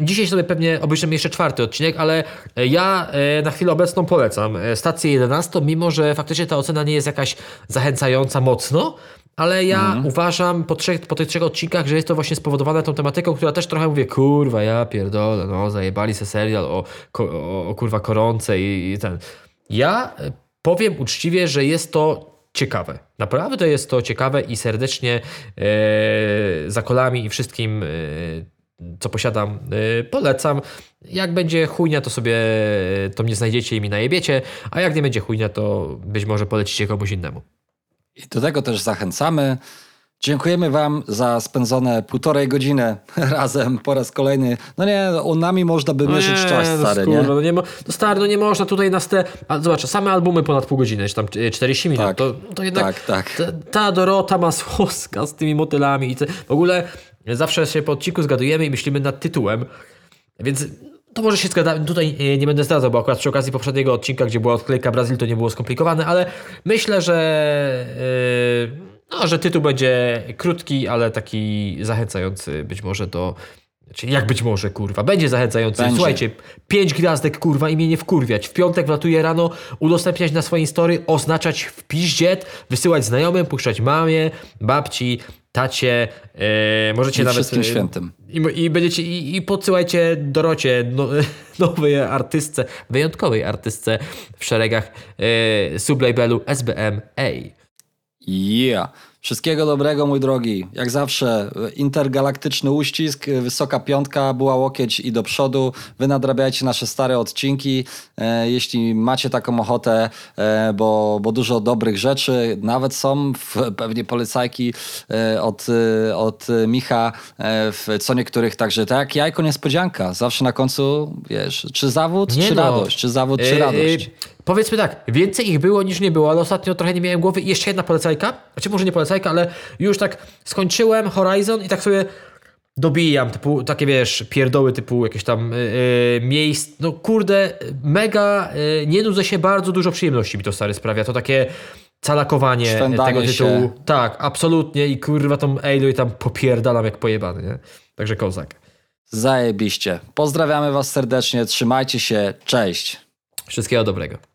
Dzisiaj sobie pewnie obejrzymy jeszcze czwarty odcinek, ale ja e, na chwilę obecną polecam e, stację 11, mimo że faktycznie ta ocena nie jest jakaś zachęcająca mocno, ale ja uważam po, trzech, po tych trzech odcinkach, że jest to właśnie spowodowane tą tematyką, która też trochę mówię, kurwa, ja pierdolę, no zajebali se serial o, o, o kurwa koronce i, i ten. Ja e, powiem uczciwie, że jest to ciekawe. Naprawdę jest to ciekawe i serdecznie e, za kolami i wszystkim, e, co posiadam, e, polecam. Jak będzie chujnia, to sobie to mnie znajdziecie i mi najebiecie, a jak nie będzie chujnia, to być może polecicie komuś innemu.
I do tego też zachęcamy. Dziękujemy Wam za spędzone półtorej godziny razem po raz kolejny. No nie, o nami można by mierzyć czas,
no
stary,
skurwa,
nie?
No, nie mo- no stary, no nie można tutaj nas te... A zobacz, same albumy ponad pół godziny, czy tam e, 40 minut,
Tak.
to, to jednak
Tak, tak.
Ta, ta Dorota Masłowska z tymi motylami i te, w ogóle zawsze się po odcinku zgadujemy i myślimy nad tytułem, więc to może się zgadzamy. Tutaj e, nie będę zdradzał, bo akurat przy okazji poprzedniego odcinka, gdzie była odklejka Brazylii, to nie było skomplikowane, ale myślę, że, yy, no, że tytuł będzie krótki, ale taki zachęcający być może do. Znaczy, jak być może, kurwa, będzie zachęcający.
Będzie.
Słuchajcie, pięć gwiazdek, kurwa, i mnie nie wkurwiać. W piątek wlatuje rano, udostępniać na swojej story, oznaczać w piździet, wysyłać znajomym, puszczać mamie, babci, tacie, e, możecie
I
nawet...
wszystkim
e,
świętym.
I, i będziecie, i, i podsyłajcie Dorocie, no, nowej artystce, wyjątkowej artystce w szeregach e, sublabelu SBM-A.
Yeah. Wszystkiego dobrego, mój drogi. Jak zawsze, intergalaktyczny uścisk, wysoka piątka, była łokieć i do przodu. Wy nadrabiajcie nasze stare odcinki, e, jeśli macie taką ochotę, e, bo, bo dużo dobrych rzeczy nawet są, w, pewnie polecajki e, od, od Micha w co niektórych, także tak jajko niespodzianka. Zawsze na końcu, wiesz, czy zawód,
Nie
czy
no.
radość, czy zawód, czy radość.
Powiedzmy tak, więcej ich było niż nie było, ale ostatnio trochę nie miałem głowy. I jeszcze jedna polecajka, znaczy może nie polecajka, ale już tak skończyłem Horizon i tak sobie dobijam, typu takie wiesz, pierdoły typu jakieś tam e, miejsc. No kurde, mega, e, nie nudzę się, bardzo dużo przyjemności mi to stary sprawia. To takie calakowanie
Szwendanie
tego tytułu.
się.
Tak, absolutnie i kurwa tą Aloy tam popierdalam jak pojebany, nie? Także kozak.
Zajebiście. Pozdrawiamy Was serdecznie, trzymajcie się, cześć.
Wszystkiego dobrego.